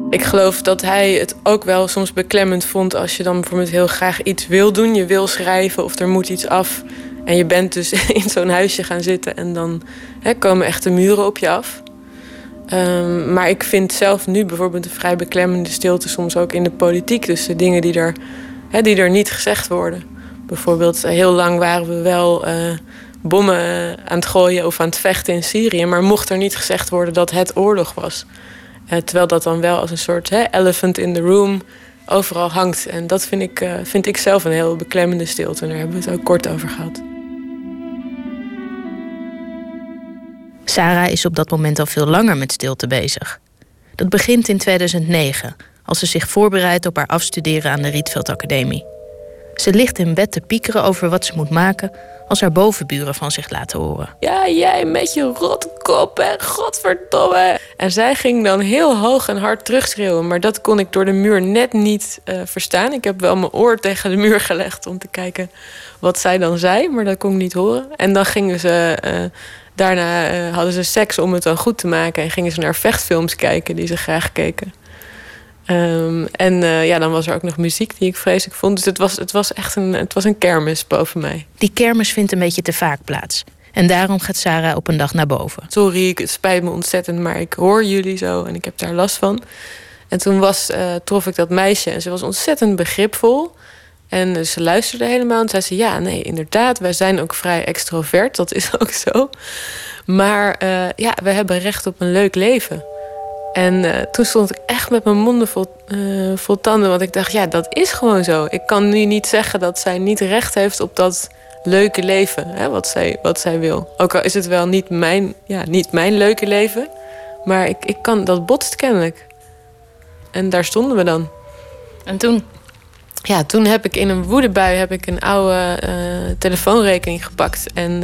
Ik geloof dat hij het ook wel soms beklemmend vond als je dan bijvoorbeeld heel graag iets wil doen. Je wil schrijven of er moet iets af. En je bent dus in zo'n huisje gaan zitten en dan hè, komen echt de muren op je af. Um, maar ik vind zelf nu bijvoorbeeld een vrij beklemmende stilte soms ook in de politiek. Dus de dingen die er, hè, die er niet gezegd worden. Bijvoorbeeld, heel lang waren we wel uh, bommen eh, aan het gooien of aan het vechten in Syrië. Maar mocht er niet gezegd worden dat het oorlog was. Eh, terwijl dat dan wel als een soort hè, elephant in the room overal hangt. En dat vind ik, eh, vind ik zelf een heel beklemmende stilte. En daar hebben we het ook kort over gehad. Sarah is op dat moment al veel langer met stilte bezig. Dat begint in 2009, als ze zich voorbereidt op haar afstuderen aan de Rietveld Academie. Ze ligt in bed te piekeren over wat ze moet maken als haar bovenburen van zich laten horen. Ja, jij met je rotkop en godverdomme. En zij ging dan heel hoog en hard terugschreeuwen. Maar dat kon ik door de muur net niet uh, verstaan. Ik heb wel mijn oor tegen de muur gelegd om te kijken wat zij dan zei. Maar dat kon ik niet horen. En dan gingen ze... Uh, daarna uh, hadden ze seks om het dan goed te maken. En gingen ze naar vechtfilms kijken die ze graag keken. Um, en uh, ja, dan was er ook nog muziek die ik vreselijk vond. Dus het was, het was echt een, het was een kermis boven mij. Die kermis vindt een beetje te vaak plaats. En daarom gaat Sarah op een dag naar boven. Sorry, het spijt me ontzettend, maar ik hoor jullie zo en ik heb daar last van. En toen was, uh, trof ik dat meisje en ze was ontzettend begripvol. En ze luisterde helemaal en zei ze... ja, nee, inderdaad, wij zijn ook vrij extrovert. Dat is ook zo. Maar uh, ja, we hebben recht op een leuk leven. En uh, toen stond ik echt met mijn monden vol, uh, vol tanden. Want ik dacht, ja, dat is gewoon zo. Ik kan nu niet zeggen dat zij niet recht heeft op dat leuke leven. Hè, wat, zij, wat zij wil. Ook al is het wel niet mijn, ja, niet mijn leuke leven. Maar ik, ik kan, dat botst kennelijk. En daar stonden we dan. En toen? Ja, toen heb ik in een woedebui heb ik een oude uh, telefoonrekening gepakt. En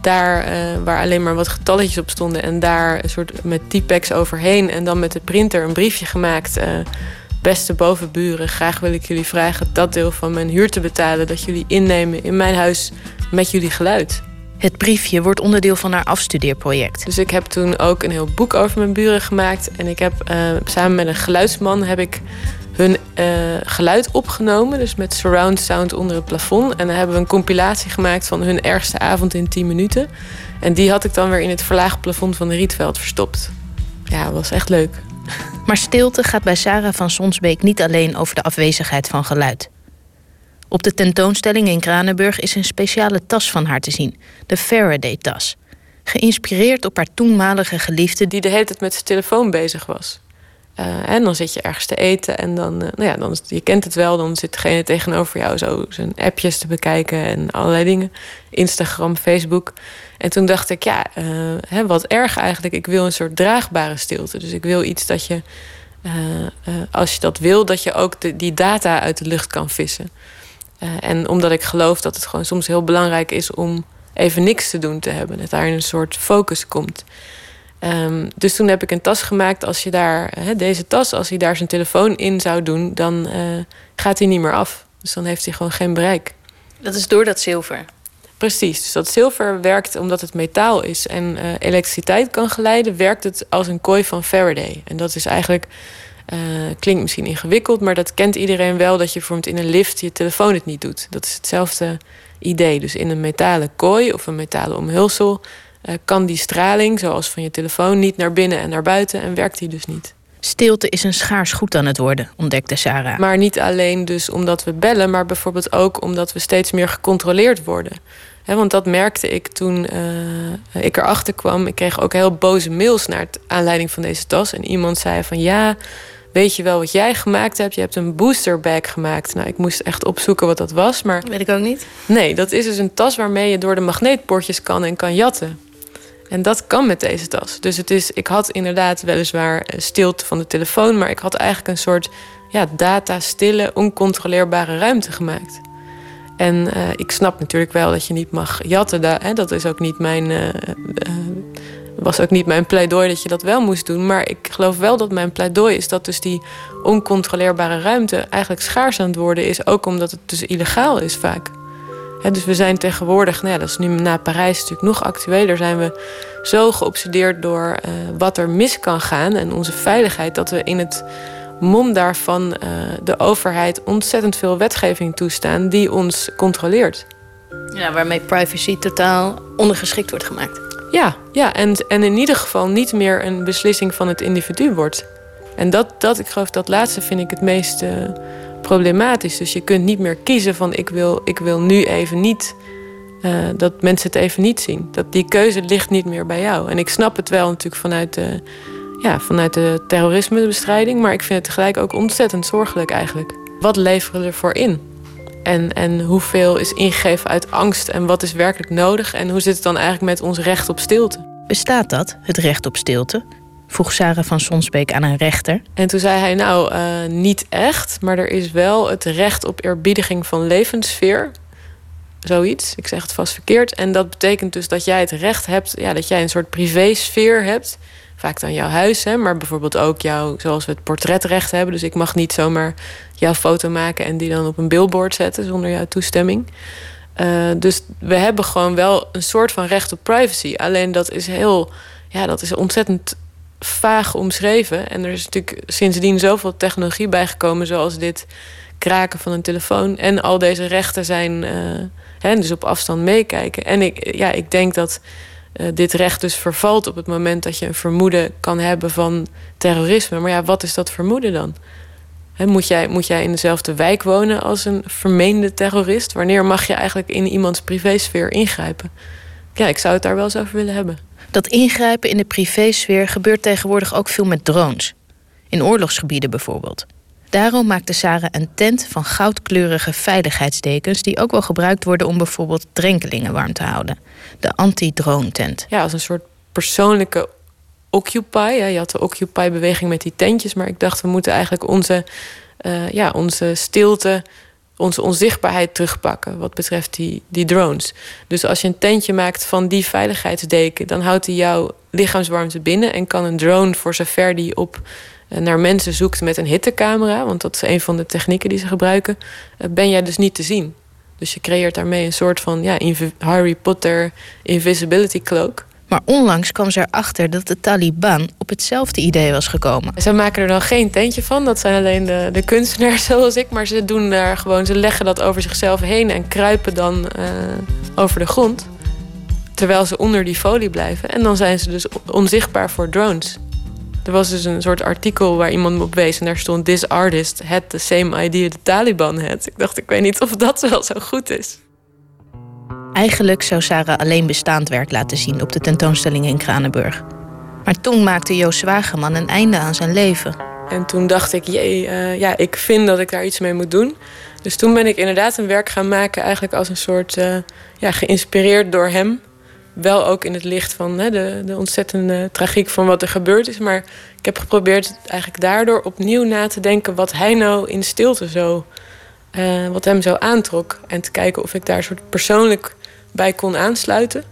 daar uh, waar alleen maar wat getalletjes op stonden. En daar een soort met T-Pex overheen. En dan met de printer een briefje gemaakt. Beste bovenburen, graag wil ik jullie vragen dat deel van mijn huur te betalen. Dat jullie innemen in mijn huis met jullie geluid. Het briefje wordt onderdeel van haar afstudeerproject. Dus ik heb toen ook een heel boek over mijn buren gemaakt. En ik heb samen met een geluidsman heb ik hun uh, geluid opgenomen. Dus met surround sound onder het plafond. En dan hebben we een compilatie gemaakt van hun ergste avond in 10 minuten. En die had ik dan weer in het verlaagd plafond van de Rietveld verstopt. Ja, was echt leuk. Maar stilte gaat bij Sarah van Sonsbeek niet alleen over de afwezigheid van geluid. Op de tentoonstelling in Kranenburg is een speciale tas van haar te zien, de Faraday-tas. Geïnspireerd op haar toenmalige geliefde die de hele tijd met zijn telefoon bezig was. Uh, en dan zit je ergens te eten en dan, uh, nou ja, dan, je kent het wel, dan zit degene tegenover jou zo zijn appjes te bekijken en allerlei dingen. Instagram, Facebook. En toen dacht ik, ja, uh, hè, wat erg eigenlijk. Ik wil een soort draagbare stilte. Dus ik wil iets dat je, als je dat wil, dat je ook de, die data uit de lucht kan vissen. en omdat ik geloof dat het gewoon soms heel belangrijk is om even niks te doen te hebben. Dat daar een soort focus komt. Um, dus toen heb ik een tas gemaakt. Als je daar, he, deze tas, als hij daar zijn telefoon in zou doen, dan uh, gaat hij niet meer af. Dus dan heeft hij gewoon geen bereik. Dat is door dat zilver. Precies. Dus dat zilver werkt omdat het metaal is en uh, elektriciteit kan geleiden, werkt het als een kooi van Faraday. En dat is eigenlijk. Uh, klinkt misschien ingewikkeld, maar dat kent iedereen wel. Dat je bijvoorbeeld in een lift je telefoon het niet doet. Dat is hetzelfde idee. Dus in een metalen kooi of een metalen omhulsel kan die straling, zoals van je telefoon, niet naar binnen en naar buiten en werkt die dus niet. Stilte is een schaars goed aan het worden, ontdekte Sarah. Maar niet alleen dus omdat we bellen, maar bijvoorbeeld ook omdat we steeds meer gecontroleerd worden. He, want dat merkte ik toen uh, ik erachter kwam. Ik kreeg ook heel boze mails naar het aanleiding van deze tas. En iemand zei van ja, weet je wel wat jij gemaakt hebt? Je hebt een booster bag gemaakt. Nou, ik moest echt opzoeken wat dat was. Maar... Weet ik ook niet. Nee, dat is dus een tas waarmee je door de magneetpoortjes kan en kan jatten. En dat kan met deze tas. Dus het is, ik had inderdaad weliswaar stilte van de telefoon, maar ik had eigenlijk een soort ja, data-stille, oncontroleerbare ruimte gemaakt. En uh, ik snap natuurlijk wel dat je niet mag jatten. Da hè, dat is ook niet mijn, uh, was ook niet mijn pleidooi dat je dat wel moest doen. Maar ik geloof wel dat mijn pleidooi is dat dus die oncontroleerbare ruimte eigenlijk schaars aan het worden is. Ook omdat het dus illegaal is vaak. He, dus we zijn tegenwoordig, nou ja, dat is nu na Parijs natuurlijk nog actueler, zijn we zo geobsedeerd door uh, wat er mis kan gaan en onze veiligheid, dat we in het mom daarvan uh, de overheid ontzettend veel wetgeving toestaan die ons controleert. Ja, waarmee privacy totaal ondergeschikt wordt gemaakt. Ja, ja en, en in ieder geval niet meer een beslissing van het individu wordt. En dat, dat ik geloof, dat laatste vind ik het meest. Uh, problematisch. Dus je kunt niet meer kiezen van ik wil, ik wil nu even niet eh, dat mensen het even niet zien. Dat die keuze ligt niet meer bij jou. En ik snap het wel natuurlijk vanuit de, ja, vanuit de terrorismebestrijding, maar ik vind het tegelijk ook ontzettend zorgelijk eigenlijk. Wat leveren we ervoor in? En, en hoeveel is ingegeven uit angst en wat is werkelijk nodig? En hoe zit het dan eigenlijk met ons recht op stilte? Bestaat dat, het recht op stilte? Vroeg Sarah van Sonsbeek aan een rechter. En toen zei hij, nou, uh, niet echt, maar er is wel het recht op eerbiediging van levenssfeer. Zoiets, ik zeg het vast verkeerd. En dat betekent dus dat jij het recht hebt, ja, dat jij een soort privésfeer hebt. Vaak dan jouw huis, hè, maar bijvoorbeeld ook jouw, zoals we het portretrecht hebben. Dus ik mag niet zomaar jouw foto maken en die dan op een billboard zetten zonder jouw toestemming. Uh, dus we hebben gewoon wel een soort van recht op privacy. Alleen dat is heel, ja, dat is ontzettend vaag omschreven. En er is natuurlijk sindsdien zoveel technologie bijgekomen, zoals dit kraken van een telefoon. En al deze rechten zijn, uh, hè, dus op afstand meekijken. En ik, ja, ik denk dat uh, dit recht dus vervalt op het moment dat je een vermoeden kan hebben van terrorisme. Maar ja, wat is dat vermoeden dan? He, moet, jij, moet jij in dezelfde wijk wonen als een vermeende terrorist? Wanneer mag je eigenlijk in iemands privésfeer ingrijpen? Ja, ik zou het daar wel eens over willen hebben. Dat ingrijpen in de privésfeer gebeurt tegenwoordig ook veel met drones. In oorlogsgebieden bijvoorbeeld. Daarom maakte Sarah een tent van goudkleurige veiligheidsdekens... die ook wel gebruikt worden om bijvoorbeeld drenkelingen warm te houden. De anti-drone tent. Ja, als een soort persoonlijke Occupy. Je had de Occupy-beweging met die tentjes. Maar ik dacht, we moeten eigenlijk onze, uh, ja, onze stilte onze onzichtbaarheid terugpakken wat betreft die, die drones. Dus als je een tentje maakt van die veiligheidsdeken, dan houdt hij jouw lichaamswarmte binnen en kan een drone, voor zover die op eh, naar mensen zoekt met een hittecamera, want dat is een van de technieken die ze gebruiken, eh, ben jij dus niet te zien. Dus je creëert daarmee een soort van ja, Harry Potter invisibility cloak. Maar onlangs kwam ze erachter dat de Taliban op hetzelfde idee was gekomen. Ze maken er dan geen tentje van. Dat zijn alleen de, de kunstenaars zoals ik. Maar ze doen daar gewoon, ze leggen dat over zichzelf heen en kruipen dan uh, over de grond. Terwijl ze onder die folie blijven. En dan zijn ze dus onzichtbaar voor drones. Er was dus een soort artikel waar iemand op wees en daar stond: This artist had the same idea the Taliban had. Ik dacht, ik weet niet of dat wel zo goed is. Eigenlijk zou Sarah alleen bestaand werk laten zien op de tentoonstelling in Kranenburg. Maar toen maakte Joost Zwageman een einde aan zijn leven. En toen dacht ik, jee, uh, ja, ik vind dat ik daar iets mee moet doen. Dus toen ben ik inderdaad een werk gaan maken, eigenlijk als een soort, uh, ja, geïnspireerd door hem. Wel ook in het licht van hè, de, de ontzettende tragiek van wat er gebeurd is. Maar ik heb geprobeerd eigenlijk daardoor opnieuw na te denken wat hij nou in stilte zo, uh, wat hem zo aantrok. En te kijken of ik daar een soort persoonlijk bij kon aansluiten.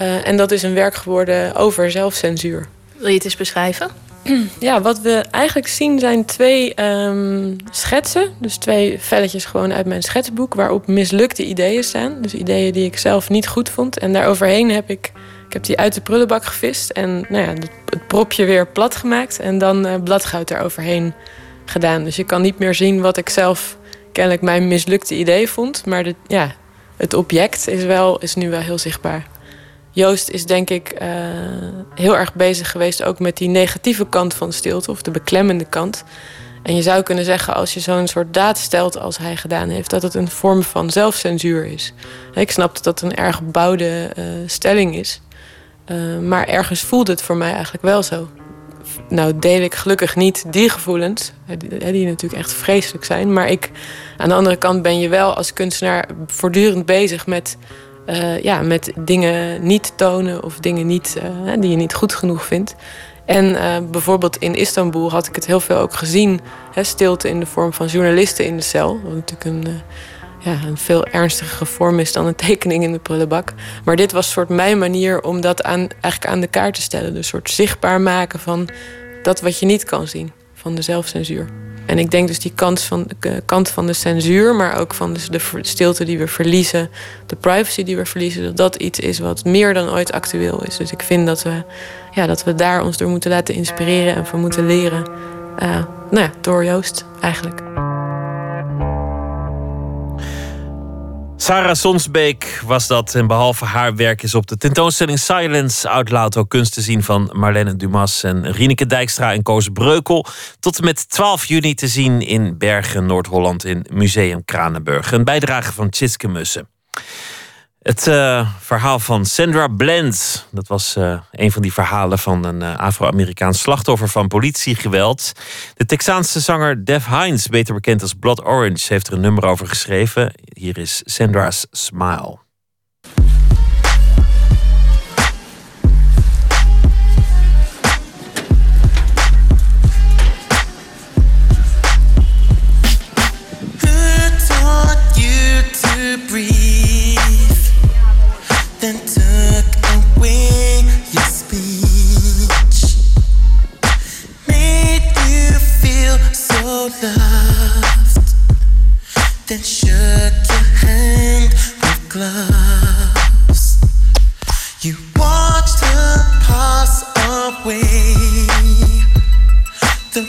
Uh, en dat is een werk geworden over zelfcensuur. Wil je het eens beschrijven? Ja, wat we eigenlijk zien zijn twee um, schetsen. Dus twee velletjes gewoon uit mijn schetsboek... waarop mislukte ideeën staan. Dus ideeën die ik zelf niet goed vond. En daaroverheen heb ik, ik heb die uit de prullenbak gevist... en nou ja, het propje weer plat gemaakt... en dan uh, bladgoud eroverheen gedaan. Dus je kan niet meer zien wat ik zelf kennelijk mijn mislukte idee vond. Maar de, ja, het object is, wel, is nu wel heel zichtbaar. Joost is denk ik uh, heel erg bezig geweest ook met die negatieve kant van stilte, of de beklemmende kant. En je zou kunnen zeggen, als je zo'n soort daad stelt als hij gedaan heeft, dat het een vorm van zelfcensuur is. Ik snap dat dat een erg bouwde uh, stelling is. Uh, maar ergens voelt het voor mij eigenlijk wel zo. Nou deel ik gelukkig niet die gevoelens, die natuurlijk echt vreselijk zijn. Maar ik, aan de andere kant ben je wel als kunstenaar voortdurend bezig met, uh, ja, met dingen niet tonen of dingen niet, uh, die je niet goed genoeg vindt. En uh, bijvoorbeeld in Istanbul had ik het heel veel ook gezien. Hè, stilte in de vorm van journalisten in de cel. Wat natuurlijk een, ja, een veel ernstigere vorm is dan een tekening in de prullenbak. Maar dit was soort mijn manier om dat aan, eigenlijk aan de kaart te stellen. Dus soort zichtbaar maken van dat wat je niet kan zien. Van de zelfcensuur. En ik denk dus die kant van, de kant van de censuur, maar ook van dus de stilte die we verliezen, de privacy die we verliezen, dat dat iets is wat meer dan ooit actueel is. Dus ik vind dat we, ja, dat we daar ons door moeten laten inspireren en van moeten leren. Uh, nou ja, door Joost eigenlijk. Sarah Sonsbeek was dat. En behalve haar werk is op de tentoonstelling Silence Loud ook kunst te zien van Marlene Dumas en Rieneke Dijkstra en Koos Breukel. Tot en met 12 juni te zien in Bergen, Noord-Holland in Museum Kranenburg. Een bijdrage van Tjitske Mussen. Het uh, verhaal van Sandra Bland. Dat was uh, een van die verhalen van een uh, Afro-Amerikaans slachtoffer van politiegeweld. De Texaanse zanger Def Hines, beter bekend als Blood Orange, heeft er een nummer over geschreven. Hier is Sandra's Smile. Loved, then shook your hand with gloves. You watched her pass away. The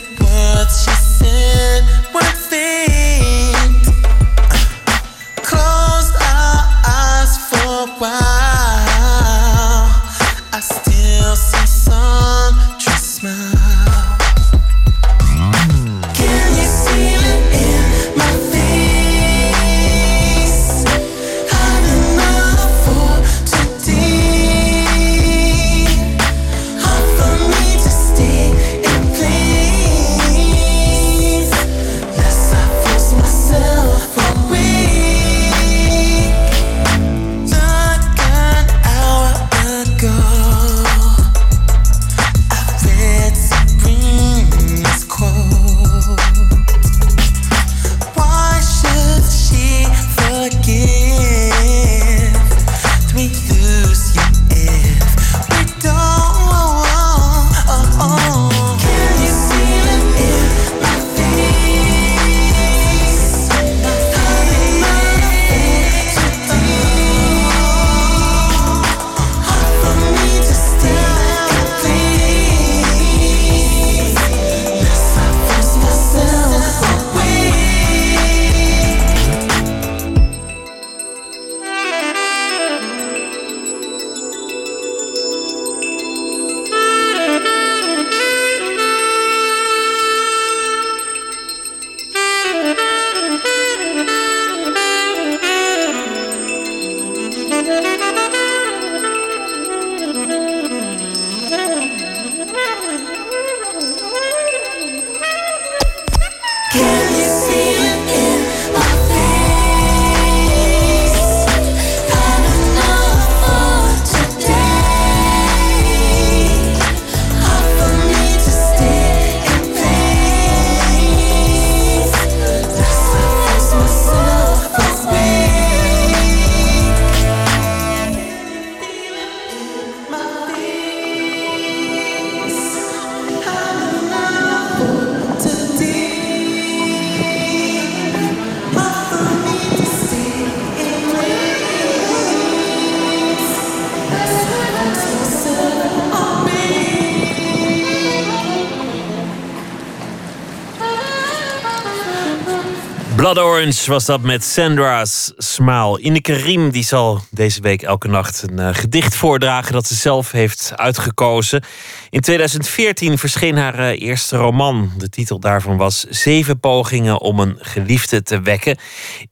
Blood Orange was dat met Sandra's Smile. Ineke Riem die zal deze week elke nacht een eh, gedicht voordragen dat ze zelf heeft uitgekozen. In 2014 verscheen haar eh, eerste roman. De titel daarvan was Zeven pogingen om een geliefde te wekken.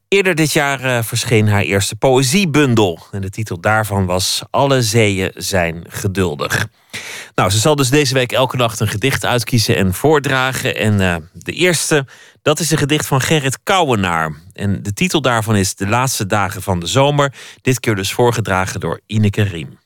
Eerder dit jaar eh, verscheen haar eerste poëziebundel. En de titel daarvan was Alle zeeën zijn geduldig. Nou, ze zal dus deze week elke nacht een gedicht uitkiezen en voordragen. En de eerste, dat is een gedicht van Gerrit Kouwenaar. En de titel daarvan is De laatste dagen van de zomer. Dit keer dus voorgedragen door Ineke Riem.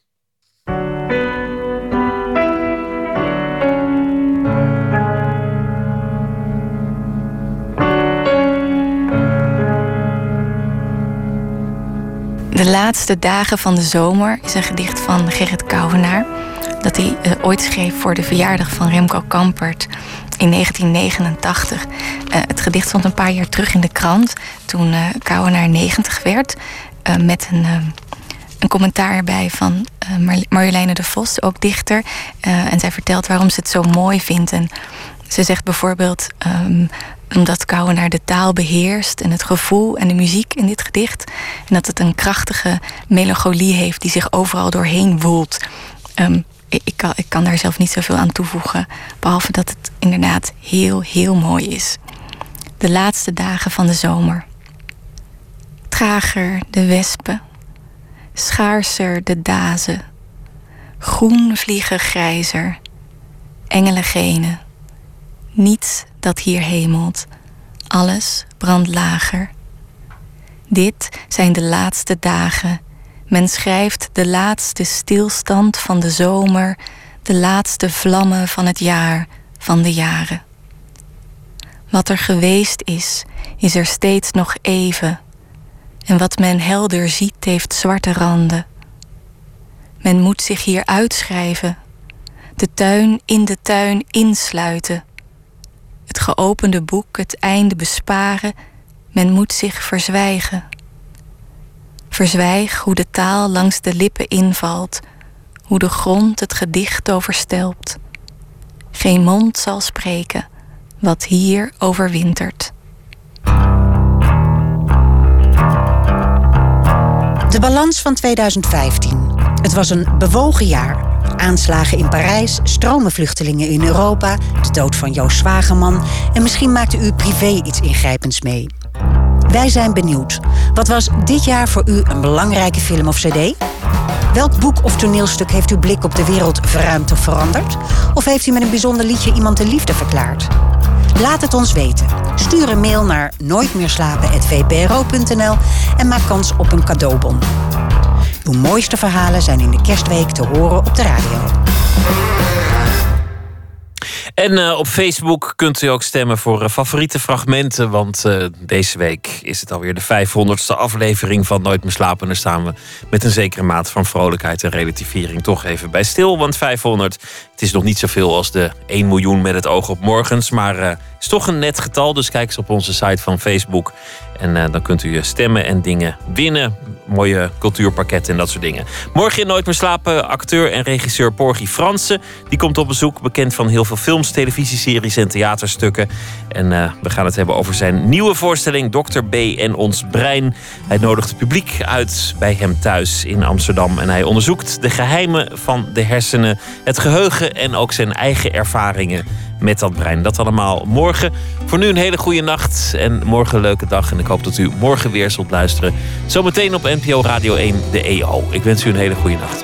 De laatste dagen van de zomer is een gedicht van Gerrit Kouwenaar. Dat hij eh, ooit schreef voor de verjaardag van Remco Kampert in 1989. Eh, het gedicht stond een paar jaar terug in de krant toen eh Kouwenaar 90 werd. eh, met een, een commentaar erbij van Mar- Marjoleine de Vos, ook dichter. En zij vertelt waarom ze het zo mooi vindt. En ze zegt bijvoorbeeld ehm, omdat Kouwenaar de taal beheerst en het gevoel en de muziek in dit gedicht. En dat het een krachtige melancholie heeft die zich overal doorheen woelt. Ehm, ik, kan, ik kan daar zelf niet zoveel aan toevoegen, behalve dat het inderdaad heel, heel mooi is. De laatste dagen van de zomer. Trager de wespen. Schaarser de dazen. Groen vliegen grijzer. Engelen gene. Niets dat hier hemelt. Alles brandt lager. Dit zijn de laatste dagen. Men schrijft de laatste stilstand van de zomer, de laatste vlammen van het jaar, van de jaren. Wat er geweest is, is er steeds nog even. En wat men helder ziet, heeft zwarte randen. Men moet zich hier uitschrijven, de tuin in de tuin insluiten. Het geopende boek, het einde besparen, men moet zich verzwijgen. Verzwijg hoe de taal langs de lippen invalt, hoe de grond het gedicht overstelpt. Geen mond zal spreken wat hier overwintert. De balans van 2015. Het was een bewogen jaar. Aanslagen in Parijs, stromen vluchtelingen in Europa, de dood van Joost Zwageman en misschien maakte u privé iets ingrijpends mee. Wij zijn benieuwd. Wat was dit jaar voor u een belangrijke film of cd? Welk boek of toneelstuk heeft uw blik op de wereld verruimd of veranderd? Of heeft u met een bijzonder liedje iemand de liefde verklaard? Laat het ons weten. Stuur een mail naar nooitmeerslapen.vpro.nl en maak kans op een cadeaubon. Uw mooiste verhalen zijn in de kerstweek te horen op de radio. En uh, op Facebook kunt u ook stemmen voor uh, favoriete fragmenten. Want uh, deze week is het alweer de 500ste aflevering van Nooit meer slapen. En daar staan we met een zekere mate van vrolijkheid en relativering toch even bij stil. Want 500, het is nog niet zoveel als de 1 miljoen met het oog op morgens. Maar het is toch een net getal. Dus kijk eens op onze site van Facebook. En dan kunt u stemmen en dingen winnen. Mooie cultuurpakketten en dat soort dingen. Morgen in Nooit meer slapen acteur en regisseur Porgy Fransen. Die komt op bezoek, bekend van heel veel films, televisieseries en theaterstukken. En uh, we gaan het hebben over zijn nieuwe voorstelling Dr. B en ons brein. Hij nodigt het publiek uit bij hem thuis in Amsterdam. En hij onderzoekt de geheimen van de hersenen, het geheugen en ook zijn eigen ervaringen met dat brein. Dat allemaal morgen. Voor nu een hele goede nacht en morgen een leuke dag. En ik hoop dat u morgen weer zult luisteren. Zometeen op NPO Radio 1, de EO. Ik wens u een hele goede nacht.